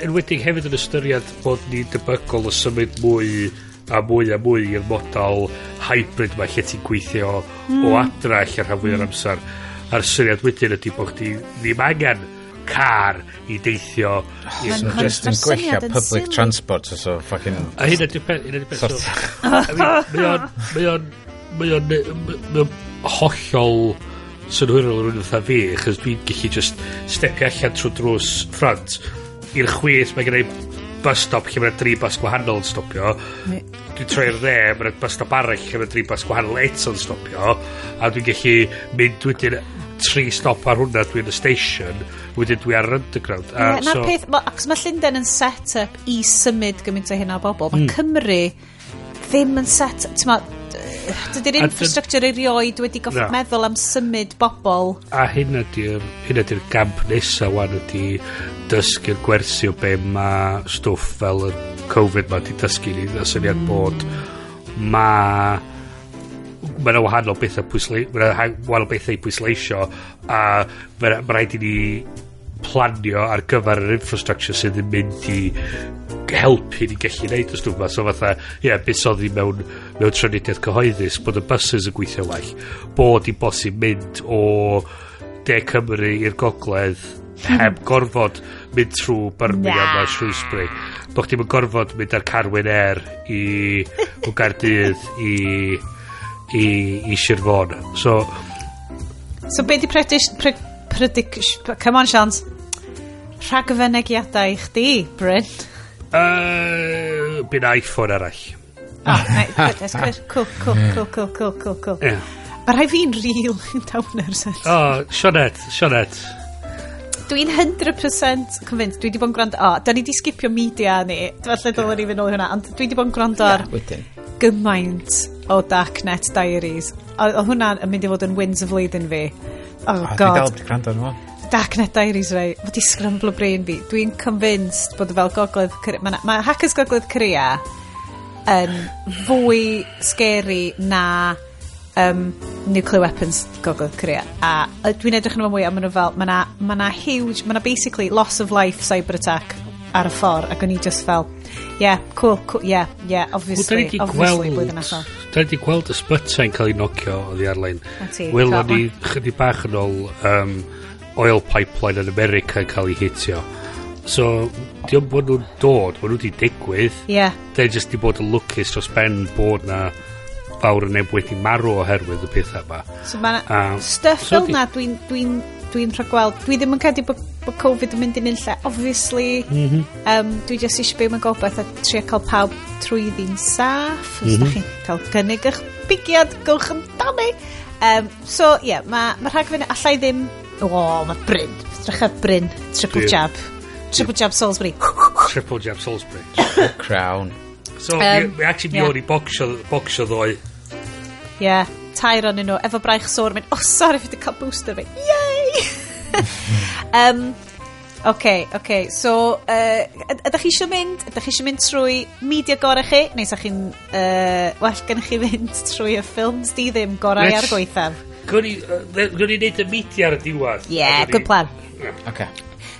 enwedig hefyd yn ystyried bod ni debygol o symud mwy a mwy a mwy i'r model hybrid mae lle ti'n gweithio mm. o adra lle rhan fwy o'r amser. A'r syniad wedyn ydy bod chdi ddim angen car i deithio oh, just yn gwella public transport so fucking a hyn ydy'r peth hyn ydy'r peth mae o'n mae o'n mae o'n hollol synhwyrol rhywun fatha fi chos dwi'n gallu just stepio allan trwy drws ffrant. I'r chwith mae gen i bus stop lle mae'n dri bus gwahanol yn stopio. Ne. Dwi'n troi'r dde, mae'n bus stop arall lle mae'n dri bus gwahanol eto'n stopio. A dwi'n gallu mynd wedyn tri stop ar hwnna dwi'n y station wedyn dwi ar yr underground a, yeah, so, peth ma, ac mae Llundain yn set up i symud gymaint o hynna o bobl mae mm. Cymru ddim yn set ti'n dydy'r infrastructure erioed wedi goffod no. meddwl am symud bobl. A hyn ydy'r hyn ydy'r gamp nesa wan ydy dysgu'r gwersi o be mae stwff fel y Covid ma wedi dysgu ni. Y syniad mm. bod mae mae yna wahanol bethau pwysleisio, mae yna wahanol bethau i pwysleisio a mae rhaid i ni planio ar gyfer yr infrastructure sydd yn mynd i helpu ni gallu neud os dwi'n so fatha ie yeah, busod ni mewn mewn trinidaeth cyhoeddus bod y buses yn gweithio well. Bod i bosib mynd o De Cymru i'r gogledd heb hmm. gorfod mynd trwy Birmingham a Shrewsbury. Bod chdi'n gorfod mynd ar Carwyn Air i o Gardydd i i, i Sirfon so so be di predish, pre, prediction come on Sian Rhagfynegiadau i chdi, Bryn. Uh, Byn iPhone arall. Oh, cool, cool, cool, cool, cool, cool, cool. Yeah. Mae rhai fi'n real downer set. O, oh, Sionet, Sioned. Dwi'n 100% convinced, dwi wedi bod yn gwrando... O, oh, da ni wedi skipio media ni, falle dylen ni fynd ôl hwnna, ond dwi wedi bod yn gwrando ar yeah, gymaint o Darknet Diaries. O, o hwnna yn mynd i fod yn wins y flwyddyn fi. Oh, god. Dwi dal wedi gwrando ar. Dark Knight Diaries rai, mae di scramble brain fi. Dwi'n convinced bod fel gogledd Corea... Mae ma hackers gogledd Corea yn fwy scary na um, nuclear weapons gogledd Corea. A dwi'n edrych yn fwy a maen nhw fel, mae na, ma na huge, mae na basically loss of life cyber attack ar y ffordd ac o'n i just fel, yeah, cool, cool yeah, yeah, obviously, well, obviously, blwyddyn nesaf. Da ni wedi gweld y sbytau'n cael ei nocio oddi ar-lein. Welon ni chydig bach yn ôl um, oil pipeline yn America yn cael ei hitio. So, diolch bod nhw'n dod, bod nhw wedi digwydd. Yeah. Dyn jyst di bod yn lwcus dros ben bod na fawr yn neb wedi marw oherwydd y pethau yma. So mae um, stuff so fel na dwi'n dwi dwi'n rhagweld, dwi ddim yn cedi bod bo Covid yn mynd i'n un lle. Obviously, mm -hmm. um, dwi jyst eisiau byw mewn gobeith a trio cael pawb trwy ddi'n saff. Os mm -hmm. da chi'n cael gynnig eich bigiad, gowch amdani. Um, so, ie, yeah, mae ma rhagfynu allai ddim O, mae Bryn. Edrych ar Bryn. Triple Dwi- jab. Triple jab Salisbury. (laughs) Triple Jab Salisbury. Crown. So, Um, um, mi actually mi yeah. o'n i bocsio, bocsio ddoe. Ie. Yeah. Tair o'n nhw. Efo braich sôr. Mynd, oh, sorry, fi wedi cael booster fi. Yay! um, Oce, oce, so uh, ydych chi eisiau mynd, ydych chi eisiau mynd trwy media gorau chi, neu sa'ch chi'n, uh, well, gen chi (laughs) fynd trwy y ffilms di ddim gorau Let's- ar gweithaf? Gwni wneud y media ar y diwedd. Yeah, good plan. Okay.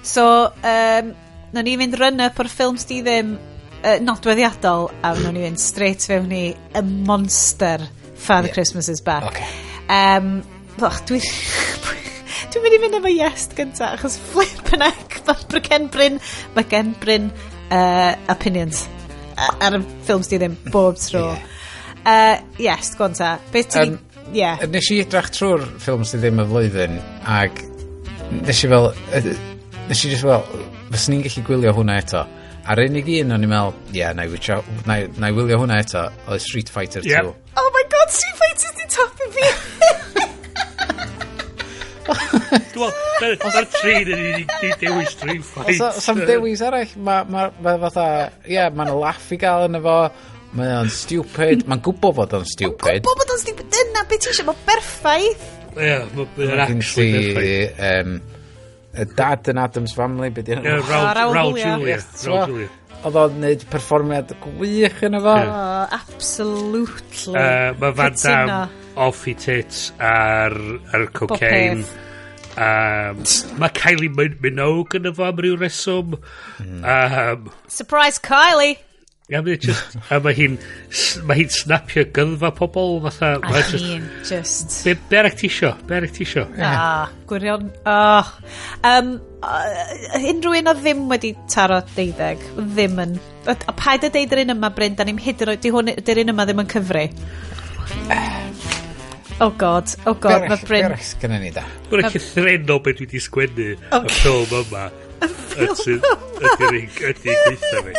So, um, na ni fynd run-up o'r ffilms di ddim uh, nodweddiadol a na ni fynd straight fewn i y monster Father yeah. Christmas is back. Okay. Um, och, dwi... (laughs) Dwi'n mynd i fynd efo yes gynta, achos flip yn ec, mae gen Bryn, mae gen Bryn uh, opinions ar y ffilms di ddim bob tro. Yeah. Uh, yes, gwanta. Beth ti'n... Um, yeah. Nes i edrach trwy'r ffilm sydd ddim y flwyddyn, ac nes i fel, nes i just fel, fes ni'n gallu gwylio hwnna eto. A'r unig un o'n i'n meddwl, ie, yeah, na, i, na, na i wylio hwnna eto, oedd Street Fighter 2 yep. Oh my god, Street Fighter di top i fi! Dwi'n meddwl, mae'r trin yn ei dewis Street Fighter. Os am dewis arall, mae ma, ma, fatha, ie, yeah, mae'n laff i gael yn efo, Mae o'n stupid. Mae'n gwybod bod o'n stupid. Mae'n gwybod bod o'n stupid. Dyna beth ti eisiau. Mae'n berffaith. Ie, mae'n actually berffaith. Um, y dad yn Adam's Family. Beth yna? Yeah, Raul, Raul, Julia. Raul Julia. Oedd o'n neud perfformiad gwych yn efo. Oh, absolutely. Uh, mae Van Damme off i tits ar, ar cocaine. Um, mae Kylie Minogue yn efo am ryw reswm. Um, Surprise Kylie! Ia, mae just, a mae hi'n, mae hi'n snapio gyndda pobl, fatha, a hi'n just... just... Be, be arach ti isio? Be arach ti isio? Ah, gwirion, oh. Um, uh, unrhyw un o ddim wedi taro deuddeg, ddim yn... A, a paid a deud yr un yma, Bryn, da ni'n hyd yn oed, di un yma ddim yn cyfri. Oh god, oh god, mae Bryn... Be gynnu ni da? Mae'n o beth dwi wedi sgwennu okay. y ffilm yma. Ydy'r un gweitha fi.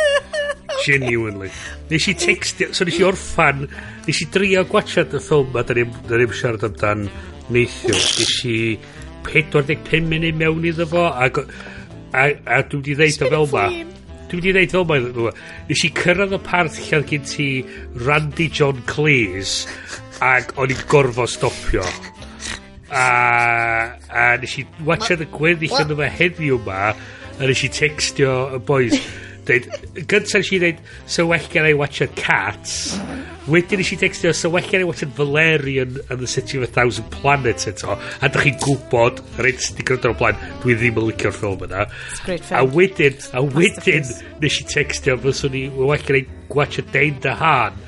Genuinely. Nes i textio, so nes i orffan, nes i drio gwachod y ffilm a da ni'n siarad amdan neithio. Nes i 45 munud mewn iddo fo a, a, a dwi wedi ddeud o fel ma. Dwi wedi ddeud fel ma iddo fo. Nes i cyrraedd y parth lle oedd gen ti Randy John Cleese ac o'n i'n gorfod stopio a, a nes i watcha y gweddill yn yma heddiw yma a nes i textio y boys Deud, gyntaf nes i ddeud, so well gen i watcha Cats. Wedyn nes i textio, so well gen i watcha Valerian and the City of a Thousand Planets eto. A dych chi'n gwybod, rhaid sydd wedi o'r blaen, dwi ddim yn licio'r ffilm yna. A wedyn, a wedyn nes i textio, fyswn i, well gen i watcha Dane DeHaan.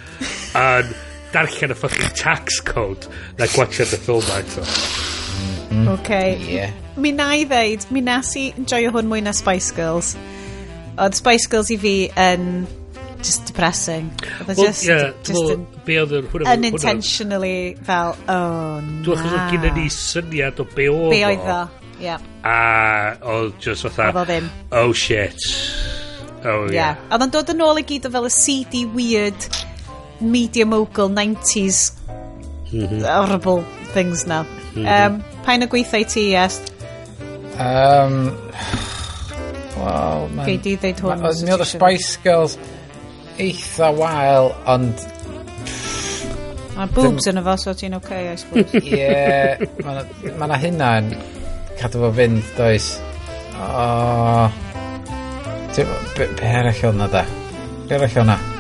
And darllen y ffocin tax code na gwatsiad y ffilm eto. Mm. Okay. Yeah. Mi na i ddeud, mi nas i enjoyo hwn mwy na Spice Girls. Oedd Spice Girls i fi yn just depressing. Oedd e well, just, yeah, just well, be oedd yr hwnna... Unintentionally fel, oh na. Dwi'n achos oedd gen ni syniad o be oedd. Be oedd o, yeah. A oedd just fatha... Oedd o ddim. Oh shit. Oh yeah. yeah. Oedd o'n dod yn ôl i gyd o fel y CD weird media mogul 90s mm -hmm. horrible things na. Mm -hmm. um, pa'n y gweithio i ti, yes? Um, Wel, mae'n... Gei di ddeud hwn. Mi oedd y Spice Girls eitha wael, ond... Mae boobs yn efo, so ti'n oce, okay, I suppose. (laughs) Ie, yeah, mae ma hynna yn cadw fo fynd, does. O... Oh, be, be arall o'na da? Be arall oedd na?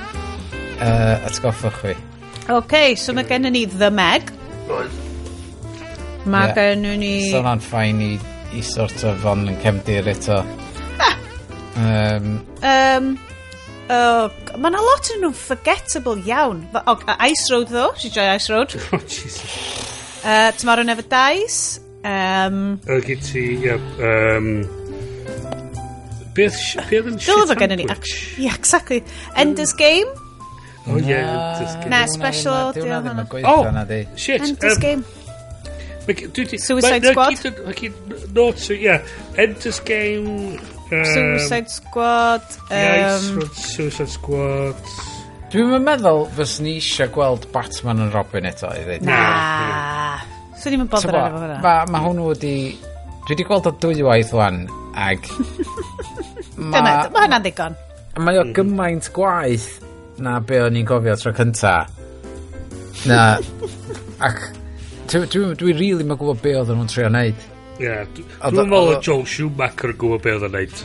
uh, atgoffwch fi. Okay, so mae gen ni The Meg. Mae yeah. gen ni... So hwnna'n ffain i, i sort of on yn cefndir eto. Ah! Um, um, uh, mae yna lot yn nhw'n forgettable iawn. Oh, Ice Road ddo, si joy Ice Road. (laughs) oh, Jesus. Uh, Tomorrow Never Dies. Um, o, gyd ti, ie. Um, beth, beth yn shit? Dyl efo gennym ni. Ac, yeah, exactly. Ender's Game. O ie. Na, special. Diwna ddim yn gweithio na di. Shit. Endless Game. Suicide Squad. Not, yeah. Endless Game. Um, Suicide Squad. Suicide Squad. Dwi'n meddwl fys ni eisiau gweld Batman yn Robin eto i ddweud. Na. Swn i'n bod ar efo hwnna. Mae ma hwnnw wedi... Dwi wedi gweld o dwywaith wan, ag... (laughs) ma, Dyna, mae hwnna'n digon. Mae o gymaint gwaith na be o'n i'n gofio tro cynta. Na, (laughs) ac dwi'n dwi, dwi really ma gwybod be oedd nhw'n trio wneud. Ie, yeah, dwi'n meddwl o Joel Schumacher yn gwybod be oedd yn wneud.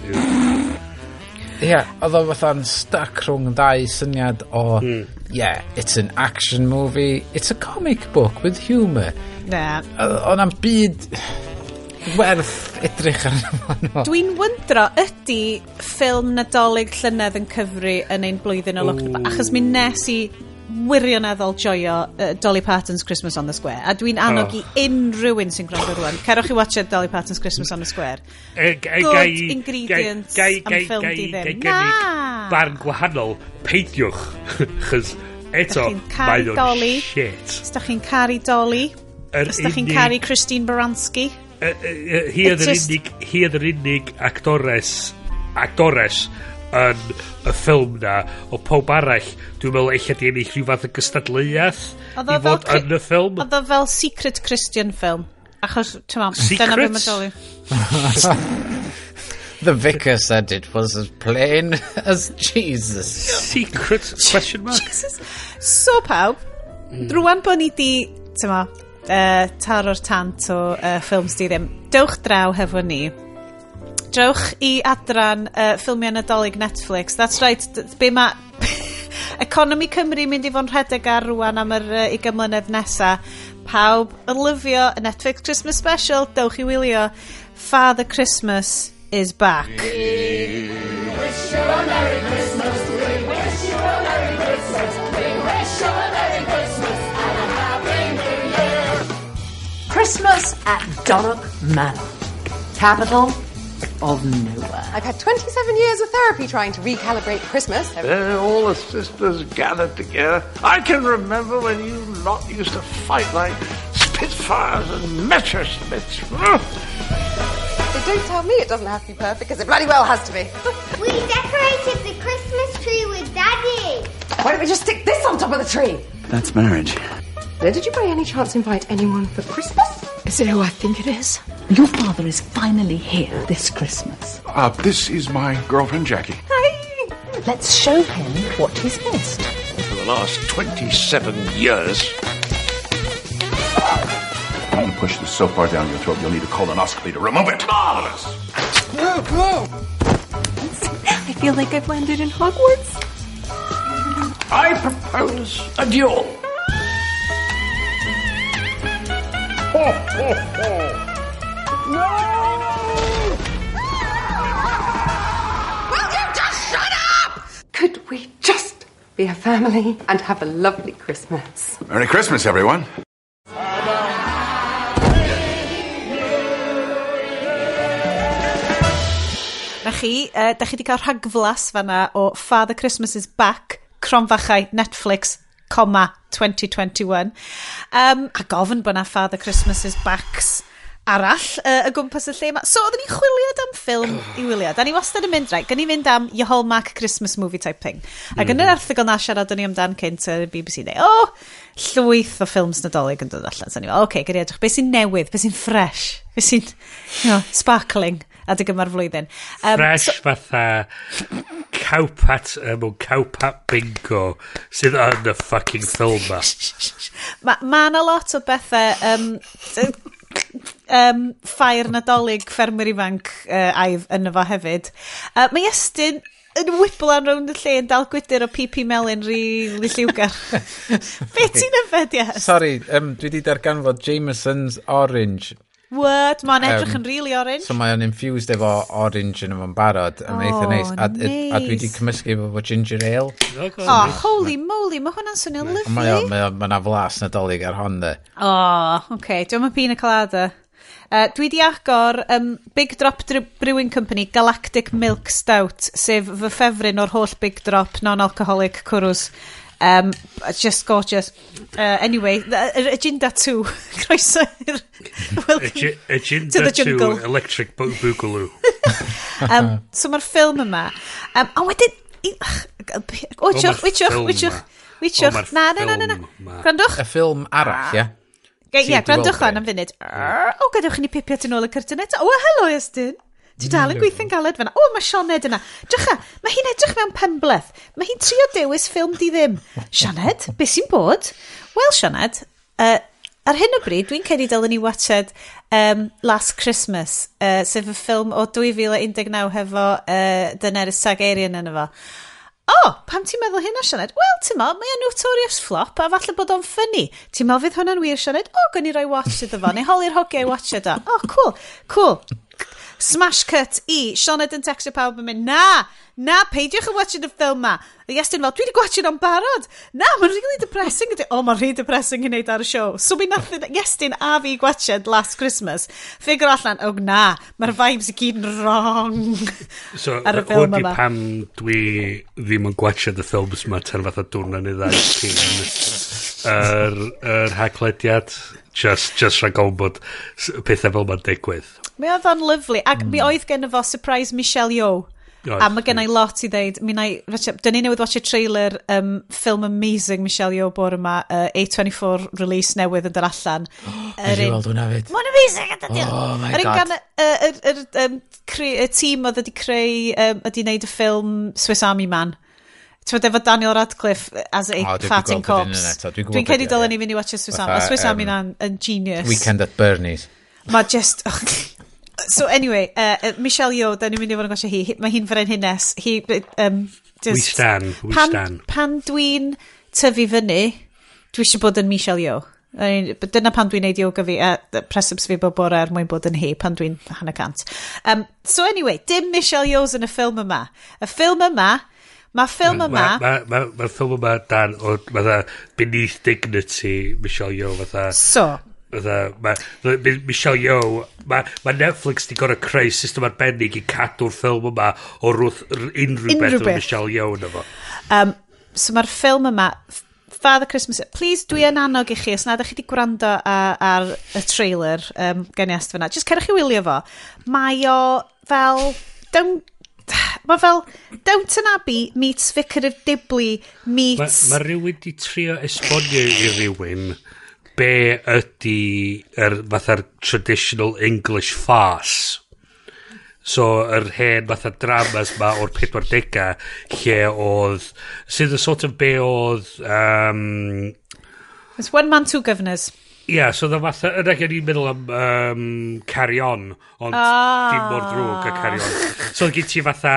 Ie, yeah, oedd o fatha'n stuck rhwng dau syniad o, mm. yeah, it's an action movie, it's a comic book with humour. Na. Oedd o'n byd werth edrych arno. Dwi'n wyndro ydy ffilm Nadolig Llynedd yn cyfru yn ein blwyddyn o lockdown. Achos mi nes i wirioneddol joio uh, Dolly Parton's Christmas on the Square. A dwi'n annog oh. i unrhyw un sy'n gwrando rwan. Cerwch i watched Dolly Parton's Christmas on the Square. E, e, Good gai, ingredients gai, gai, am ffilm di ddim. Na! Barn gwahanol, peidiwch. (laughs) Chys eto, mae o'n shit. Os da chi'n caru Dolly. Os da chi'n caru Christine Baranski hi oedd yr unig, hi oedd yr unig actores, actores yn y ffilm na o pob arall dwi'n meddwl eich di ennill rhyw fath o gystadleuaeth i fod yn y ffilm oedd o fel secret Christian film achos ti'n meddwl dyna beth mae'n (laughs) The vicar said it was as plain as Jesus. Secret question mark. Jesus. So pawb, mm. drwy'n bod ni di, ti'n ma, uh, taro'r tant o uh, ffilms di ddim. Dewch draw hefo ni. Drewch i adran uh, ffilmiau nadolig Netflix. That's right, be ma... (laughs) Economi Cymru mynd i fod yn rhedeg ar rwan am yr uh, 20 mlynedd nesa. Pawb yn lyfio y Netflix Christmas Special, dewch i wylio. Father Christmas is back. We wish you a Merry Christmas, we wish you a Merry at Donnock Manor, capital of nowhere. I've had 27 years of therapy trying to recalibrate Christmas. There, all the sisters gathered together. I can remember when you lot used to fight like Spitfires and Messerschmitts. But don't tell me it doesn't have to be perfect, because it bloody well has to be. (laughs) We decorated the Christmas tree with Daddy. Why don't we just stick this on top of the tree? That's marriage. Now, did you by any chance invite anyone for Christmas? Is it who I think it is? Your father is finally here this Christmas. Uh, this is my girlfriend, Jackie. Hey! Let's show him what he's missed. For the last 27 years. I'm going to push this so far down your throat, you'll need a colonoscopy to remove it. Marvelous! I feel like I've landed in Hogwarts. I propose a duel. ho, ho. No! Will you just shut up? Could we just be a family and have a lovely Christmas? Merry Christmas, everyone. Na chi, uh, da chi wedi cael rhagflas fanna o Father Christmas is Back, Cronfachau, Netflix, coma 2021. Um, a gofyn bod na Father Christmas's backs arall uh, y gwmpas y lle yma. So, oedden ni'n chwiliad am ffilm i wylio. Da ni wastad yn mynd, rai, gan i fynd am your hallmark Christmas movie type thing. Ac mm. yn yr mm. erthigol na siarad o'n i amdan cynt y BBC neu, o, oh, llwyth o ffilms nadolig yn dod allan. So, ni, oce, okay, gyrru edrych, beth sy'n newydd, beth sy'n fresh, beth sy'n you know, sparkling adeg yma'r flwyddyn. Um, fresh so, fatha cowpat uh, mewn cowpat bingo sydd yn y fucking ffilm ma. (laughs) Mae Ma na lot o bethau um, um, ffair nadolig ffermwyr ifanc uh, aif yn efo hefyd. Uh, mae Estyn yn wiblan rownd y lle yn dal gwydr o PP Melyn rili lliwgar. (laughs) Be ti'n yfed, yes? Sorry, um, dwi wedi darganfod Jameson's Orange Word, mae'n edrych um, yn really orange. So mae o'n infused efo orange yn yma'n barod. Yn oh, eitha e neis. A, nice. a, a dwi wedi cymysgu efo ginger ale. Oh, holy moly, mae hwnna'n swnio lyflu. Mae o'n, mae o'n, flas nadolig ar hon, de. Oh, oce. Okay. Dwi'n pina colada. Uh, dwi di agor um, Big Drop Brewing Company Galactic Milk Stout, sef fy ffefryn o'r holl Big Drop non-alcoholic cwrws. Um, just gorgeous. Uh, anyway, yr Agenda 2. (laughs) Croeso i'r... Welcome. Agenda to the jungle. 2 Electric Boogaloo. (laughs) (laughs) um, so mae'r ffilm yma. Um, a wedyn... Wytiwch, wytiwch, wytiwch. Wytiwch. Na, na, na, na. na. Grandwch. Y ffilm arall, ah. ie. Ie, gwrandwch o'n am funud. O, gadewch i ni pipio tu ôl y cyrtyn eto. O, helo, Estyn. Ti dal yn mm, gweithio'n galed fyna. O, mae Sioned yna. Drycha, mae hi'n edrych mewn pembleth. Mae hi'n trio dewis ffilm di ddim. Sioned, beth sy'n bod? Wel, Sioned, uh, ar hyn o bryd, dwi'n cedi dylwn ni watched um, Last Christmas, uh, sef y ffilm o 2019 hefo uh, Daenerys Targaryen yna fo. O, oh, pam ti'n meddwl hynna, Sianed? Wel, ti'n meddwl, mae'n notorious flop a falle bod o'n ffynnu. Ti'n meddwl fydd hwnna'n wir, Sianed? O, oh, gynnu roi watch iddo fo, neu holi'r hogiau watch iddo. O, oh, cool, cool. Smash cut i Sioned yn textio pawb yn mynd, na, na, peidiwch yn watching y ffilm ma. A Iestyn fel, dwi wedi gwachio o'n barod. Na, mae'n really depressing. O, oh, mae'n really depressing i wneud ar y show. So mi nath Iestyn a fi gwachio'n last Christmas. Figure allan, o oh, na, mae'r vibes i gyd yn wrong so, ar y ffilm yma. So, pam dwi ddim yn gwachio'n y ffilms yma tan o dwrna neu ddau. Yr er, er haglediad just, just rhaid gofyn bod pethau fel ma'n digwydd. Mae hmm. oedd o'n lyflu, ac mm. mi oedd gen fo surprise Michelle Yeoh. Oes, a mae gennau lot i ddeud, mi na, dyn ni newydd watch y trailer um, ffilm amazing Michelle Yeoh bore yma, uh, A24 release newydd yn dod allan. (gasps) Yr un... weld hwnna fyd. Mae'n amazing! Oh my god. Yr un gan y tîm oedd wedi creu, um, wedi wneud y ffilm Swiss Army Man. Ti'n efo Daniel Radcliffe as a oh, fatting cops. Dwi'n cedi dylen ni fynd i watcha Swiss Army. Swiss Army um, yn genius. Weekend at Bernie's. Mae just... Oh, (laughs) so anyway, uh, uh Michelle Yeoh, da ni'n mynd i fod yn gosio hi. Mae hi'n fyren hynnes. Hi, um, just, we stan, we pan, stan. Pan dwi'n tyfu fyny, dwi eisiau bod yn Michelle Yeoh. Dyna pan dwi'n neud yoga fi, a presibs fi bod bore er mwyn bod yn hi pan dwi'n hanner cant. Um, so anyway, dim Michelle Yeoh's yn y ffilm yma. Y ffilm yma Mae ffilm yma... Mae'r ma, ma, ma, ffilm yma dan o fatha beneath dignity Michelle Yeoh fatha... So. Fatha, ma, Michelle Yeoh, mae ma Netflix di gorau creu system arbennig i cadw'r ffilm yma o rwth unrhyw, unrhyw beth o Michelle Yeoh yna fo. Um, so mae'r ffilm yma, Father Christmas... Please, dwi mm. yn annog i chi, os nad ydych chi wedi gwrando ar, ar y trailer um, gen i ast fyna, just cerwch i wylio fo. Mae o fel... Don't Mae fel Downton Abbey meets Vicar of Dibley meets... Mae ma rhywun di trio esbonio i rhywun be ydy yr fatha'r traditional English farce. So, yr hen fatha dramas ma o'r 40au lle oedd... Sydd y sort of be oedd... Um, It's one man, two governors. Ia, so dda fatha, yn ag i'n meddwl am um, carion, ond ah. dim mor drwg a carion. so gyd ti fatha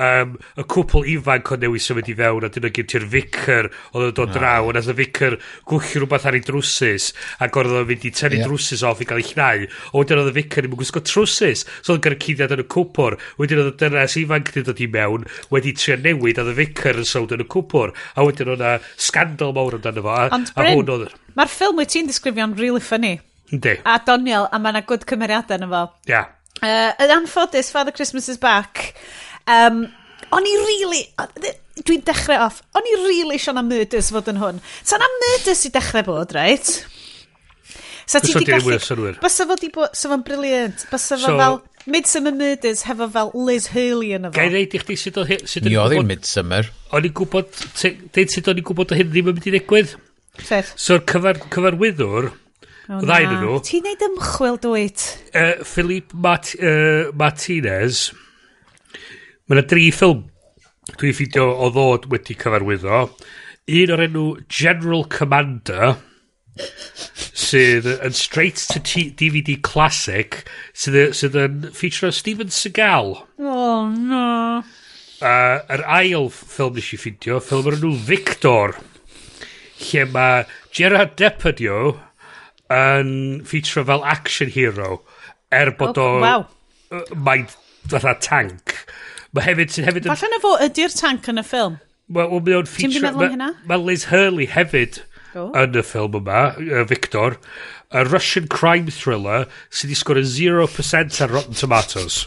um, y cwpl ifanc o newid symud i fewn, a dyna gyd ti'r ficr oedd yn dod ah. draw, a nath y ficr gwchio rhywbeth ar ei drwsys, ac oedd o'n mynd i tynnu yeah. drwsus off i gael ei chnau, a wedyn oedd y ficr ddim yn gwisgo trwsus, so oedd gyda cyddiad yn y cwpwr, wedyn oedd y dynas ifanc wedi dod i mewn, wedi trio newid, a oedd y ficr yn sawd yn y cwpwr, a wedyn oedd yna scandal mawr amdano fo, a, a hwn oedd... Mae'r ffilm wyt ti'n disgrifio'n really funny. Yndi. A Doniel, a mae yna good cymeriadau yn efo. Ia. Yeah. Uh, yn anffodus, Father Christmas is back. Um, o'n i really... Dwi'n dechrau off. O'n i really eisiau na murders fod yn hwn. So na murders i dechrau bod, right? So ti di gallu... Bysa fo di bod... So fo'n briliant. Bysa fo so, fel... Midsummer Murders hefo fel Liz Hurley yn efo. Gai ddeud i chdi sut hyn... Ni oedd i'n Midsummer. O'n i'n gwybod... Deud sut o'n i'n gwybod o hyn ddim yn mynd i ddigwydd? Set. So'r cyfar, cyfarwyddwr, oh, ddain nhw... Ti'n neud ymchwil dwyt? Uh, Philip Mat uh, Martinez. Mae yna dri ffilm dwi'n ffidio o ddod wedi cyfarwyddo. Un o'r enw General Commander sydd yn straight to T DVD classic sydd, sydd yn feature o Steven Seagal. Oh no. Uh, yr ail ffilm nes i ffidio, ffilm o'r enw Victor. Victor lle mae Gerard Depardieu yn ffitro fel action hero er bod oh, o wow. mae'n fatha tank mae hefyd sy'n hefyd yn... Falle na fo ydy'r tank yn y ffilm Mae o'n mynd ffitro... Mae ma Liz Hurley hefyd oh. yn y ffilm yma, uh, Victor, a Russian crime thriller sydd wedi sgor 0% ar Rotten Tomatoes.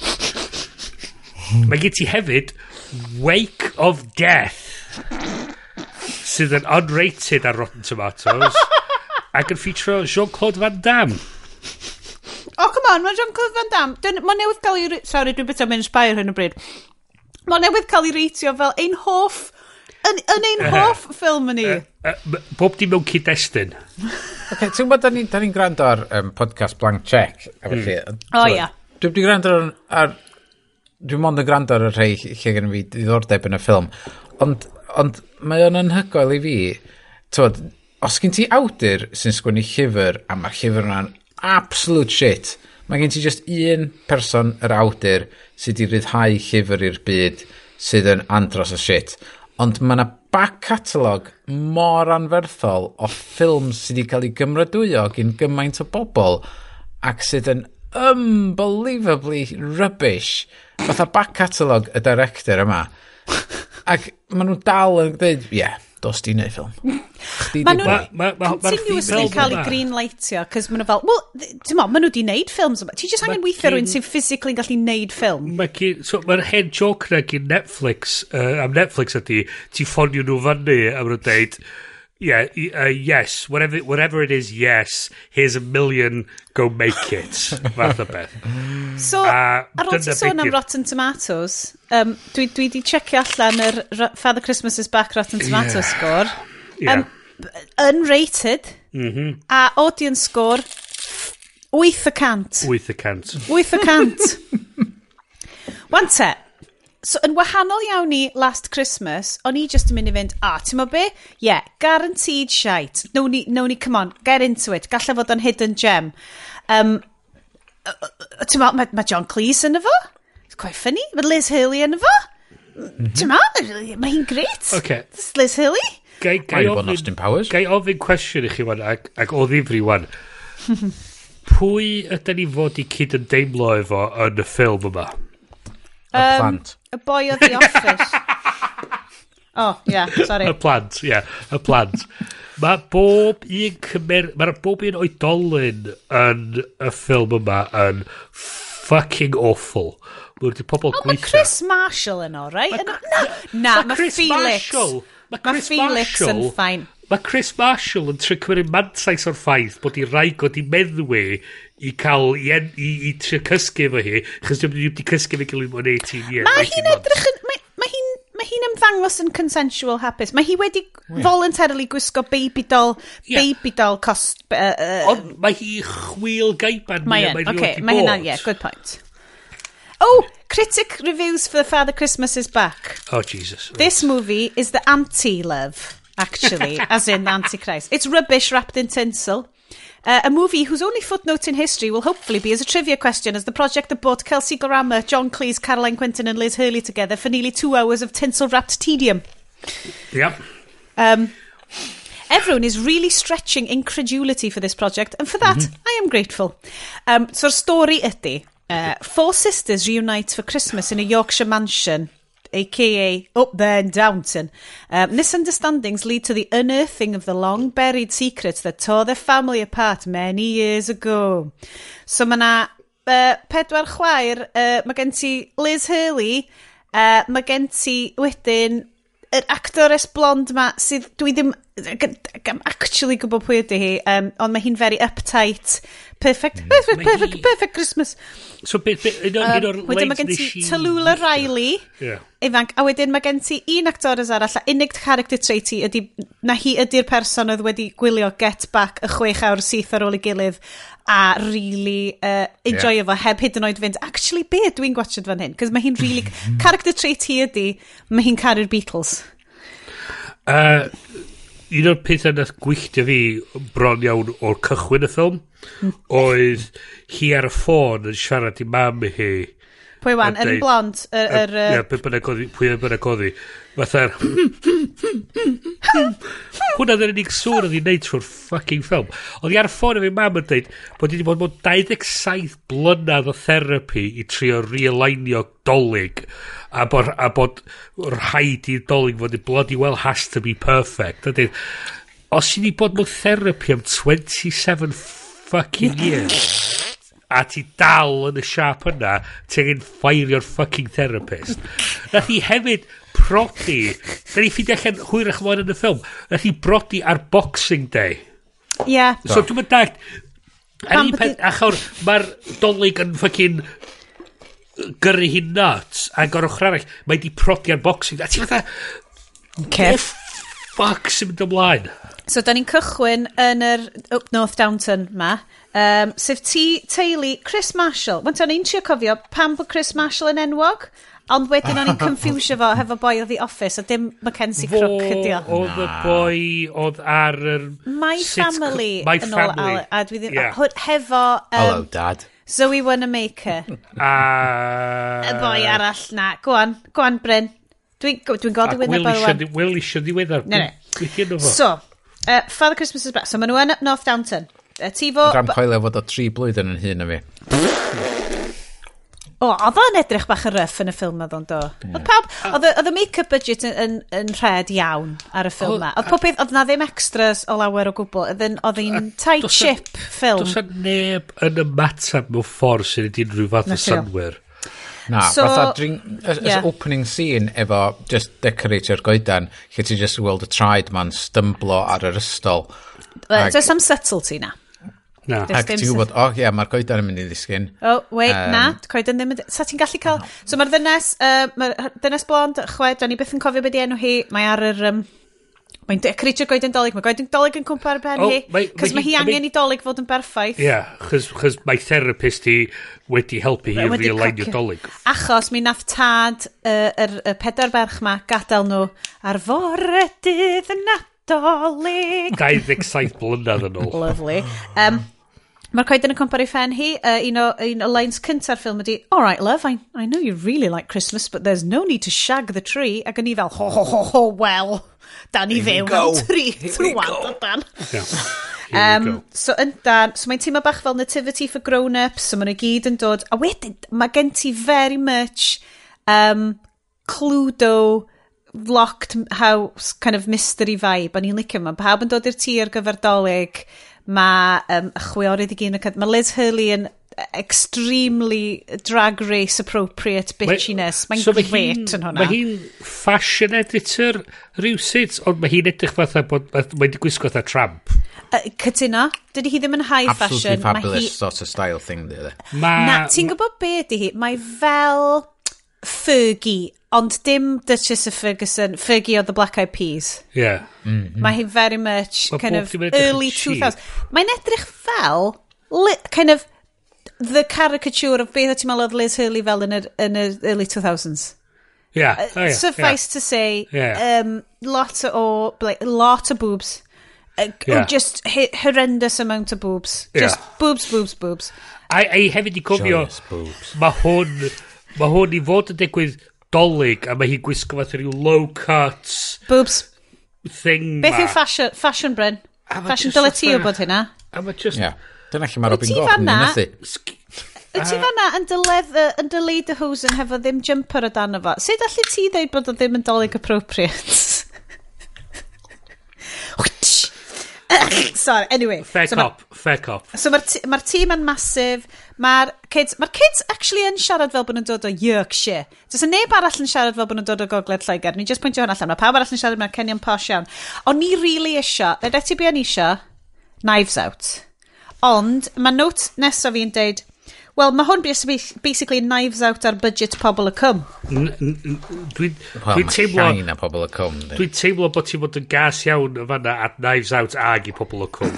Mae gen ti hefyd Wake of Death sydd yn unrated ar Rotten Tomatoes ac yn ffitro Jean-Claude Van Damme. O, oh, come on, mae Jean-Claude Van Damme, mae newydd cael ei... Sorry, dwi'n beth am inspire hyn o bryd. Mae newydd cael ei reitio fel ein hoff... Yn, yn ein hoff ffilm yn ni. Bob dim mewn cyd-destun. Ok, ti'n gwybod, da ni'n ni gwrando ar um, podcast Blank Check. Mm. O, ia. Dwi'n di gwrando ar... ar dwi'n mond yn gwrando ar y rhai lle gen i fi ddiddordeb yn y ffilm. Ond ond mae o'n anhygoel i fi, tywed, os gen ti awdur sy'n sgwennu llyfr, a mae'r llyfr yna'n absolute shit, mae gen ti just un person yr awdur sydd wedi rhyddhau llyfr i'r byd sydd yn andros o shit. Ond mae yna back catalog mor anferthol o ffilms sydd wedi cael ei gymrydwyo gyn gymaint o bobl ac sydd yn unbelievably rubbish. Fatha back catalog y director yma. Ac maen nhw dal yn dweud, ie, yeah, dos di neud ffilm. (laughs) maen nhw'n continuously cael ei green lightio, cos maen nhw fel, well, ti'n mo, maen nhw di neud ffilms yma. Ti jyst angen weithio rhywun sy'n physically gallu neud ffilm. Mae'n so, ma hen joke na gyn Netflix, uh, am Netflix ydy, ti ffonio nhw fyny am rwy'n deud, yeah, uh, yes, whatever, whatever it is, yes, here's a million, go make it, (laughs) fath o beth. So, a, ar ôl ti sôn am Rotten Tomatoes, um, dwi, dwi di checio allan yr Father Christmas is Back Rotten Tomatoes yeah. score. Yeah. Um. Unrated, mm -hmm. a audience score, 8 y cant. 8 y cant. 8 y cant. (laughs) Wante, So, yn wahanol iawn i Last Christmas, o'n i just yn mynd i fynd, a, ah, ti'n be? Yeah, guaranteed shite. No ni, no ni, come on, get into it. Galla fod o'n hidden gem. Um, ti'n ma, mae ma John Cleese yn efo? It's quite funny. Mae Liz Hurley yn efo? Mhm. Ti'n ma, mae hi'n gret. Okay. It's Liz Hurley. Gai, gai ofyn, Austin Powers. Gai ofyn cwestiwn i chi wan, ac, ac o ddifri wan. (laughs) Pwy ydyn ni fod i cyd yn deimlo efo yn y ffilm yma? Y um, plant. Y boi o The Office. (laughs) oh, yeah, sorry. Y plant, ia, yeah, y plant. Mae bob un cymer... Mae bob un oedolyn yn y ffilm yma yn fucking awful. Mae wedi pobl oh, gweithio. Mae Chris Marshall yn o, right? Ma, na, na, mae Chris Felix. Marshall. Mae ma Felix yn ffain. Mae Chris Marshall yn trio cymryd mantais o'r ffaith bod i rai i meddwi i cael i, en, i, i trio cysgu efo hi chos dwi'n wedi cysgu fe gilydd mewn 18 years. Mae hi'n edrych yn mae, ma hi'n mae hi'n ymddangos yn consensual hapus. Mae hi wedi yeah. voluntarily gwisgo baby doll yeah. baby doll cost uh, uh, ond mae hi chwil gaiban mae yn okay, mae hynna yeah good point. Oh critic reviews for Father Christmas is back. Oh Jesus. This movie is the anti-love actually (laughs) as in antichrist. It's rubbish wrapped in tinsel. Uh, a movie whose only footnote in history will hopefully be as a trivia question as the project that brought Kelsey Grammer, John Cleese, Caroline Quinton and Liz Hurley together for nearly two hours of tinsel-wrapped tedium. Yep. Um, Everyone is really stretching incredulity for this project, and for that, mm -hmm. I am grateful. Um, so'r stori ydy, uh, four sisters reunite for Christmas in a Yorkshire mansion aka up there in Downton. Um, misunderstandings lead to the unearthing of the long buried secrets that tore their family apart many years ago. So mae na uh, pedwar chwaer, uh, mae gen ti Liz Hurley, uh, mae gen ti wedyn yr actores blond ma sydd dwi ddim actually gwybod pwy ydy hi um, ond mae hi'n very uptight Perfect. Mm. Perfect, perfect, perfect Christmas. So, beth, beth, un o'r um, Wedyn mae gen ti Tallulah Riley, yeah. ifanc, a wedyn mae gen ti un actores arall, a unig character trait i ydy, na hi ydy'r person oedd wedi gwylio Get Back y chwech awr syth ar ôl ei gilydd, a really uh, enjoy yeah. fo, heb hyd yn oed fynd, actually, be dwi'n gwachod fan hyn? Cos mae hi'n really, (laughs) character trait hi ydy, mae hi'n caru'r Beatles. Uh, un o'r pethau nath gwylltio fi bron iawn o'r cychwyn y ffilm mm. oedd hi ar y ffôn yn siarad i mam hi. Pwy wan? Yn blond? Yr er, er, ia pwy bynnag oddi pwy bynnag oddi fatha'r hwnna ddyn unig sŵr oedd i'n neud trwy'r fucking ffilm. Oedd i ar y ffôn efo mam yn dweud bod i wedi bod mewn 27 blynedd o therapy i trio realignio dolyg a bod, a bod rhaid i'r dolyg fod yn bloody well has to be perfect. Ydy, os i ni bod mewn therapy am 27 fucking years, a ti dal yn y siap yna, ti angen ffeirio'r fucking therapist. Nath i hefyd prodi, da ni ffeindio allan hwyrach mlaen yn y ffilm, nath i brodi ar Boxing Day. Ie. Yeah. So dwi'n mynd dagt, Pam peth, achor, mae'r dolyg yn ffocin gyrru hi nuts ac o'r ochr arall mae di prodi ar boxing a ti fatha okay. ffuck sy'n mynd ymlaen so da ni'n cychwyn yn yr Up North Downton ma um, sef ti teulu Chris Marshall wanta o'n i'n trio cofio pam bod Chris Marshall yn enwog Ond wedyn o'n i'n (laughs) confusio fo hefo boi o The Office, a dim Mackenzie fo, Crook ydi o. Oedd y boi oedd ar yr... My Family. My Family. Al, a dwi ddim... Yeah. Hefo... Um, Hello, Dad. Zoe Wanamaker. (laughs) A... Y boi arall na. Go on, go on Bryn. Dwi'n dwi, dwi godi wyna ar wan. Will isio ddiweddar. No, no. So, uh, Father Christmas is back. So, maen nhw yn North Downton. Uh, tifo... Dwi'n coelio fod o tri blwyddyn yn hyn o fi. (laughs) O, oedd o'n edrych bach yn ryff yn y ffilm oedd o'n do. Oedd pawb, oedd y make-up budget yn, yn, yn rhed iawn ar y ffilm ma. Oedd pob beth, oedd na ddim extras o lawer o gwbl. Oedd hi'n tight e- ship ffilm. Does o'n e neb yn ymateb mewn ffordd sy'n edrych unrhyw fath o synwyr. Na, so, fatha dring, yeah. as opening scene efo just decoratio'r goedan, lle ti just weld y traed ma'n stymblo ar yr ystol. Does am subtlety na. Na. Ac ti'n gwybod, o oh, ia, mae'r coedan yn mynd i ddisgyn. O, oh, wait, um, na, coedan ddim yn... Sa ti'n gallu cael... So mae'r ddynes, uh, mae'r ddynes blond, chwed, da ni byth yn cofio beth i enw hi, mae ar yr... Um, Mae'n creidio'r goeden dolyg. Mae goeden dolyg yn cwmpa ar ben oh, hi. Cos mae hi angen i dolyg fod yn berffaith. Ie, yeah, chys mae therapist hi wedi helpu hi realign i'r dolyg. Achos mi nath tad y uh, er, er, pedair ferch ma gadael nhw ar foredydd yn adolyg. 27 blynedd yn ôl. Lovely. Um, Mae'r coeden yn cwmpa'r ei phen hi, uh, un, o, un o lines cynta'r ffilm ydi, Alright love, I, I know you really like Christmas, but there's no need to shag the tree. Ac yn i fel, ho ho ho ho, well, (laughs) da ni fewn am tri trwad o dan. Um, so yndan, so mae'n teimlo bach fel nativity for grown-ups, so maen nhw gyd yn dod, a wedyn, mae gen ti very much um, Cluedo, locked house kind of mystery vibe, a ni'n licio yma. Pawb yn dod i'r tŷ ar gyfer dolyg, Mae um, y chwiorydd i gyn y cyd. Mae Liz Hurley yn extremely drag race appropriate bitchiness. Mae'n so ma great yn hwnna. Mae hi'n fashion editor rhywsyd, ond mae hi'n edrych fatha bod mae'n gwisgo fatha tramp. Uh, cytuno, dydy hi ddim yn high Absolutely fashion. Absolutely fabulous hi... sort of style thing, dydy. Ma... Na, ti'n gwybod be ydy hi? Mae fel Fergie Ond dim Duchess of Ferguson, Fergie o the Black Eyed Peas. Yeah. Mm -hmm. Mae hi very much ma kind of early 2000s. Mae'n edrych fel, li, kind of, the caricature of beth o ti'n meddwl oedd Liz Hurley fel yn y, yn y early 2000s. Yeah. Oh, yeah. Suffice yeah. to say, yeah. um, lot o, like, lot of boobs. Uh, yeah. Oh, just horrendous amount of boobs. Just boobs, boobs, boobs. A, a hefyd i cofio, mae hwn, mae hwn i fod yn digwydd dolyg a mae hi'n gwisgo fath rhyw low cuts boobs thing beth yw fashion, fashion Bryn fashion dyle ti wybod hynna a mae just yeah. dyna lle mae Robin Gordon yn ynaethu Wyt ti fanna yn dyledd yn dyled y hosen hefo ddim jumper o dan efo? Sut allu ti ddeud bod o ddim yn dolyg appropriate? (laughs) (laughs) Sorry, anyway. Fair so cop, ma, fair cop. So mae'r ma tîm yn masif, mae'r kids, ma kids actually yn siarad fel bod nhw'n dod o Yorkshire. Does y neb arall yn siarad fel bod nhw'n dod o Gogledd Lloegr. Ni'n just pwyntio hwnna allan, mae pawb arall yn siarad, mewn Kenyan posh iawn. Ond ni really isio, dda'i deti be o'n isio, Knives Out. Ond mae note nesaf fi'n deud, Wel, mae hwn basically knives out ar budget pobl y cwm. Dwi'n dwi teimlo... Wel, mae pobl y cwm. Dwi'n teimlo bod ti'n bod yn gas iawn yn fanna at knives out ag i pobl y cwm.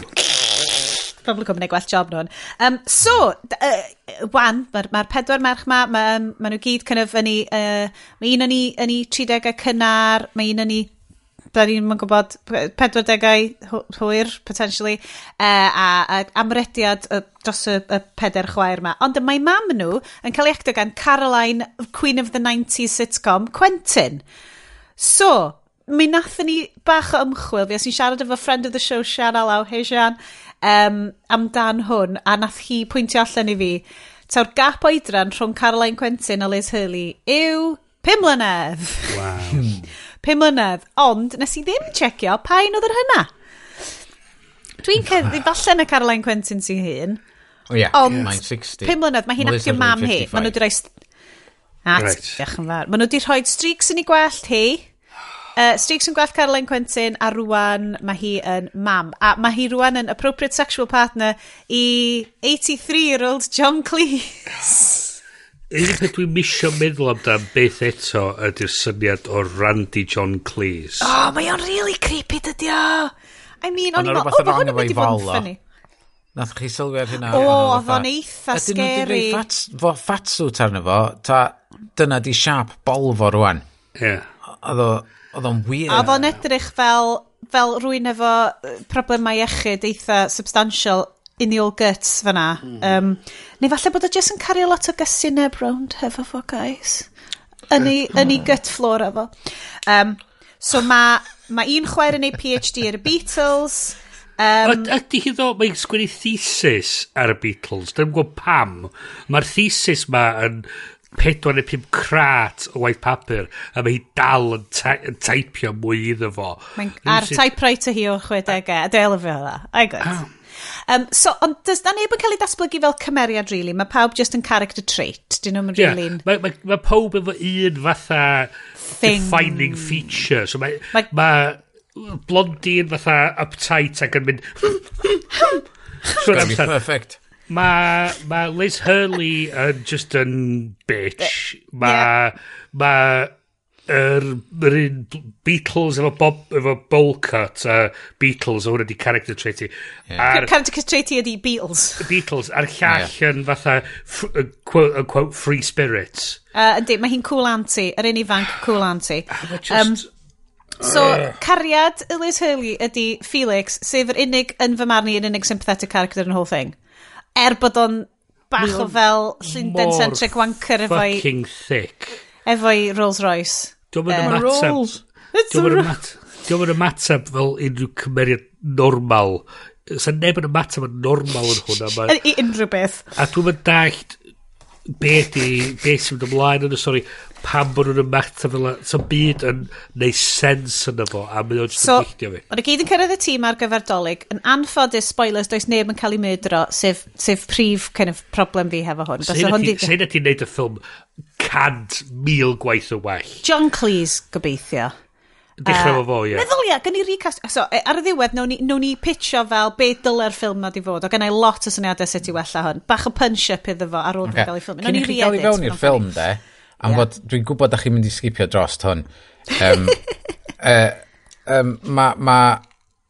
Pobl y cwm neu gwell job nhw'n. Um, so, uh, wan, mae'r ma pedwar merch ma, mae ma nhw gyd kind of yn ei... Uh, mae un yn ei 30au cynnar, mae un yn ei da ni'n gwybod 40au hwyr, potentially, uh, a, a amrediad dros y, y peder chwaer yma. Ond mae mam nhw yn cael ei actio gan Caroline, Queen of the 90s sitcom, Quentin. So, mi nathon ni bach o ymchwil fi, os ni'n siarad efo friend of the show, Sian Alaw, hei Sian, um, amdan hwn, a nath hi pwyntio allan i fi. Taw'r gap oedran rhwng Caroline Quentin a Liz Hurley yw 5 mlynedd. Wow. 5 mlynedd. Ond, nes i ddim checio pa un oedd yr hynna. Dwi'n ceddi falle na Caroline Quentin sy'n hun. O oh, ie, yeah. ond yeah. 60. 5 mlynedd, mae hi'n acio mam hi. Maen nhw wedi rhoi... At, right. diolch yn fawr. Maen nhw wedi rhoi streaks yn ei gwellt hi. Uh, streaks yn gwellt Caroline Quentin a rwan mae hi yn mam. A mae hi rwan yn appropriate sexual partner i 83-year-old John Cleese unig peth dwi'n misio meddwl amdan beth eto ydy'r syniad o Randy John Cleese. Oh, mae o'n really creepy dydy o. I mean, o'n i'n meddwl, o, mae hwn yn mynd i fod yn ffynnu. Nath chi sylwi ar hynna. O, oedd o'n eitha scary. Ydyn nhw wedi fo ffatswt arno fo, ta dyna di siap bolfo rwan. Ie. Oedd o'n wir. Oedd o'n edrych fel, fel rwy'n efo problemau iechyd eitha substantial in the old guts fyna. Mm -hmm. um, neu falle bod o jyst yn cario lot o gysineb round hefo fo, guys. Yn ei, yn ei gut floor efo. Um, so mae ma un chwaer yn ei PhD ar y Beatles. Um, Ydy hi ddo, mae'n sgwennu thesis ar y Beatles. Dwi'n gwybod pam. Mae'r thesis ma yn pedwar neu pum crat o waith papur a mae hi dal yn, ta yn taipio mwy iddo fo. Mae'n ar typewriter hi o 60au, a dwi'n lyfio hwnna. I got. Um, ah. Um, so, ond does da neb yn cael ei datblygu fel cymeriad, really? Mae pawb just yn character trait. Dyn nhw'n yeah. really... Mae ma, ma pawb efo un fatha Thing. defining feature. So, mae ma, ma blondin fatha uptight ac yn mynd... It's perfect. Mae ma Liz Hurley yn just yn bitch. Mae... Yeah. Ma, yr, yr un Beatles efo, Bob, efo bowl cut a Beatles o hwnna di character trait i yeah. character trait i ydi Beatles (laughs) Beatles a'r llall yeah. yn fatha yn quote, yn quote free spirit uh, yndi mae hi'n cool anti yr un ifanc cool anti just, um, So, uh. cariad Ellis Hurley ydi Felix, sef yr unig yn fy marn i yn unig sympathetic character yn y whole thing. Er bod o'n bach o fel Llundain-centric wanker efo'i... Fucking thick efo'i Rolls Royce. Dwi'n mynd ymateb... Dwi'n mynd ymateb fel unrhyw cymeriad normal. Sa'n neb yn ymateb yn normal yn hwnna. Ma... I unrhyw beth. A dwi'n mynd dallt be di, be sy'n mynd ymlaen yn y stori, pam bod nhw'n ymateb fel so byd yn neud sens yn efo, a mynd o'n so, fi. Ond y gyd yn cyrraedd y tîm ar gyfer dolyg, yn anffodus, spoilers, does neb yn cael ei mydro, sef, sef prif kind of problem fi hefo hwn. Sa'n ydy, di... neud y ffilm cant mil gwaith o well. John Cleese, gobeithio. Dechrau uh, fo fo, ie. Meddwl ia, gan i recast... So, e, ar y ddiwedd, nawn ni, nawn ni pitcho fel be dyle'r ffilm ma di fod. O gen i lot o syniadau sut i wella hwn. Bach o punch-up iddo fo ar ôl okay. gael ei ffilm. Cyn i chi gael ei fewn i'r ffilm, de, am yeah. fod dwi'n gwybod da chi'n mynd i sgipio dros hwn. Um, uh, um, ma, ma,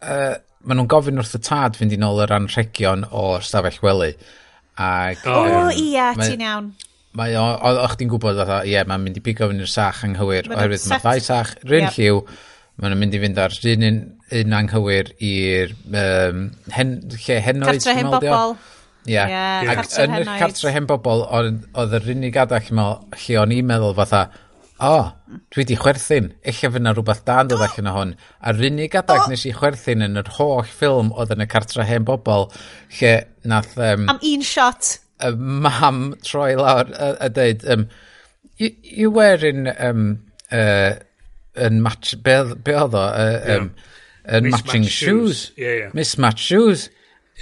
uh, ma nhw'n gofyn wrth y tad fynd i nôl yr anrhegion o'r stafell wely. Ac, o, um, ia, ti'n iawn mae o, o, chdi'n gwybod fatha, ie, yeah, mae'n mynd i bigo fynd i'r sach anghywir, ma oherwydd mae ddau sach, rhywun yep. lliw, mae'n mynd i fynd ar un, un, un anghywir i'r um, hen, lle henoed. Cartre hen bobl. Ie, yeah. yeah. ac yn y cartre hen bobl, oedd yr unig adach lle o'n i'n meddwl fatha, o, oh, dwi di chwerthin, eich fy rhywbeth da yn dod allan o hwn. A'r unig adag oh. nes i chwerthin yn yr holl ffilm oedd yn y cartre hen bobl, lle nath... Um, Am un shot. Y mam troi lawr a, a dweud, um, you, you wearing um, uh, yn match, be, be oedd o? Uh, um, yn matching shoes. shoes. Ie, ie. Mismatched shoes.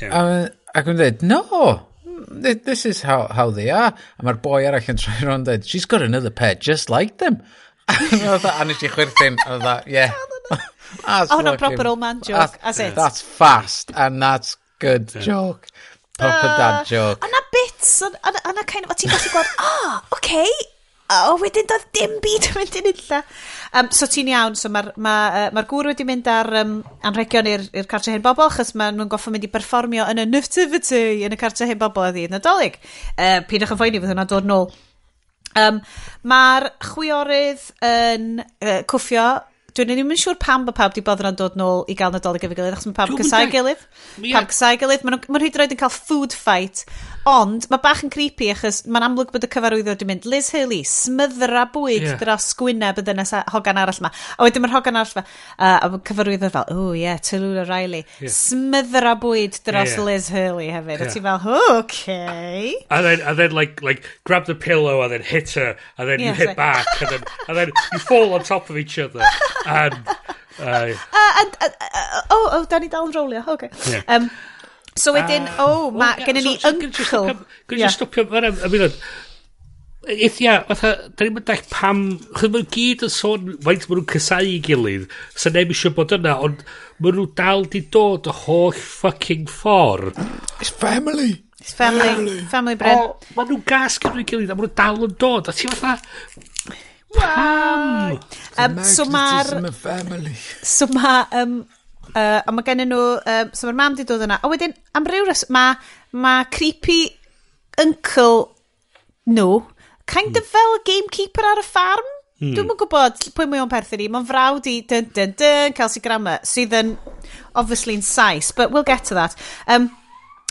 Ie. A- Ac yn dweud, no, this is how, how they are. A mae'r boi arall yn troi rond dweud, she's got another pair just like them. (laughs) a fatha, a nes i chwerthin, a fatha, yeah. That's Oh, no, proper old man joke, that's- as it. That's fast, and that's good joke. proper dad joke. Yna bits, yna kind of, o ti'n gallu gweld, o, oh, oce, okay. o, oh, wedyn doedd dim byd yn mynd i'n illa. Um, so ti'n iawn, so mae'r ma, uh, ma gŵr wedi mynd ar um, anrhegion i'r cartre hen bobl, chos mae nhw'n goffa mynd i berfformio yn y nativity yn y cartre hen bobl a yn nadolig. dolyg. Uh, pidwch yn phoeni fydd hwnna dod nôl. Um, Mae'r chwiorydd yn uh, cwffio Dwi'n ddim yn siŵr pam bod pawb wedi yn dod nôl i gael Nadolig efo'i gilydd, achos mae pawb cysau gilydd. Pawb cysau gilydd. Mae'n ma hyd yn oed yn cael food fight Ond mae bach yn creepy achos mae'n amlwg bod y cyfarwyddo wedi mynd Liz Hurley, smyddra bwyd yeah. dros gwyneb y dynes hogan arall yma. A wedyn mae'r hogan arall ma. Uh, a mae cyfarwyddo fel, o ie, yeah, Tallulah Riley. Yeah. Smyddra bwyd dros yeah. Liz Hurley hefyd. Yeah. A ti fel, oh, okay. And then, and then like, like, grab the pillow and then hit her. And then yeah, you hit right. back. and then, and then you fall on top of each other. And... (laughs) Uh, uh, and, uh, uh, oh, oh, da ni dal yn rolio. Okay. Yeah. Um, So wedyn, ah, o, oh, ma, well, gennym ni uncle. Gwneud yeah. stopio, mae'n am, am Eith ia, fatha, da ni'n mynd pam, chyd mae'n gyd yn sôn, faint maen nhw'n cysau i gilydd, sy'n neb eisiau bod yna, ond maen nhw dal di dod y holl fucking ffordd. It's family. It's family. Family, family bread. O, maen nhw'n gas gyda'i gilydd, a maen nhw dal yn dod, a ti'n fatha, pam? Um, so mae'r... So mae, um, Uh, a mae gennyn nhw, um, so mae'r mam di dod yna. A wedyn, am ryw res, mae ma creepy uncle nhw, kind mm. of hmm. fel gamekeeper ar y ffarm. Hmm. Dwi'n mwyn gwybod pwy mwy o'n perthyn i. Mae'n frawd i dyn dyn dyn Kelsey Grammer, sydd yn obviously yn sais, but we'll get to that. Um,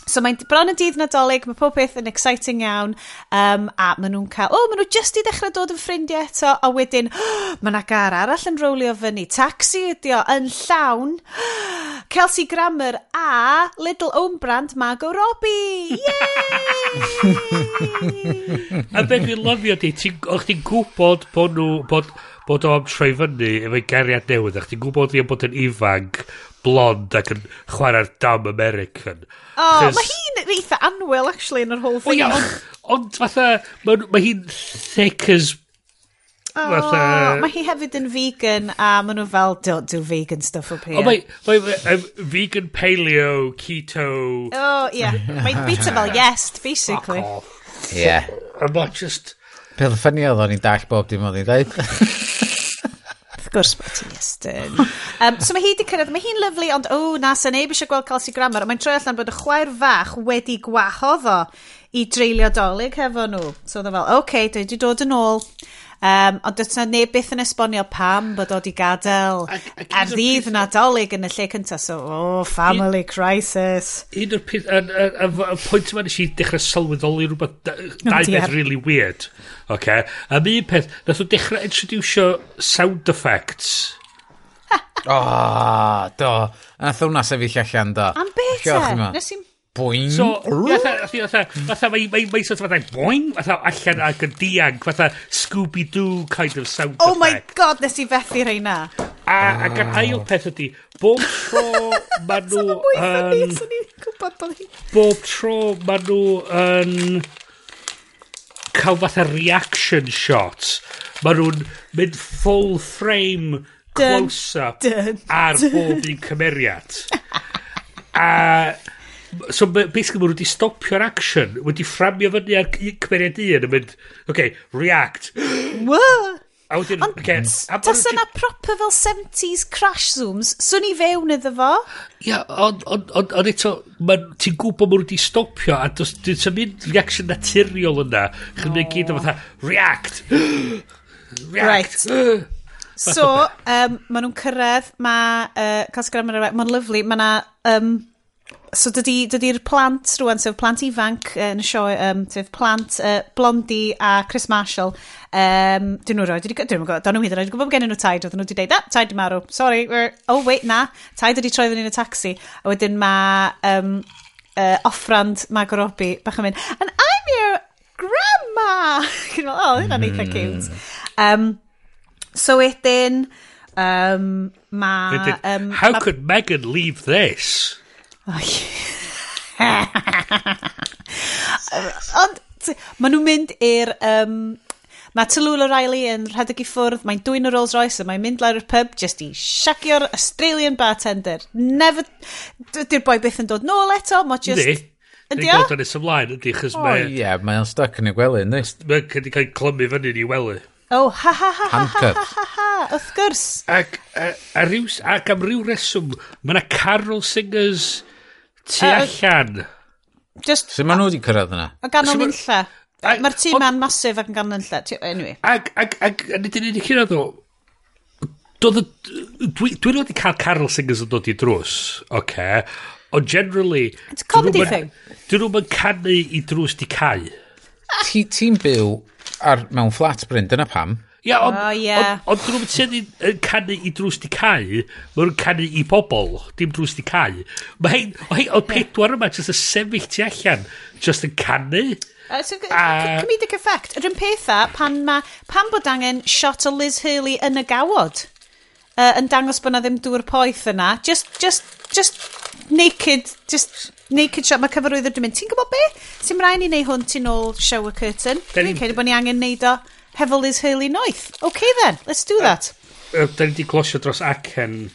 So mae'n bron yn dydd nadolig, mae pob peth yn exciting iawn, um, a maen nhw'n cael, o, oh, maen nhw jyst i ddechrau dod yn ffrindiau eto, a wedyn, (gasps) oh, mae yna gar arall yn rowlio fyny, taxi ydi o, yn llawn, (gasps) Kelsey Grammer a Little Own Brand Margot Robbie, yay! (laughs) a beth fi'n lyfio di, o'ch ti'n gwybod bod nhw, bod bod o'n troi fyny efo'i geriad newydd, a chdi'n gwybod i am bod yn ifanc, blond ac yn chwarae'r dam American. O, oh, mae hi'n eitha anwyl, actually, yn yr whole thing. Ia, ond, ond fatha, mae ma hi'n thick as... Oh, fatha... Mae hi hefyd yn vegan, a maen nhw fel, don't do vegan stuff up here. Oh, mae, mae, mae vegan, paleo, keto... Oh, yeah. mae'n bita fel yes, basically. Fuck off. Yeah. I'm not just... Peth y ffynnu oedd o'n i'n dall bob dim oedd i'n dweud. (laughs) Wrth gwrs bod ti'n estyn. Um, so mae hi wedi cyrraedd, mae hi'n lyflu, ond o, na, sy'n neb eisiau gweld Kelsey Grammer, ond mae'n troi allan bod y chwaer fach wedi gwahoddo i dreulio dolyg hefo nhw. So oedd o fel, oce, okay, dwi wedi dod yn ôl. Um, ond dyna neb beth yn esbonio pam bod o di gadael a'r ddydd nadolig yn y lle cyntaf. So, oh, family un, crisis. Un o'r peth, y pwynt yma nes i dechrau sylweddoli rhywbeth, dau beth really weird. Okay. A mi un peth, nath o dechrau introducio sound effects. (laughs) O, oh, do. A nath hwnna sefyll allan, do. Am beth e? Nes i'n boing. So, fatha, mae mae mae sort of fatha, boing, fatha allan ac yn dianc, fatha Scooby-Doo kind of sound Oh effect. my god, nes i fethu rei na. A, ac yr ail peth ydy, bob tro ma (laughs) nhw... Bob tro ma nhw yn... cael fatha reaction shots, ma nhw'n mynd full frame close-up ar bob un cymeriad. (laughs) A So basically maen nhw wedi stopio'r action, wedi fframio fyny ar cymeriad un yn mynd, okay, react. What? A wedyn, Ond okay, tas yna proper fel 70s crash zooms, swn i fewn iddo fo. Ia, ond on, on, on eto, ti'n gwybod mwyn wedi stopio, a dwi'n mynd reaction naturiol yna. Chyn mynd gyd o fatha, react! react! So, (laughs) um, maen nhw'n cyrraedd, mae uh, Casgar Amryweg, mae'n lyflu, mae yna um, so dydy'r dydy plant rwan, sef plant ifanc yn y sioe, um, sef plant uh, Blondi a Chris Marshall, um, dyn nhw roed, dyn nhw'n gwybod, dyn nhw'n gwybod, gwybod gen nhw taid, oedden nhw wedi dweud, ah, taid i marw, sorry, we're, oh wait, na, taid wedi troi yn y taxi, a wedyn mae um, uh, offrand Mag Robi, bach yn mynd, and I'm your grandma! (laughs) Cyn meddwl, oh, hynna'n eitha mm-hmm. cute. Um, so wedyn, um, mae... Um, How ma, could Megan leave this? Ond, maen nhw'n mynd i'r... Um, Mae Tallulah Riley yn rhedeg i ffwrdd, mae'n dwy'n y Rolls Royce a mae'n mynd lawr i'r pub just i siacio'r Australian bartender. Never... Dy'r boi byth yn dod nôl eto, mae just... Ydy. Ydy o? Ydy o? ymlaen, ydy, chys oh, mae... Ie, yeah, mae'n stuck yn y gwely, ydy. Mae'n cynnig cael clymu fyny i wely. Oh, ha ha ha ha ha ha ha, wrth gwrs. Ac, a, a, ryw, ac am ryw reswm, mae yna carol singers Tu uh, allan. Just, Sut maen nhw wedi cyrraedd yna? O ganol nynlla. Mae'r tîm ma'n masif ac yn ganol nynlla. Anyway. Ac, ac, ac, nid yn unig hynna ddo, Doedd y... Dwi, dwi wedi cael Carol Singers yn dod i drws, oce? Okay. Ond generally... It's a comedy thing. Dyn nhw'n canu i drws di cael. Ti'n byw ar, mewn flat, Bryn, dyna pam. Ia, ond... O, ie. Ond dyn nhw'n tynnu yn canu i drws di cau, mae nhw'n canu i bobl, dim drws di cau. Mae hyn, o hyn, o'r pedwar yma, jyst y sefyll tu allan, jyst yn canu. Uh, so, uh, comedic effect. Yr un pethau, pan, ma, pan bod angen shot o Liz Hurley yn y gawod, uh, yn dangos bod na ddim dŵr poeth yna, just, just, just naked, just naked shot, mae cyfarwyddwr dwi'n mynd, ti'n gwybod be? Ti'n rhaid i ni wneud hwn tu ôl shower curtain? Dwi'n credu bod ni angen neud o hefo is Hurley Noeth. Okay then, let's do that. Uh, da ni wedi glosio dros acen.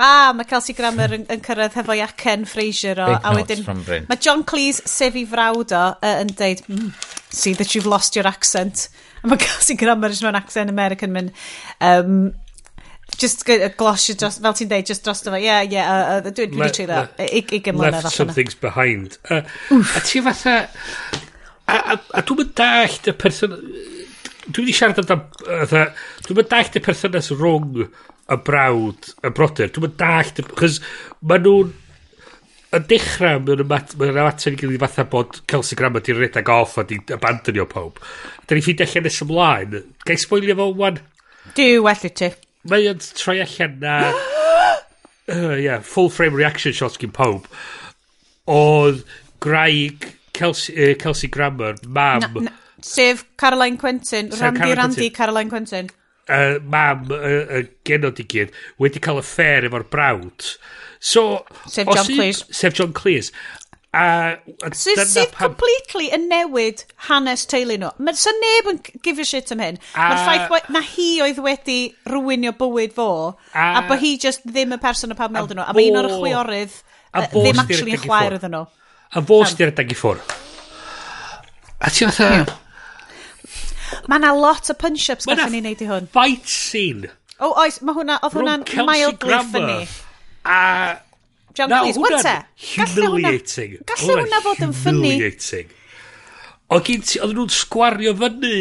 Ah, mae Kelsey Grammer yn, yn cyrraedd hefo acen Fraser o. Big a wedyn, mae John Cleese, sef i frawd o, uh, yn deud, mm, see that you've lost your accent. A mae (laughs) Kelsey Grammer yn mewn accent American mynd, um, just glosio dros, fel ti'n deud, just dros efo, yeah, yeah, uh, dwi'n dwi treulio, ugen mlynedd allan. Left some things behind. Uh, a ti fatha, a, a, a dwi'n dallt y person, dwi wedi siarad amdano, fatha, dwi'n mynd dallt y perthynas rhwng y brawd, y brodyr, dwi'n mynd dallt, chys ma nhw'n, yn dechrau, mae'n ymateb i gilydd fatha bod Kelsey Grammer di'n redag off a di'n abandonio pob. Da ni ffeindio allan nes ymlaen. Gai sboilio fo, wan? Dwi, well i ti. Mae o'n troi allan na... (gasps) uh, yeah, full frame reaction shots gyn pob. Oedd Graig, Kelsey, uh, Kelsey Grammer, mam... Na, na Sef Caroline Quentin. Sef Randy, Caroline Randy, Quentin. Caroline Quentin. Uh, mam y uh, uh, genod i gyd wedi cael affair efo'r brawd. So, sef John Cleese. Sef John Cleese. A, a sydd sy pam... completely yn newid hanes teulu nhw. Mae sy'n neb yn give a shit am hyn. A... Mae'r ffaith na hi oedd wedi rwynio bywyd fo, a, a bod hi just ddim y person y pawb meld nhw. A mae un o'r chwiorydd ddim actually yn chwaer iddyn nhw. A fo sydd wedi rhedeg i ffwr. A ti fatha... Mae yna lot o punch-ups gallwn ni wneud i hwn. fight scene. O, oes, mae hwnna, oedd hwnna'n Kelsey mildly Grammer ffynnu. A... John Na, Cleese, what's hwnna'n humiliating. Gallai hwnna fod yn funny. Humiliating. O gyn ti, oedden nhw'n sgwario fyny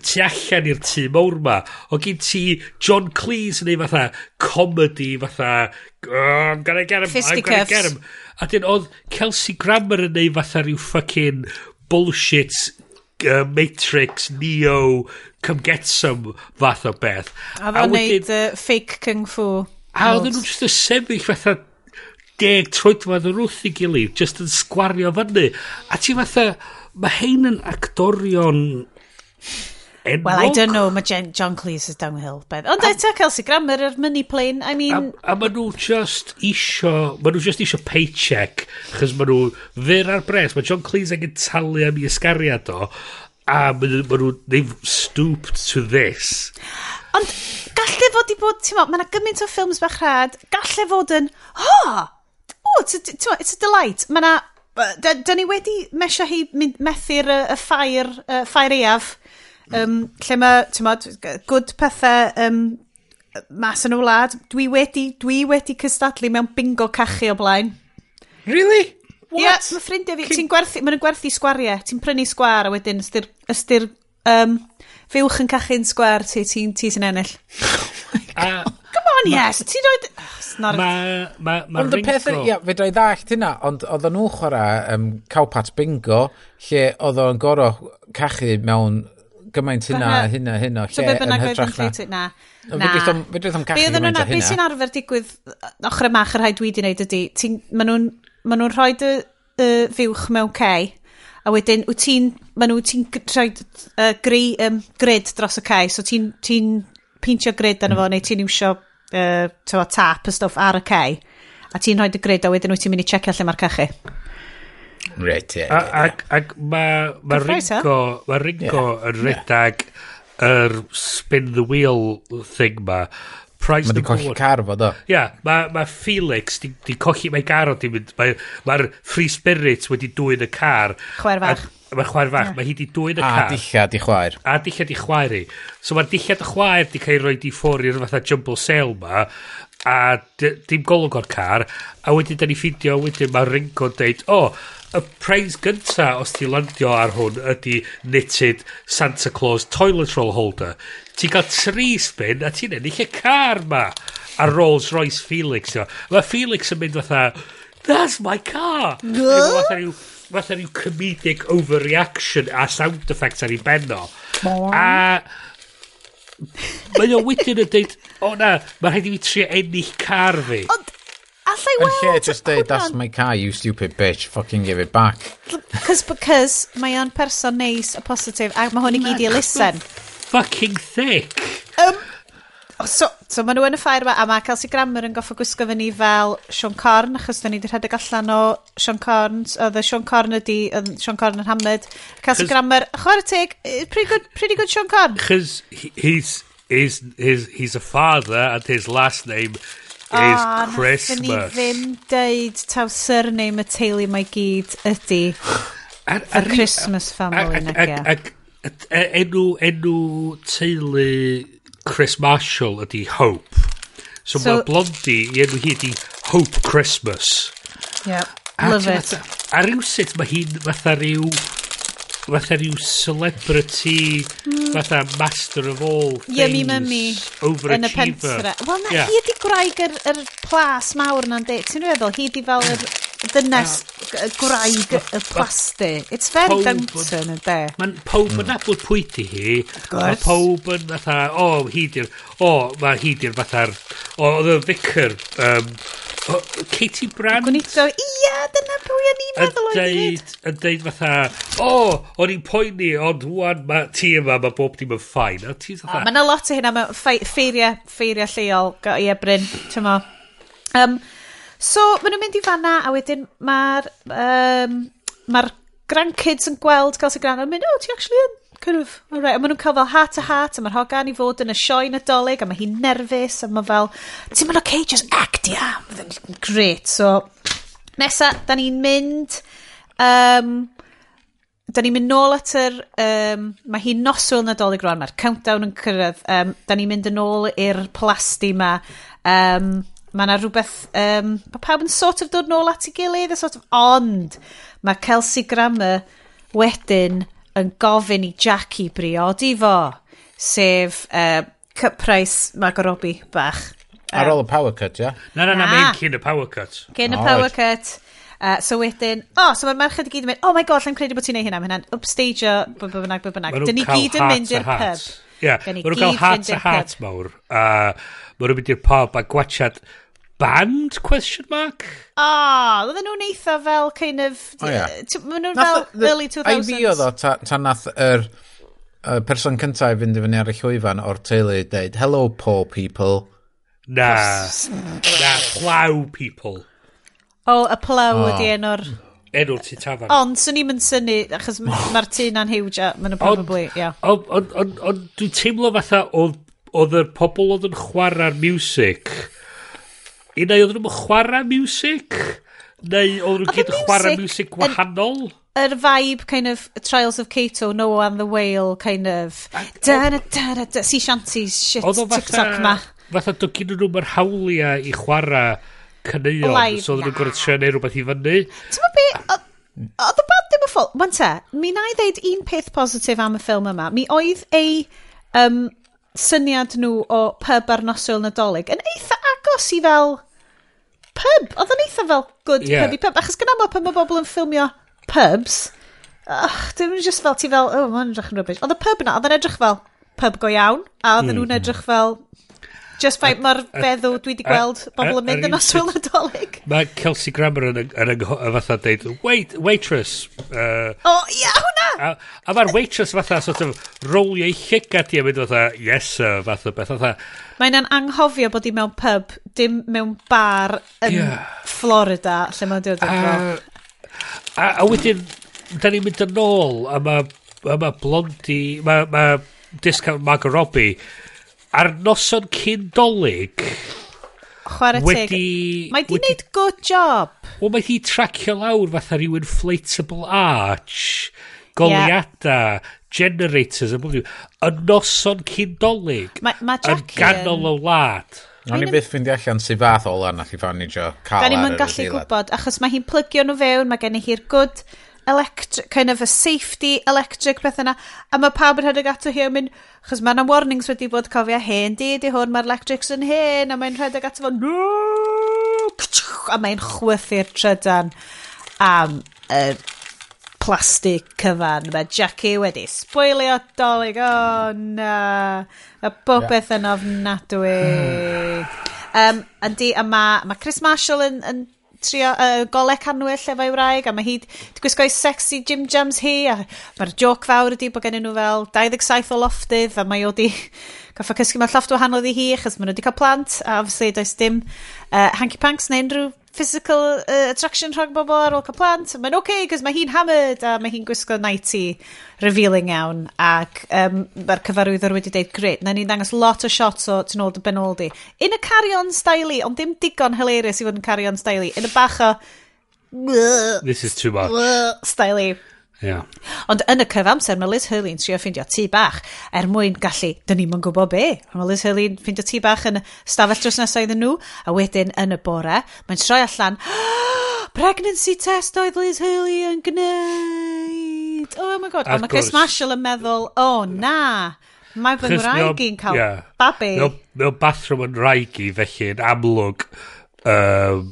tu allan i'r tŷ mawr ma. O gyn ti John Cleese yn ei fatha comedy fatha oh, I'm gonna get him, I'm gonna Fisticuffs. get him. A dyn oedd Kelsey Grammer yn ei fatha rhyw fucking bullshit uh, Matrix, Neo, Come Get Some fath o beth. A fo'n neud uh, fake kung fu. A oedden nhw'n just y sefyll fatha deg troedfad o'r wrth i gilydd, just yn sgwario fyny. A ti fatha, mae hein yn actorion enwog. Well, I don't know, mae Jen, John Cleese is downhill. But... Ond eto Kelsey Grammer yr money plane, I mean... A, a maen nhw just isio, maen nhw just isio paycheck, chys maen nhw fyr ar bres, mae John Cleese yn talu am i ysgariad o, a maen nhw, they've stooped to this. Ond galle fod i bod, ti'n mo, mae yna gymaint o ffilms bach rhad, galle fod yn, ha, oh, it's a, it's a delight. Mae yna, da, da ni wedi mesio hi methu'r uh, ffair, ffair eaf, um, lle mae, ti'n modd, gwd pethau um, mas yn y wlad. Dwi wedi, dwi wedi cystadlu mewn bingo cachu o blaen. Really? What? Ia, yeah, mae ffrindiau fi, ti'n gwerthu, mae'n gwerthu sgwariau, ti'n prynu sgwar a wedyn ystyr, ystyr um, fywch yn cachu'n sgwar ti, ti'n ti sy'n ennill. (laughs) oh uh, Come on, ma, yes, ti'n rhoi... Mae oh, ma, ma, ma ond y peth, ia, fe drai ddallt hynna, ond oedd nhw chwarae um, cawpat bingo, lle oedd o'n goro cachu mewn gymaint hynna, hynna, hynna, lle, so be bynnag oedd yn lle na. Na. Fe dwi'n gallu gymaint o hynna. Beth sy'n arfer digwydd, ochr yma, ochr rhai dwi wedi wneud ydy, maen nhw'n ma nhw rhoi dy uh, fiwch mewn cei, a wedyn, wyt ti'n, maen nhw, ti'n rhoi uh, gri, um, grid dros y cei, so ti'n ti pintio grid arno fo, hmm. neu ti'n iwsio uh, tap y stwff ar y cei, a ti'n rhoi dy grid, a wedyn wyt ti'n mynd i checio lle mae'r cachu. Right, yeah, yeah. Ac, ac mae ma Ringo, ma Ringo yeah. yn redag yr yeah. er spin the wheel thing ma. Price mae di colli car fo, do. Ia, yeah, mae ma Felix di, di colli mae garo, di mynd. Mae'r ma free spirit wedi dwy'n y car. Chwer fach. Mae chwaer fach, yeah. mae hi di dwy'n y car. A dillad i chwaer. A dillad i chwaer i. So mae'r dillad y chwaer di cael ei roi di ffwr i'r fatha jumble sale ma, a dim golwg o'r car, a wedyn da ni ffidio, wedyn mae Ringo'n deud, o, oh, y preis gynta os ti landio ar hwn ydy knitted Santa Claus toilet roll holder. Ti'n cael tri spin a ti'n ennill y car ma. A Rolls Royce Felix. Yma. Mae Felix yn mynd fatha, that's my car. No? Fatha rhyw, fatha rhyw comedic overreaction a sound effects ar ei benno. A Mae o wedyn yn dweud, o na, mae rhaid i mi trio ennill car fi. Ond Alla i weld... Yn lle just deud, that's my car, you stupid bitch, fucking give it back. Cos, because, mae o'n person neis a positif, a mae hwn i gyd i listen. Fucking thick. Um, so, so mae nhw yn y ffair yma, a mae Kelsey Grammer yn goffa gwisgo fyny fel Sean Corn, achos da ni wedi rhedeg allan o Sean Corn, oedd Sean Corn ydi, oedd Sean Corn yn hamned. Kelsey Grammer, chwer y teg, pretty good, pretty good Sean Corn. Cos he's, he's, he's, he's a father and his last name is oh, Christmas. O, nath ddim deud taw surname y teulu mae gyd ydy ar, ar, Christmas family nag e? ia. E- enw, enw teulu Chris Marshall ydy Hope. So, so mae Blondie i enw hi ydy Hope Christmas. Yep, love it. A rhyw sut mae hi'n fatha rhyw fatha rhyw celebrity, mm. fatha master of all things. Yummy mummy. Yn y pentre. Wel na, yeah. hi ydi gwraig yr, yr plas mawr na'n de Ti'n meddwl, hi ydi fel yr dynes uh, graig y plasti. It's very Downton yn de. Mae'n pawb yn hmm. nabod pwy di hi. A pawb yn fatha, o, hi di'r, o, mae hi di'r fatha'r, o, oedd y vicar, um, O, Katie Brand? Gwneud ia, dyna pwy o'n i'n meddwl o'n i'n Yn deud fatha, o, oh, o'n i'n poeni, ond wwan, mae ti yma, mae bob dim yn ffain. A ti'n fatha... Mae yna lot o hynna, mae ffeiriau, ffeiriau lleol, Go i ebryn, ti'n mo. Um, so, maen nhw'n mynd i fanna, a wedyn mae'r um, Mae'r grandkids yn gweld Gael sy'n gran, yn mynd, o, oh, ti actually yn kind of, alright, a maen nhw'n cael fel heart to heart, a mae'r hogan i fod yn y sioe nadolig, a mae hi'n nerfus, a mae fel, ti'n mynd okay, just act, yeah, great, so, nesa, da ni'n mynd, um, da ni'n mynd nôl at yr, um, mae hi'n noswyl nadolig rwan, mae'r countdown yn cyrraedd, um, da ni'n mynd yn ôl i'r plasti ma, um, mae yna rhywbeth, um, mae pawb yn sort of dod nôl at ei gilydd, a sort of, ond, mae Kelsey Grammer wedyn yn gofyn i Jackie briodi fo, sef uh, cyprais Margot Robbie bach. Um, Ar ôl y power cut, ia? Yeah? Na, na, na, na. cyn y power cut. Cyn y oh, power right. cut. Uh, so wedyn, o, oh, so mae'r merched i gyd yn mynd, oh my god, lle'n credu bod ti'n neud hynna, mae hynna'n upstageio, byn bynnag, byn bynnag. Dyn ni gyd yn mynd i'r pub. Ie, yeah. maen nhw'n cael hat a hat mawr. Uh, maen nhw'n mynd i'r pub a gwachad band, question mark? Ah, oh, oedden nhw'n eitha fel kind of... Oh, yeah. Maen nhw'n fel the, early 2000s. Ai fi oedd o, ta, ta nath yr er, er person cyntaf i fynd i fyny ar y llwyfan o'r teulu deud, hello poor people. Na, na, plow people. O, oh, y plow oh. ydi enw'r... Enw'r tu tafan. Ond, swn i'n mynd syni, achos mae'r tu na'n hiwja, mae'n y probably, ia. Ond, on, on, on, dwi'n teimlo fatha oedd yr pobl oedd yn chwarae'r music I neu oedd nhw'n chwarae music? Neu oedd nhw'n gyd yn chwarae music gwahanol? Yr vibe, kind of, Trials of Cato, Noah and the Whale, kind of, da da da da da, sea shanties, shit, TikTok ma. Fatha dogyn nhw'n mae'r hawliau i chwarae cyneuon, so oedd nhw'n gorau trio neu rhywbeth i fyny. Ti'n mynd be, oedd y band ddim yn ffwl, Wan te, mi na i ddeud un peth positif am y ffilm yma. Mi oedd ei um, syniad nhw o pub ar nosil nadolig yn eitha agos i fel pub. Oedd yn eitha fel good yeah. pubby pub. Achos gyda mo pan mae bobl yn ffilmio pubs, ach, dwi'n mynd just fel ti fel, oh, mae'n edrych yn rybys. Oedd y pub yna, oedd yn edrych fel pub go iawn, a oedd nhw'n mm-hmm. edrych fel Just faint mae'r feddw dwi wedi gweld bobl yn mynd yn oswyl nadolig. Mae Kelsey Grammer yn, yn, yn, fatha deud, wait, waitress. Uh, o, oh, ia, yeah, hwnna! A, a mae'r waitress fatha sort of rolio i llygad i a mynd fatha, yes sir, fatha beth, fatha, Mae'n anghofio bod i mewn pub, dim mewn bar yn yeah. Florida, lle mae'n dod o'r a, a, a wedyn, da ni'n mynd yn ôl, a mae ma, ma Blondi, mae ma discount Margot Robbie, ar noson cyn dolyg... Chwarae teg. wedi, Mae di wneud good job. Wel, mae di tracio lawr fatha rhyw inflatable arch, goliadau, yeah generators a mwyn y noson cyndolig ma, ma yn ganol o wlad. O'n i byth fynd allan sy'n fath o lan chi jo cael ar yr adeilad. gallu gwybod, achos mae hi'n plygio nhw fewn, mae gen i hi'r good electric, kind of a safety electric beth yna, a mae pawb yn rhedeg ato hi yn mynd, achos mae yna warnings wedi bod cofio hen di, di hwn, mae'r electrics yn hen, a mae'n rhedeg ato fo, no! a mae'n chwythu'r trydan am um, yr er plastig cyfan. Mae Jackie wedi sboilio dolyg. O, oh, na. y bob beth yn ofnadwy. um, yndi, a mae ma Chris Marshall yn, yn trio uh, golau canwyll efo'i wraig a mae hi wedi gwisgo'i sexy Jim jams hi a mae'r joc fawr ydi bod gennyn nhw fel 27 o loftydd a mae o wedi (laughs) goffa cysgu mewn lloft wahanol i hi achos maen nhw wedi cael plant a obviously does dim uh, hanky panks neu unrhyw physical uh, attraction rhwng bobl ar ôl cael plant. Mae'n oce, okay, cos mae hi'n hammered a mae hi'n gwisgo nighty revealing iawn. Ac um, mae'r cyfarwyddwr wedi dweud, great, na ni'n dangos lot o shots o tyn ôl dy benoldi. In y carion styli, ond dim digon hilarious i fod yn carion styli. In y bach o... This is too much. Styli. Yeah. Ond yn y cyfamser, mae Liz Hurley'n trio ffeindio tŷ bach er mwyn gallu, dyn ni'n gwybod be. Mae Liz Hurley'n ffeindio tŷ bach yn stafell dros nesaf iddyn nhw, a wedyn yn y bore, mae'n troi allan, (gasps) pregnancy test oedd Liz Hurley yn gwneud. Oh my god, mae Chris Marshall yn meddwl, o oh, na, mae fy ngwraig i'n cael yeah. babi. Mae'n bathroom yn rhaeg i, yn amlwg. Um,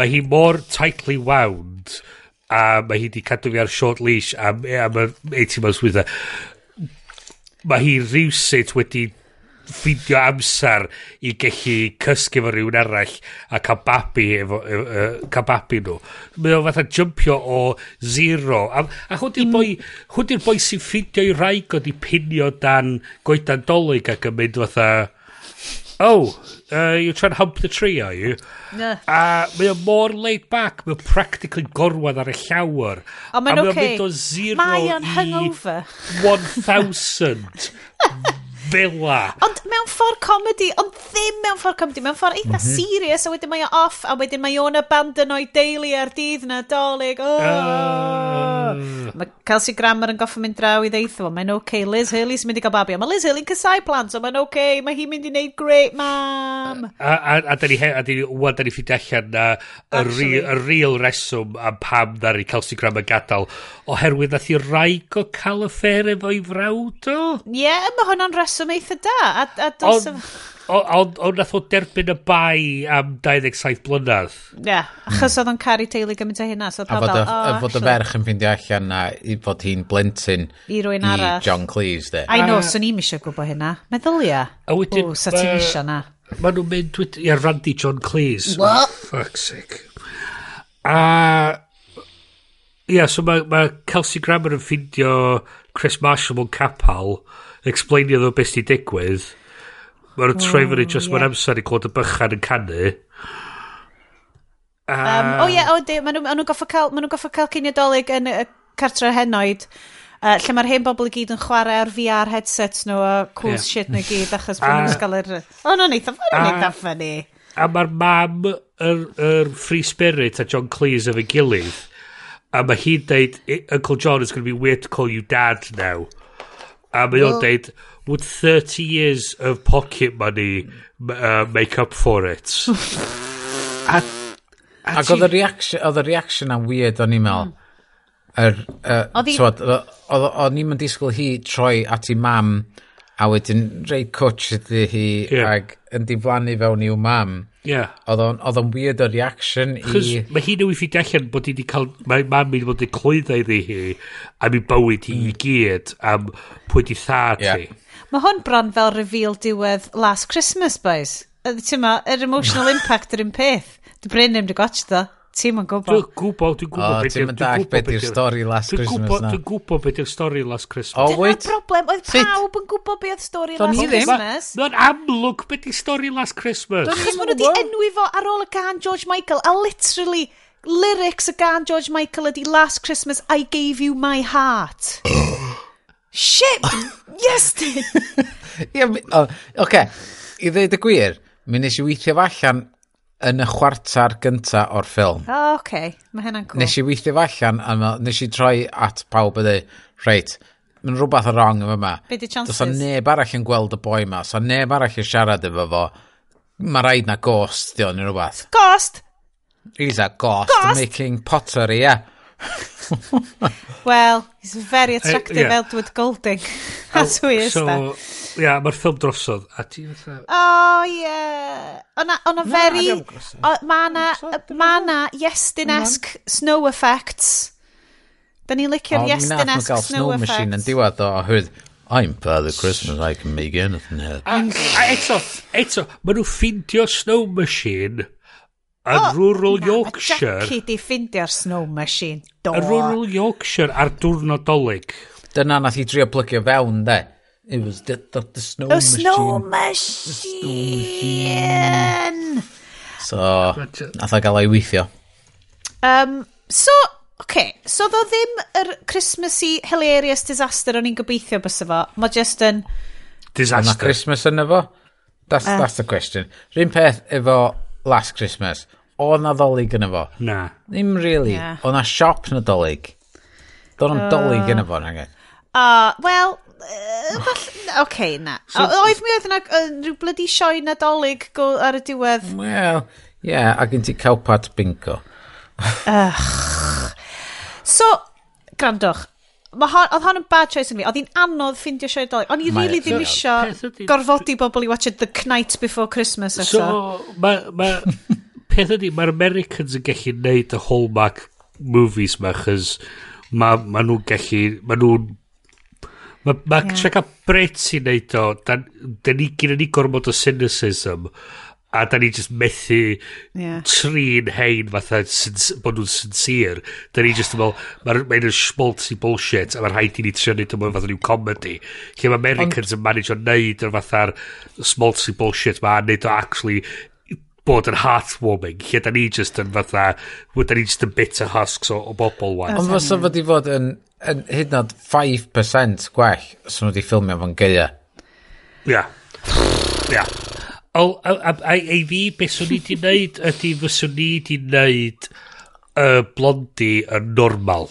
mae hi mor tightly wound a mae hi wedi cadw fi ar short leash am, e, am 18 months with her. Mae hi rhywsut wedi ffeindio amser i gallu cysgu fo rhywun arall a cael babi efo, efo, efo cael babi nhw. Mae o fatha jumpio o zero. A, a hwn di'r boi, hwn di'r boi sy'n ffeindio i raig o di pinio dan goedan dolyg ac yn mynd fatha oh, uh, you're trying to hump the tree, are you? No. A mae o mor laid back, mae practically gorwedd ar y llawer. O, mae'n. Okay. Mae o'n mynd o 0 i 1,000 (laughs) fela. Ond mewn ffordd comedy, ond ddim mewn ffordd comedy, mewn ffordd eitha mm -hmm. serious, a wedyn mae o off, a wedyn mae o'n abandon o'i deulu ar dydd na dolyg. Oh. Uh. Ah. Mae Kelsey Grammer yn goffa mynd draw i ddeitho, mae'n oce, okay. Liz Hurley sy'n mynd i gael babi, mae Liz Hurley'n cysau plant, so mae'n oce, okay. mae hi'n mynd i wneud great, mam. A, a, a da ni, a da ni, wad da ni ffid allan na y real real reswm am pam da ni Kelsey Grammer gadael, oherwydd nath i raigo cael y ffer efo'i frawd o? Ie, yeah, mae hwnna'n reswm reswm eitha da. A, a dos Ond on, on, nath o derbyn y bai am 27 blynedd. Ie, yeah, achos mm. oedd o'n caru teulu gymaint o hynna. So a fod, fel, oh, fod y ferch yn ffeindio allan na i fod hi'n blentyn i, rwy'n i arall. John Cleese. De. I know, uh, so'n eisiau gwybod hynna. Meddylia. A wedyn... O, sa ti'n eisiau na. Maen nhw'n mynd i'r randy John Cleese. What? Oh, fuck's sake. A... Ia, yeah, so mae ma Kelsey Grammer yn ffindio Chris Marshall mewn capal explainio ddo beth sy'n digwydd. Mae'r oh, troi fyny mm, just yeah. mae'n amser i clod y bychan yn canu. Um, um, o ie, o di, maen nhw'n goffa cael, maen nhw'n goffa cael cyniadolig yn y cartre henoed. Uh, lle mae'r hen bobl i gyd yn chwarae ar VR headsets nhw a cool yeah. shit nhw gyd achos bod nhw'n gael yr... O, nhw'n eitha ffynnu. A mae'r mam, yr, yr Free Spirit a John Cleese efo'n gilydd. A mae hi'n deud, Uncle John is going to be weird to call you dad now. A mae o'n deud, would 30 years of pocket money uh, make up for it? (laughs) a, a Ac oedd y reaction, oedd y reaction am weird o'n i'n meddwl. Er, uh, oedd o'n i'n disgwyl hi troi at i mam a wedyn rei cwtch ydy hi yeah. ac yn diflannu fewn i'w mam. Yeah. Oedd o'n, oedd o'n weird o reaction Chos i... Mae hi'n newid ffeindio allan bod hi wedi cael... Mae mam i'n bod yn clwyddo iddi hi am ei bywyd hi i mm. gyd am pwy di thad yeah. hi. Mae hwn bron fel reveal diwedd Last Christmas, boys. Ti'n ma, yr emotional (laughs) impact yr un peth. Dy Bryn ddim wedi gotch ddo. Ti'n yn gwybod. Dwi'n gwybod, dwi'n gwybod. O, ti'n yn dall beth yw'r stori Last Christmas na. Dwi'n gwybod beth yw'r stori Last Christmas. Oh, wait. Dyna broblem, oedd pawb yn gwybod beth yw'r stori Last Christmas. Dwi'n amlwg beth yw'r stori Last Christmas. Chos maen nhw wedi enwi fo ar ôl y gan George Michael, a literally, lyrics y gan George Michael ydi Last Christmas, I gave you my heart. (gasps) Shit! Yes, dyn! (laughs) Ie, oce. I ddweud y gwir, mi nes i weithio allan yn y chwarter gynta o'r ffilm. O, oh, okay. Mae hynna'n cool. Nes i weithio fo allan, a ma, nes i troi at pawb ydy, reit, mae'n rhywbeth yn wrong efo yma. Be di chances? Does o neb arall yn gweld y boi yma, so neb arall yn siarad efo fo. Mae rhaid na ghost, di o'n rhywbeth. Ghost? He's a ghost, ghost? making pottery, yeah. well, he's very attractive uh, yeah. Edward Golding. (laughs) That's who he is, so, that ia, mae'r ffilm drosodd. A ti fatha... O, oh, ie. Yeah. O'na, ona very... Mae na, ma na Yestyn-esque snow effects. Da ni'n licio'r Yestyn-esque snow, snow. Machine yn diwad o, hwyd, I'm Father Christmas, I can make anything happen. A, a eto, eto, maen nhw ffindio snow machine yn oh, rural na, Yorkshire. Mae Jackie di ffindio'r snow machine, do. Yn rural Yorkshire ar diwrnod dolyg. Dyna nath i drio plygio fewn, de. It was the, the, the Snow the Machine. Snow Machine! So, nath o gael ei weithio. Um, so, okay. so ddo ddim yr er Christmassy hilarious disaster o'n i'n gobeithio bys efo. Mae just yn... Disaster. Christmas yn efo? That's, uh. that's the question. Rhyn peth efo Last Christmas. O na ddolig yn efo? Na. Ddim really. Yeah. O na siop na dolig. Do'n uh. dolig yn efo, hangen. Uh, well, Oh. Oce, okay, na. So, Oedd mi oedd yna rhyw blydi sioi nadolig ar y diwedd. Wel, ie, yeah, a gen ti cawpat bingo. So, grandwch, oedd hon yn bad choice yn fi. Oedd hi'n anodd ffindio sioe nadolig. O'n i rili really ddim isio gorfodi bobl i watch The Knight Before Christmas. So, so. mae... Ma, peth ydy, mae'r Americans yn gallu neud y hallmark movies ma, chys mae ma nhw'n gallu... Mae nhw'n Mae ma yeah. cael Brits i wneud o, da, da ni gyda ni gormod o cynicism, a da ni just methu yeah. trin hein fatha bod nhw'n sincere. Da ni just yn meddwl, mae'n ma schmaltzy bullshit, a mae'n rhaid i ni trio neud o'n fatha ni'n comedy. Lle mae Americans yn manage o neud o'r fatha'r schmaltzy bullshit, mae'n neud o actually bod yn heartwarming, lle da ni just yn fatha, da ni just yn bitter husks o, o bobl wan. Ond fysa fod i fod yn yn hyd yn oed 5% gwell os nhw wedi ffilmio fo'n geia. Ia. Ia. O, a, a, a, a fi, beth swn i wedi wneud ydy fyswn i wedi wneud y blondi yn normal.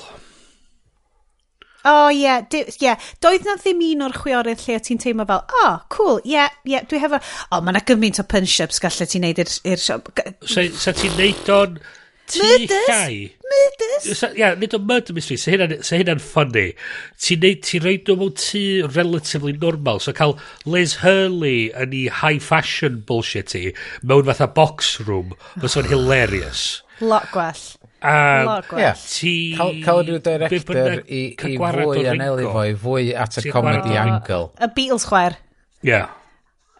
O, oh, ie, yeah, yeah. doedd na ddim un o'r chwiorydd lle o ti'n teimlo fel, o, oh, cool, ie, yeah, ie, yeah, dwi hefo, o, oh, mae yna gymaint o punch-ups gallu ti'n neud i'r siop. Sa, sa ti'n neud o'n... Murders? llai... Murders? Ia, yeah, nid o murder mystery, se hynna'n hynna ffynnu. Ti'n ti reid o mewn tu relatively normal, so cael Liz Hurley yn ei high fashion bullshit i, mewn fatha box room, fysa o'n (sighs) hilarious. Lot gwell. A Lot gwell. Yeah. Ti... Cael rhyw director i, i fwy anelu fo, i fwy at y comedy angle. Y Beatles chwer. Ie. Yeah.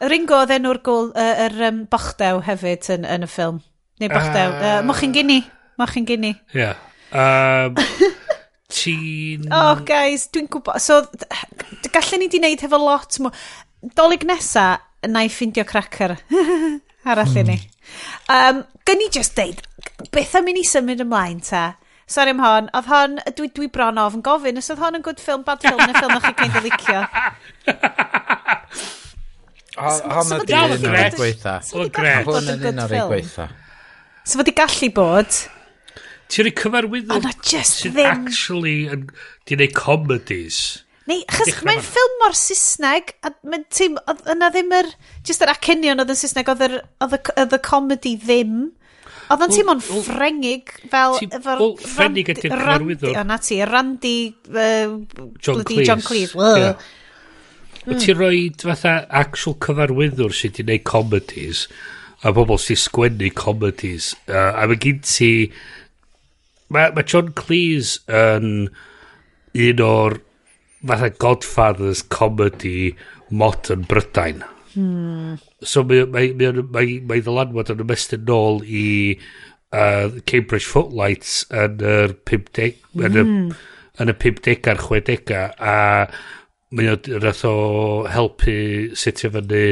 Ringo oedd enw'r uh, er, um, bochdew hefyd yn, yn y ffilm. Neu bach dew. Ah. Uh, moch chi'n gynni. Moch chi'n gynni. Ie. Yeah. Um, (laughs) ti'n... Oh, guys, dwi'n gwybod. So, gallen ni di wneud hefo lot mwy. Dolig nesa, na i ffindio cracker. (laughs) Arall i ni. Hmm. Um, gyn i just deud, beth am i ni symud ymlaen ta? Sorry am hon. Oedd hon, dwi, dwi bron of yn gofyn, os oedd hon yn good film, bad film, neu ffilm o'ch chi kind of licio. (laughs) Hon oedd un o'r gweitha. Hon oedd un o'r gweitha. So fod i gallu bod... Ti'n rhaid cyfarwyddwr... Ond oh, just ddim... actually yn... Di wneud comedies. Neu, chys mae'n ffilm mor Saesneg, a mae'n teim, yna ddim yr, just yr acenion oedd yn Saesneg, oedd y comedy ddim. Oedd yn teimlo'n ffrengig fel... efo'r well, ffrengig ydy'r cyfarwyddwr. O, na ti, Randy... Uh, John Cleese. John Cleese. Yeah. Mm. Ti'n rhoi fatha actual cyfarwyddwr sydd wedi gwneud comedies a bobl sy'n sgwennu comedies. Uh, a mae gen ti... Mae ma John Cleese yn un o'r fatha Godfathers comedy modern Brydain. Hmm. So mae, mae, mae, mae, mae ddylanwad yn ymestyn nôl i uh, Cambridge Footlights yn yr 50... Yn y, hmm. yn y 50 a'r 60 a mae o rath o helpu setio fyny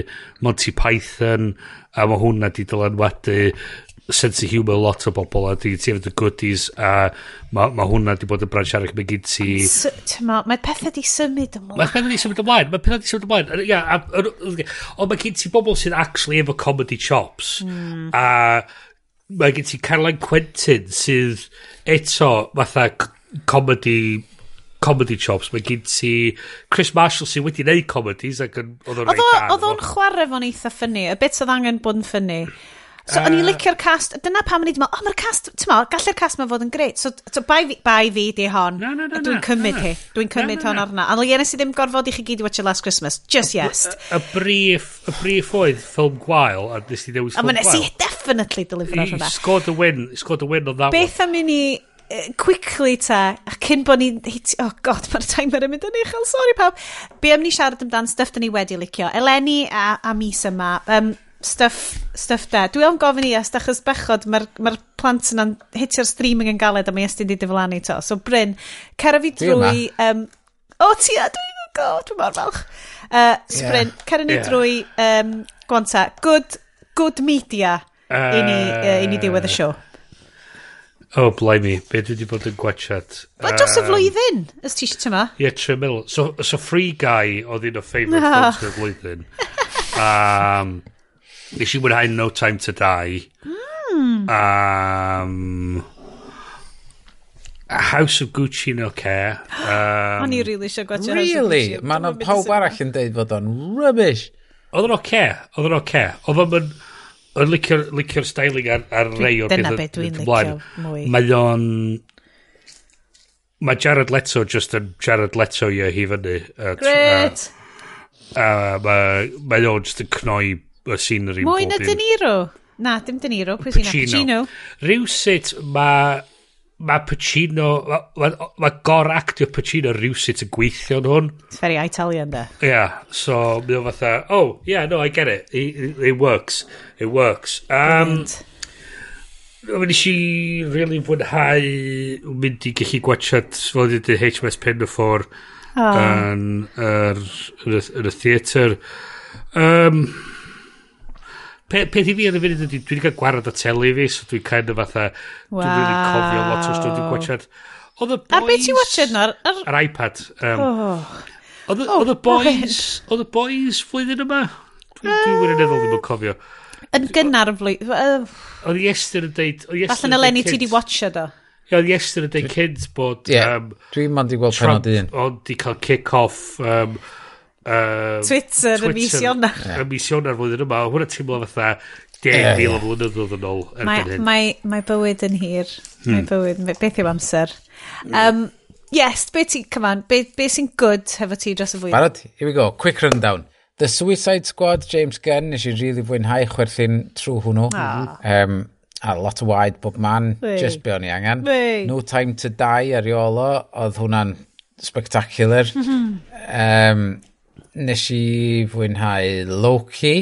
Monty Python a mae hwnna di dylanwadu sense of humour lot o bobl a di ti efo the goodies a mae ma hwnna di bod yn branch arall mae gyd ti. Mae pethau di symud ymlaen. Mae pethau di symud ymlaen mae pethau di symud ymlaen. Yeah, ond mae gyd ti bobl sydd actually efo comedy chops. Hmm. A mae gyd ti Caroline Quentin sydd eto fatha comedy comedy chops. Mae gen ti Chris Marshall sydd wedi gwneud comedies ac yn... Oedd o'n chwarae fo'n eitha ffynnu. Y bit oedd angen bod yn ffynnu. So, uh, o'n i'n licio'r cast, dyna pam o'n i'n meddwl, o, mae'r cast, ti'n meddwl, gallai'r cast mae fod yn greit. So, so bai, fi, bai fi di hon. No, no, no, Dwi'n cymryd no, hi. Dwi'n cymryd no, no, hon arna. A ie, nes i ddim gorfod i chi gyd i watch Last Christmas. Just yes. Y brif, y brif oedd ffilm gwael, a nes i ddewis ffilm gwael. A nes i definitely deliver ar hwnna. Scored the win, scored the win on that Beth one. Beth am i ni quickly ta, a cyn bod ni'n... Oh god, (laughs) mae'r timer yn mynd yn uchel, sorry pawb. Be am ni siarad amdan stuff da ni wedi licio. Eleni a, a mis yma, um, stuff, stuff da. Dwi am gofyn i as, achos bechod, mae'r ma plant yna'n hitio'r streaming yn galed a mae ysdi wedi diflannu to. So Bryn, cera fi drwy... Um, o, oh, ti a, dwi'n go, dwi'n mor falch. Uh, so yeah. Bryn, cera ni yeah. drwy um, Gwanta. Good, good media uh, i ni, uh, i ni diwedd y siow. O, oh, blimey. Be dwi wedi bod yn gwachad. Fe dros y flwyddyn, ys ti eisiau tyma? Ie, yeah, ti'n meddwl. So, so Free Guy oedd un o favourite no. ffilms y flwyddyn. (laughs) um, nes i mwynhau No Time To Die. Mm. Um, House of Gucci No Care. Um, O'n i really eisiau gwachad really? House of Gucci. Really? Mae pawb arall yn deud fod o'n rubbish. Oedd o'n oce. Oedd o'n oce. Oedd o'n yn licio'r licio styling ar, ar rei o'r Dyna beth dwi'n licio mwy. Mae o'n... Mae Jared Leto just yn Jared Leto i hi fyny. At, Great! A, a mae, mae o'n just yn cnoi y scenery. Mwy na De Niro. Na, dim De Niro. Pwy sy'n Pacino. Pacino. Rhyw sut mae mae Pacino, mae ma, ma gor actio Pacino rhywsut yn gweithio yn hwn. It's very Italian, da. Yeah, so mi o fatha, oh, yeah, no, I get it. It, it works. It works. Um, Mae nes i really fwynhau mynd i gallu gwachad fel ydy HMS Penderfor oh. Ah. yn, yr, yn, y, yn y theatr. Um, Pe, peth i fi yn y funud ydy, dwi wedi cael gwarad o teli fi, so dwi'n kind of fatha, wow. dwi'n really cofio lot o stwyd dwi'n gwachad. Oedd y boys... A beth ti watchad nawr? Ar... ar iPad. Um, oh. Oedd y oh, y boys, oedd y boys flwyddyn yma? Dwi'n dwi wirioneddol ah. ddim yn cofio. Yn gynnar y flwyddyn. Oedd Iester yn deud... Falle na Lenny ti di watcha do. Ie, oedd Iester yn deud cynt bod... Ie, um, dwi'n man i gweld penod un. Ond di cael kick-off... Um, Um, Twitter, y mis Ionar. Y mis Ionar flwyddyn yma, hwnna teimlo fatha 10,000 yeah, o flynyddoedd yn ôl erbyn hyn. Mae, mae bywyd yn hir. Hmm. Mae bywyd, beth yw amser. Um, yes, beth ti'n, come on, beth be sy'n good hefo ti dros y fwy? Barod, here we go, quick rundown. The Suicide Squad, James Gunn, nes i really fwynhau chwerthin trwy hwnnw. Oh. Um, a lot o waed bob man, Wee. just be o'n i angen. Wee. No Time to Die ar Iolo, oedd hwnna'n spectacular. Um, nes i fwynhau Loki.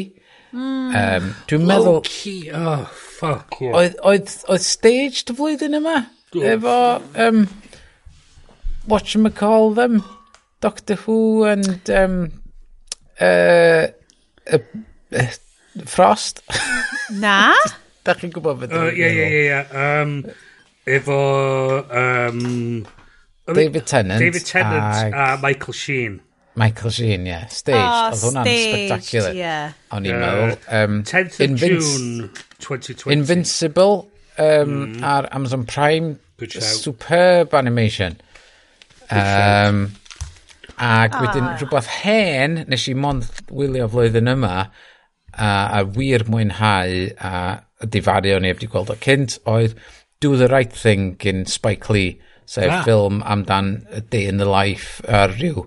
Mm. Um, Dwi'n meddwl... Loki, oh, fuck yeah. Oedd, oedd, oedd stage dy flwyddyn yma? Yeah. Efo, um, watch them call them, Doctor Who and um, uh, uh, uh, Frost. (laughs) Na? da chi'n gwybod beth oh, yw'n Ie, ie, ie. Um, efo... Um, David Tennant. David Tennant a, ag... a Michael Sheen. Michael Sheen, ie. Yeah. Stage. Oh, Oedd hwnna'n spectacular. Yeah. O'n i'n meddwl. Um, 10th of June 2020. Invincible um, mm. ar Amazon Prime. Superb animation. Um, ac ah. wedyn rhywbeth hen nes i mond wylio flwyddyn yma a, a wir mwynhau a, a difaru o'n i wedi gweld o cynt oedd Do the Right Thing gyn Spike Lee sef ah. ffilm amdan A Day in the Life ar ryw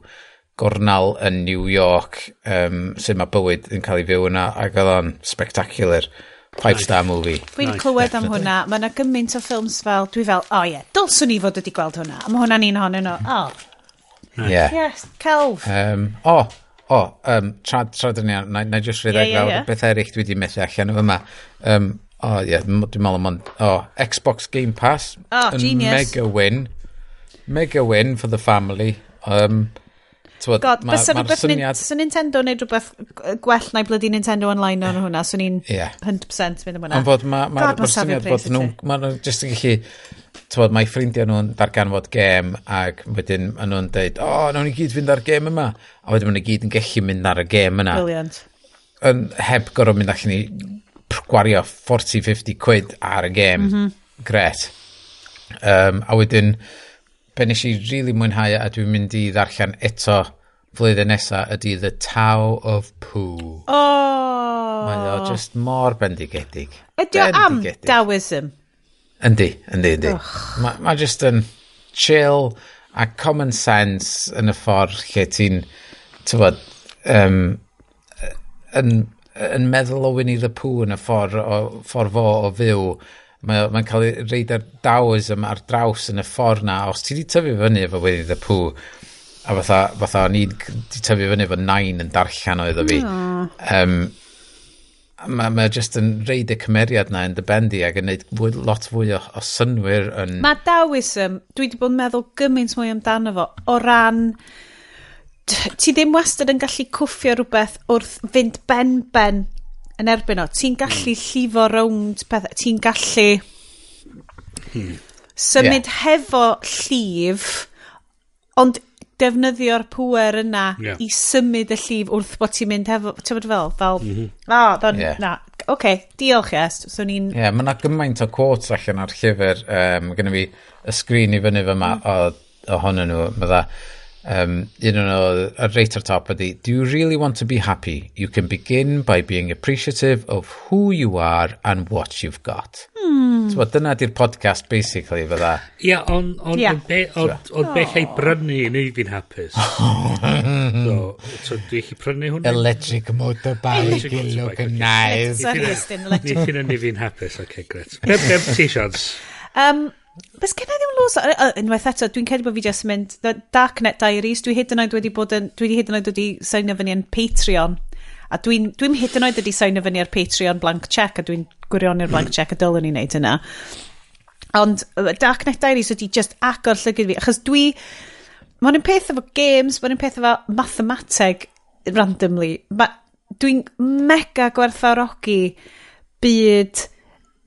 gornal yn New York, um, sydd mae bywyd yn cael ei fyw yna, ac oedd o'n spectacular. Five star movie. Dwi'n nice. clywed am hwnna. Mae yna gymaint o ffilms fel, dwi fel, o oh, ie, yeah, dylswn i fod wedi gweld hwnna. A mae hwnna'n un honno nhw. O. yeah. Yes, celf. Um, o, oh, o, oh, um, tra, tra yn iawn, na, na jyst rhedeg yeah, yeah, yeah. beth eraill dwi wedi methu allan o yma. Um, o, oh, ie, yeah, dwi'n meddwl am ond, o, oh, Xbox Game Pass. O, oh, genius. Mega win. Mega win for the family. Um, Twod, God, ma, bysa rhywbeth... Syniad... Sa Nintendo wneud rhywbeth gwell na'i blydi Nintendo Online o'n hwnna, swn i'n yeah. 100% mynd am hwnna. Ond bod mae'r ma, ma syniad bod nhw'n... Mae nhw'n jyst yn gallu... Twod, mae ffrindiau nhw'n darganfod gêm ac wedyn maen nhw'n deud, o, oh, nawn ni gyd fynd ar gêm yma. A wedyn maen nhw gyd yn gallu mynd ar y gêm yna. Brilliant. Yn heb gorfod mynd allan i gwario 40-50 quid ar y gêm. Mm -hmm. Gret. Um, a wedyn be nes i rili really mwynhau a dwi'n mynd i ddarllen eto flwyddyn nesa ydy The Tao of Pooh. Oh. Mae o just mor bendigedig. Ydy o am Taoism? Yndi, yndi, yndi. Mae ma just yn chill a common sense yn y ffordd lle ti'n, tyfod, um, yn, yn meddwl o Winnie the Pooh yn y ffordd, o, ffordd fo o fyw mae'n mae cael ei reid ar Daoism ar draws yn y ffordd na, os ti wedi tyfu fyny efo Winnie the Pooh, a fatha, fatha o'n i wedi tyfu fyny efo nain yn darllen oedd o fi. Um, mae ma just yn reid y cymeriad na yn dy bendi ac yn gwneud lot fwy o, o synwyr yn... Mae Dawism, dwi wedi bod yn meddwl gymaint mwy amdano fo, o ran... Ti ddim wastad yn gallu cwffio rhywbeth wrth fynd ben-ben yn erbyn o. Ti'n gallu mm. llifo rownd pethau. Ti'n gallu hmm. symud yeah. hefo llif, ond defnyddio'r pwer yna yeah. i symud y llif wrth bod ti'n mynd hefo, ti'n bod fel, fel, mm -hmm. na, don, yeah. na, oce, okay, diolch yes, so ni'n... Ie, yeah, mae yna gymaint o quotes allan ar llyfr, um, gynnu fi y sgrin i fyny fyma mm. o, ohonyn nhw, mae dda, um, un o'n nhw reit ar top ydi, do you really want to be happy? You can begin by being appreciative of who you are and what you've got. Hmm. So, dyna di'r podcast, basically, fydda. Ia, ond on, on, yeah. on, be, on, on oh. ei brynu i neud fi'n hapus. (laughs) so, so dwi chi prynu hwnna? Electric motorbike, you look nice. Sorry, Nid fi'n hynny fi'n hapus, oce, okay, gret. Beb, beb, t-shirts. Um, Bys gen i ddim lws... Unwaith eto, dwi'n credu bod fi jyst yn mynd... Darknet Diaries, dwi hyd yn oed wedi bod yn... Dwi wedi hyd yn oed wedi signio fyny yn Patreon. A dwi'n dwi, hyd yn oed wedi signio fyny ar Patreon blank check, a dwi'n gwirion'r blank check a dylwn i wneud hynna. Ond Darknet Diaries wedi just agor llygyr fi, achos dwi... Mae'n un peth efo games, mae'n un peth efo mathemateg randomly. Ma, Dwi'n mega gwerthfawrogi byd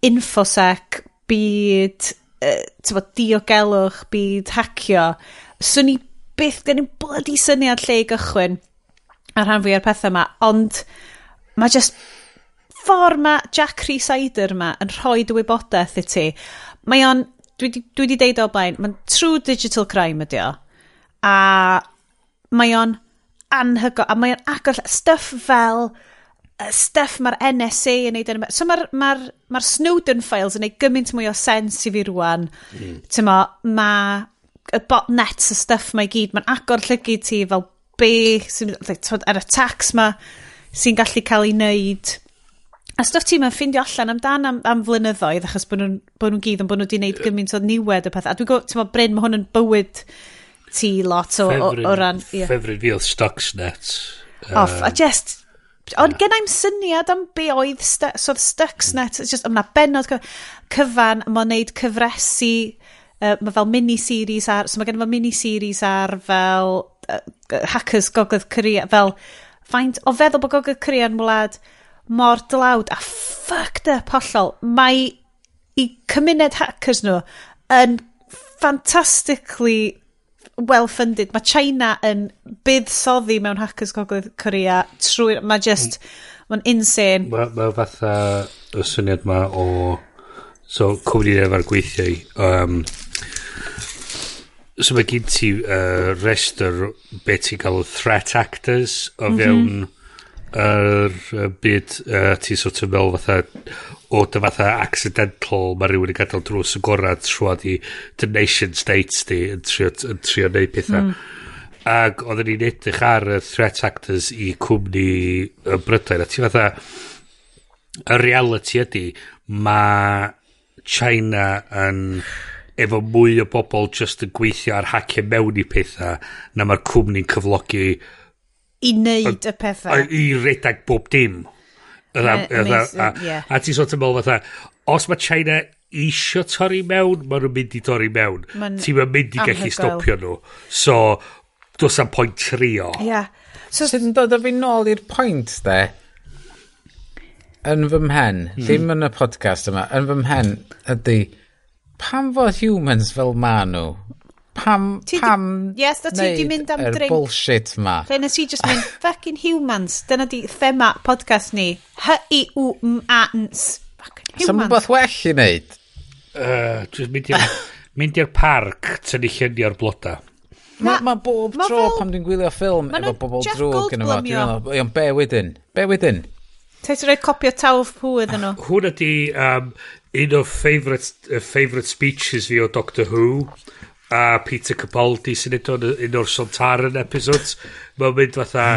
infosec, byd uh, tyfod, diogelwch, byd hacio, swn i byth gen i'n bloody syniad lle i gychwyn ar rhan fwy o'r pethau yma, ond mae just ffordd mae Jack Rhys Eider yma yn rhoi dy wybodaeth i ti. Mae o'n, dwi wedi deud o blaen, mae'n true digital crime ydi o. A mae o'n anhygo, a mae o'n agor stuff fel stuff mae'r NSA yn neud yn America. So mae'r ma ma, Snowden files yn neud gymaint mwy o sens i fi rwan. Mm. Tyma, mae y botnets y stuff mae gyd, mae'n agor llygu ti fel be, yr attacks ma sy'n gallu cael ei wneud. A stuff ti mae'n ffindio allan amdan am, am flynyddoedd achos bod nhw'n nhw gyd yn bod nhw wedi gwneud gymaint o niwed y peth. A dwi'n gwybod, ti'n Bryn, mae hwn yn bywyd ti lot o, o, o, ran... Yeah. Ffefryd fi oedd Stuxnet. Um, Off, a just, Ond gen i'm syniad am be oedd st so Stuxnet, hmm. it's just, yma benod cyf cyfan, mae'n neud cyfresu, uh, mae fel mini-series ar, so mae gen i mini-series ar fel uh, hackers Gogledd Korea, fel faint o feddwl bod Gogledd Korea yn wlad mor dlawd a fucked up hollol, mae i cymuned hackers nhw yn fantastically well-funded. Mae China yn buddsoddi mewn hackers gogledd Corea trwy... Mae just... Hmm. Mae'n insane. Mae ma fatha y syniad ma o... So, cwmni efo'r gweithiau. Um, so mae gen ti uh, rester beth ti'n cael threat actors o mhm. fewn mm -hmm. yr er, byd uh, ti sort of fel fatha o dy fatha accidental mae rhywun yn gadael drws y gorau trwad i dy nation states di yn trio, yn trio neud pethau. Mm. Ac oedden ni'n edrych ar y threat actors i cwmni y Brydain. A ti fatha, y reality ydy, mae China yn efo mwy o bobl just yn gweithio ar hacio mewn i pethau na mae'r cwmni'n cyflogi i wneud y pethau. I redag bob dim. Ram, Amazing, a, a, a ti sort of meddwl fatha, os mae China isio torri mewn, maen nhw'n mynd i torri mewn. Ti'n mynd i gallu stopio nhw. So, dos am pwynt trio. Ia. Yeah. So, Sydd yn dod o fi nôl i'r pwynt, de? Yn fy mhen, hmm. ddim yn y podcast yma, yn fy mhen ydy, pam fod humans fel ma nhw pam, ti pam... Yes, da ti di mynd am er drink. bullshit ma. Lle nes i just mynd, (laughs) fucking humans. Dyna di thema podcast ni. H-I-U-M-A-N-S. Fucking humans. Sa'n rhywbeth well i wneud? Uh, just mynd i'r (laughs) mynd i'r parc tynnu llunio'r bloda. Mae ma bob ma tro fel, pam dwi'n gwylio ffilm efo bobl drwg yn efo. Dwi'n be wedyn? Be wedyn? Ta ti roi copio tawf pw iddyn nhw? (laughs) Hwn ydi um, un o favourite, uh, favourite speeches fi o Doctor Who a Peter Capaldi sy'n neud o'n un o'r Sontaran episodes. Mae'n mynd fatha...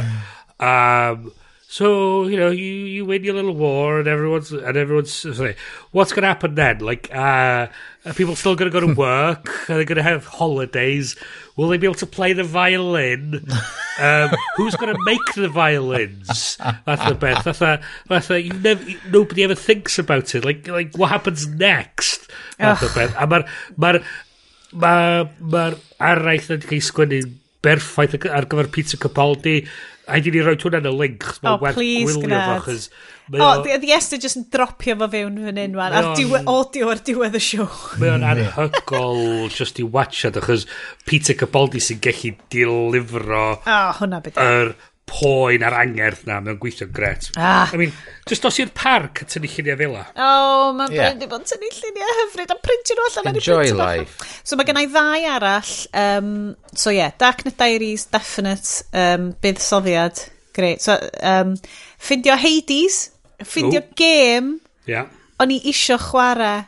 Um, so, you know, you, you win your little war and everyone's... And everyone's sorry, what's going to happen then? Like, uh, are people still going to go to work? (laughs) Are they going to have holidays? Will they be able to play the violin? Um, who's going to make the violins? That's the best. That's a, that's a, you never, nobody ever thinks about it. Like, like what happens next? That's the best. A mae'r, mae'r ma, ma araith wedi cael ei sgwennu berffaith ar gyfer Peter Capaldi. A di ni roi hwnna'n y link. Oh, please, gnad. O, oh, oedd Esther just yn dropio fo fewn fan hyn, wan. Ar diwedd, audio ar diwedd y siow. Mae o'n mm, anhygol just i watchad, achos Peter Capaldi sy'n gallu dilifro... O, oh, hwnna beth. ...yr poen a'r angerdd na, mae'n gweithio'n gret. Ah. I mean, just os i'r parc yn tynnu lluniau fela. O, oh, mae'n yeah. wedi bod yn tynnu lluniau hyfryd, a printio nhw allan. Enjoy life. So mae gennau ddau arall. Um, so ie, yeah, Dark Diaries, definite, um, buddsoddiad, great. So, um, ffindio Hades, ffindio Ooh. game, yeah. o'n i isio chwarae.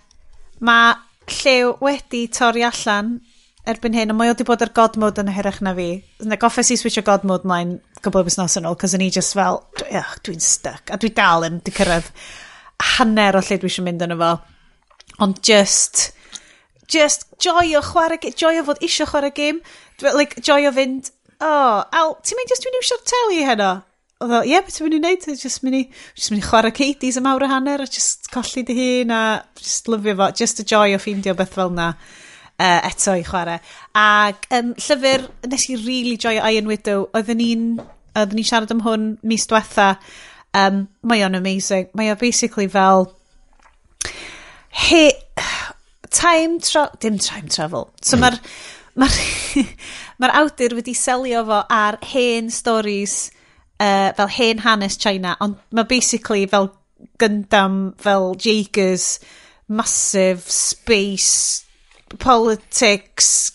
Mae llew wedi torri allan erbyn hyn, ond mae o wedi bod ar god mode yn hyrach na fi. Na goffes i switch o god mode mlaen cwbl o busnos yn ôl, cos o'n i just fel, dwi'n stuck, a dwi dal yn di cyrraedd hanner o lle dwi eisiau mynd yn efo. Ond just, just joy o chwarae, joy o fod eisiau chwarae game, like, joy o fynd, oh, al, ti'n mynd just dwi'n eisiau'r teli heno? Oedd o, ie, yeah, beth yw'n wneud? Just mynd i, just mynd i chwarae Katie's am awr a hanner a just colli dy hun a just lyfio fo, just a joy o ffeindio beth fel na uh, eto i chwarae. Ac um, llyfr nes i really joy Iron Widow. Oedden ni'n oedden ni siarad am hwn mis diwetha. Um, mae o'n amazing. Mae o basically fel... He, time travel... Dim time travel. So mae'r... Mae'r (laughs) ma awdur wedi selio fo ar hen stories uh, fel hen hanes China, ond mae basically fel Gundam, fel Jaegers, massive space politics,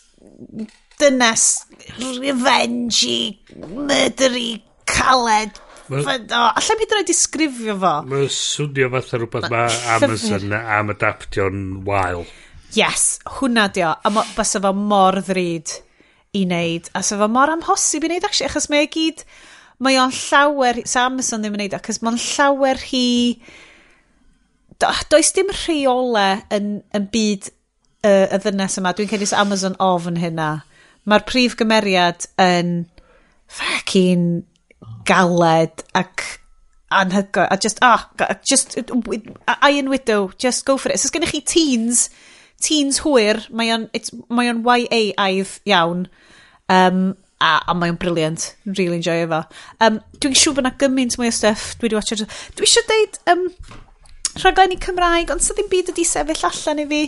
dynes, revenge, murdery, caled, O, allai mi droi disgrifio fo. Mae'n swnio fatha rhywbeth mae Amazon am adaptio'n wael. Yes, hwnna dio. A bys efo mor ddrud i wneud. A sef mor amhosib i wneud, actually, achos mae gyd... Mae o'n llawer... Sa Amazon ddim yn wneud, achos mae'n llawer hi... Do, Does dim rheolau yn, yn byd y, y ddynes yma, dwi'n cedis Amazon ofn hynna. Mae'r prif gymeriad yn fucking galed ac anhygoel. A just, ah, oh, just, Iron Widow, just go for it. So, gennych chi teens, teens hwyr, mae o'n, mae o'n YA aidd iawn. Um, a, a mae o'n briliant. Really enjoy efo. Um, dwi'n siŵr bod yna gymaint mwy o stuff dwi wedi watcher. Dwi eisiau deud, um, rhaglenni Cymraeg, ond sydd ddim byd wedi sefyll allan i fi.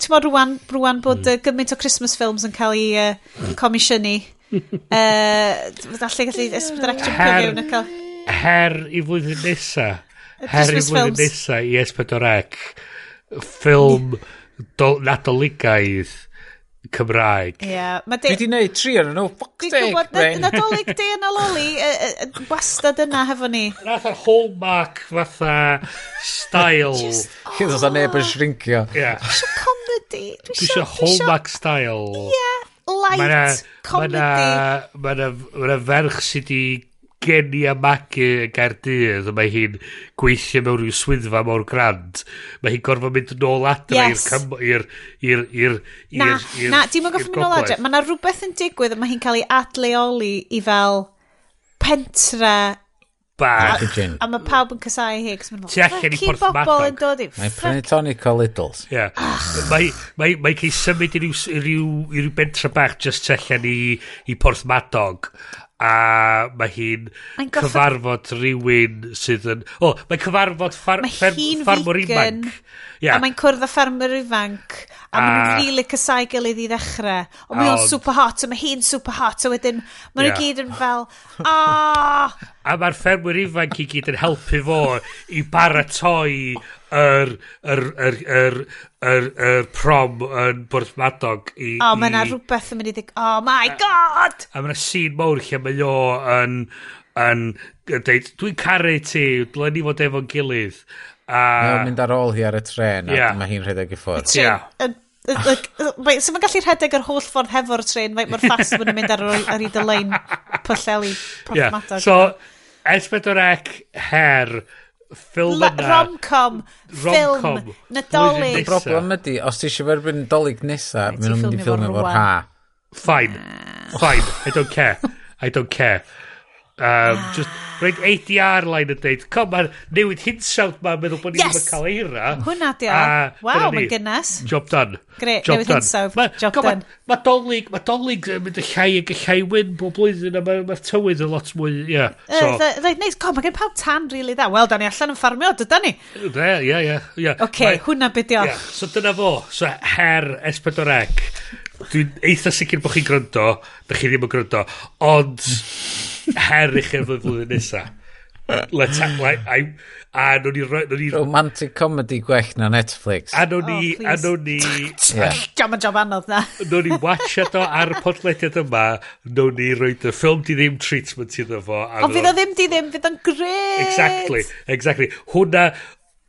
Ti'n modd rwan, rwan bod mm. gymaint o Christmas films yn cael ei uh, comisiynu. (laughs) uh, Falle gallu ysbryd esbydrectio'n cyfeir yn y cael... Her i flwyddyn nesa. Her i flwyddyn nesa i S4C. Ffilm nadoligaidd Cymraeg. Ie. Yeah, de... Dwi wedi gwneud tri o'n nhw. Fuck Dwi'n gwybod, nadolig di yn ololi wastad yna hefo ni. Nath ar hallmark fatha style. (laughs) Chi ddod o'n oh. neb yn shrinkio. Ie. Dwi eisiau comedy. Dwi eisiau hallmark style. Ie. Light comedy. Mae na ferch sydd wedi genia magu yn Gaerdydd a mae hi'n gweithio mewn rhyw swyddfa mor grand. Mae hi'n gorfod mynd nôl adre yes. i'r i'r i'r na, na, dim yn goffi mynd nôl adre mae yna rhywbeth yn digwydd a mae hi'n cael ei adleoli i fel pentre bach. a, a mae pawb yn cysau hi ti allan i Porth bobl yn dod i mae'n prynu tonic o Littles yeah. mae mae mae cael symud i ryw, ryw, ryw bentra bach just allan i, i Porth Madog a mae hi'n goffa... cyfarfod rhywun sydd yn... O, oh, mae'n cyfarfod ffar, mae fferm, ffarmwr ifanc. Yeah. A mae'n cwrdd â ffarmwr ifanc. A, a... mae'n rili cysau gilydd i ddechrau. O, mae o'n super hot, a mae hi'n super hot. A wedyn, mae'n yeah. gyd yn fel... (laughs) Oh! a mae'r ffermwr ifanc i gyd yn helpu fo i baratoi yr, yr, yr, yr, yr, yr prom yn Borthmadog i... O, oh, mae yna rhywbeth yn mynd i ddig... Oh my god! A, a mae yna sîn mawr lle mae o yn... yn, yn deud, dwi'n caru ti, dyle ni fod efo'n gilydd. A... Mae'n mynd ar ôl hi ar y tren, yeah. a mae hi'n rhedeg i ffwrdd. Ie. Yeah. Mae, so mae'n gallu rhedeg yr holl ffordd hefo'r tren, mae'r ffas yn mynd ar, ar hyd y lein pwlleli Porthmadog. Yeah. So, S4C her ffilm yna... Rom-com, Rom-com. nadolig. Y broblem ydy, os ti eisiau ferbyn nadolig nesaf, maen nhw'n mynd i ffilmio fo'r ha. Fine, fine, I don't care, I don't care. Um, ah. just rhaid ADR line yn deud, com, mae'r newid hinsawd ma'n meddwl bod ni yes. yn cael eira. Hwna di o. Waw, mae'n gynnes. Job done. Gre, job newid hinsawdd. Ma, job com, done. Mae ma dolig, mae dolyg yn mynd y llai ag y llai wyn bob blwyddyn, a mae'r ma tywydd yn lot mwy, ie. Yeah, so. uh, Reit, neis, com, mae gen pawb tan rili really dda. Wel, da ni allan yn ffarmio, dyda ni. Ie, ie, ie. Oce, hwnna beth o. So dyna fo, so her S4C. Dwi'n eitha sicr bod chi'n gryndo, da chi ddim yn gryndo, ond her i chi efo flwyddyn nesa. Let's act like, I, a no ni... No ni Romantic comedy gwell na Netflix. A no ni... Oh, a no ni... Jam yn jam anodd na. No ni watcha do ar y podlediad yma, no ni roed y ffilm di ddim treatment iddo fo. Ond fydd o ddim di ddim, fydd o'n gred. Exactly, exactly. Hwna,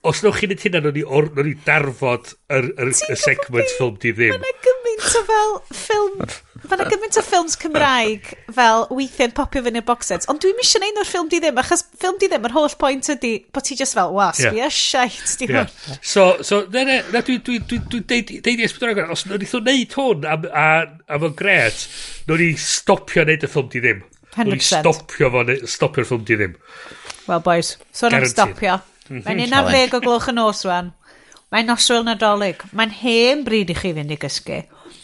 os newch chi'n wneud hynna, nhw'n ni, or, ni darfod yr, yr, y segment ffilm di ddim. Mae'n gymaint o fel ffilm... Mae'n gymaint o ffilms Cymraeg fel weithiau'n popio fyny y box sets, ond dwi'n misio neud o'r ffilm di ddim, achos ffilm di ddim, yr holl pwynt ydy, bod ti just fel, was, yeah. fi a shite, di yeah. hwn. So, so ne, ne, na, dwi'n dwi, dwi, dwi, deud, deud i Esbydor agor, os nhw'n nhw neud hwn am, a, am o'n gret, nhw'n ni stopio neud y ffilm di ddim. 100%. Wnaeth stopio, fo, stopio'r ffilm di ddim. Wel, boys, so am stopio. Mhm. Mae'n un ar ddeg o gloch yn nos rwan. Mae'n noswyl nadolig. Mae'n hen bryd i chi fynd i gysgu.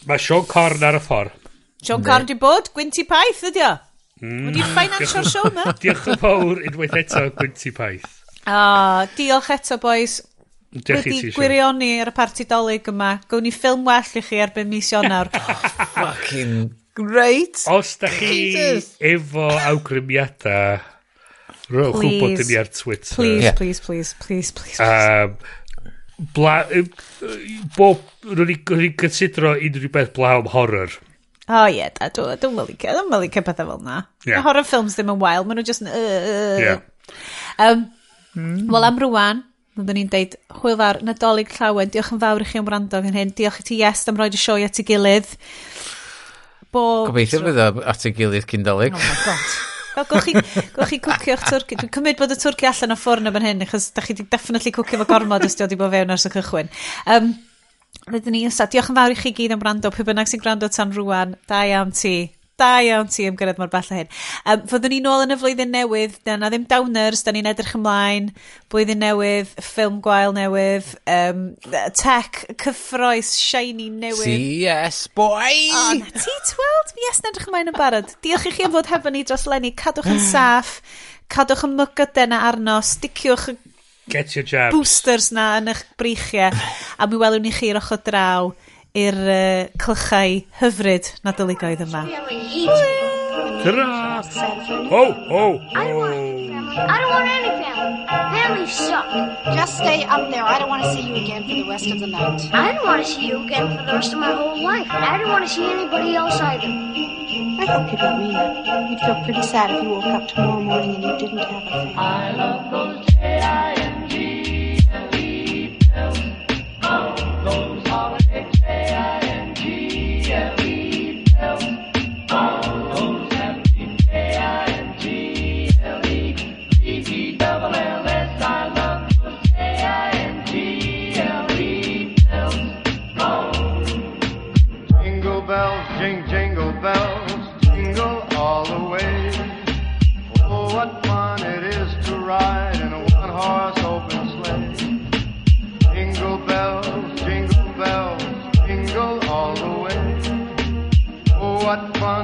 Mae Sean Corn ar y ffordd. Sean Corn di bod, Gwynti Paith ydi o. Mm. Wedi'i financial show ma. (laughs) Diolch yn fawr unwaith eto, Gwynti Paith. Ah, diolch eto, boys. Wedi gwirioni ar y parti dolyg yma. Gwn ni ffilm well i chi erbyn mis Ionawr. (laughs) Oh, fucking great. Os da chi Jesus. efo awgrymiadau Rwy'n gwybod dyn ni ar Twitter. Please, yeah. please, please, please, please, please. Um, bla, bob, rwy'n ni'n considero unrhyw beth blaw am horror. O oh, ie, yeah, da, dwi'n dwi mylicio, dwi'n mylicio pethau fel na. Yeah. Horror films ddim yn wael, maen nhw just yn... Uh, yeah. um, mm. Wel am rwan, Oedden ni'n deud, hwyl fawr, nadolig llawen, diolch yn fawr i chi am wrando gan hyn, diolch i ti yes am roed y sioe at ei gilydd. Bo... Gobeithio fydd at ei gilydd cyn. Oh my god. (laughs) Fel gwch chi, gwch chi cwcio'ch twrci. Dwi'n cymryd bod y twrci allan o ffwrn yn hyn, achos da chi wedi definitely cwcio fo gormod os di o di bod fewn ars y cychwyn. Um, Rydyn ni ysad. Diolch yn fawr i chi gyd am wrando. Pwy bynnag sy'n gwrando tan rwan, da iawn ti. Da iawn ti am gyrraedd mor bell o hyn. Um, fyddwn ni nôl yn y flwyddyn newydd, da na ddim downers, da ni'n edrych ymlaen, blwyddyn newydd, ffilm gwael newydd, um, tech, cyffroes, shiny newydd. CS, boy! O, na ti tweld? Yes, na edrych ymlaen yn barod. Diolch i chi am fod hefo ni dros Lenny, Cadwch yn (sighs) saff, cadwch yn mygyden a arno, sticiwch Get your jabs. boosters na yn eich breichiau, a mi welwn ni chi i'r ochr draw i'r uh, clychau hyfryd na dyligoedd yma. Ta-ra! Ho, ho, I don't want ho. I don't want any family. Families suck. Just stay up there. I don't want to see you again for the rest of the night. I don't want to see you again for the rest of my whole life. I don't want to see anybody else either. I hope you don't mean it. You'd feel pretty sad if you woke up tomorrow morning and you didn't have a family. Bye.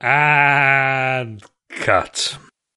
And cut.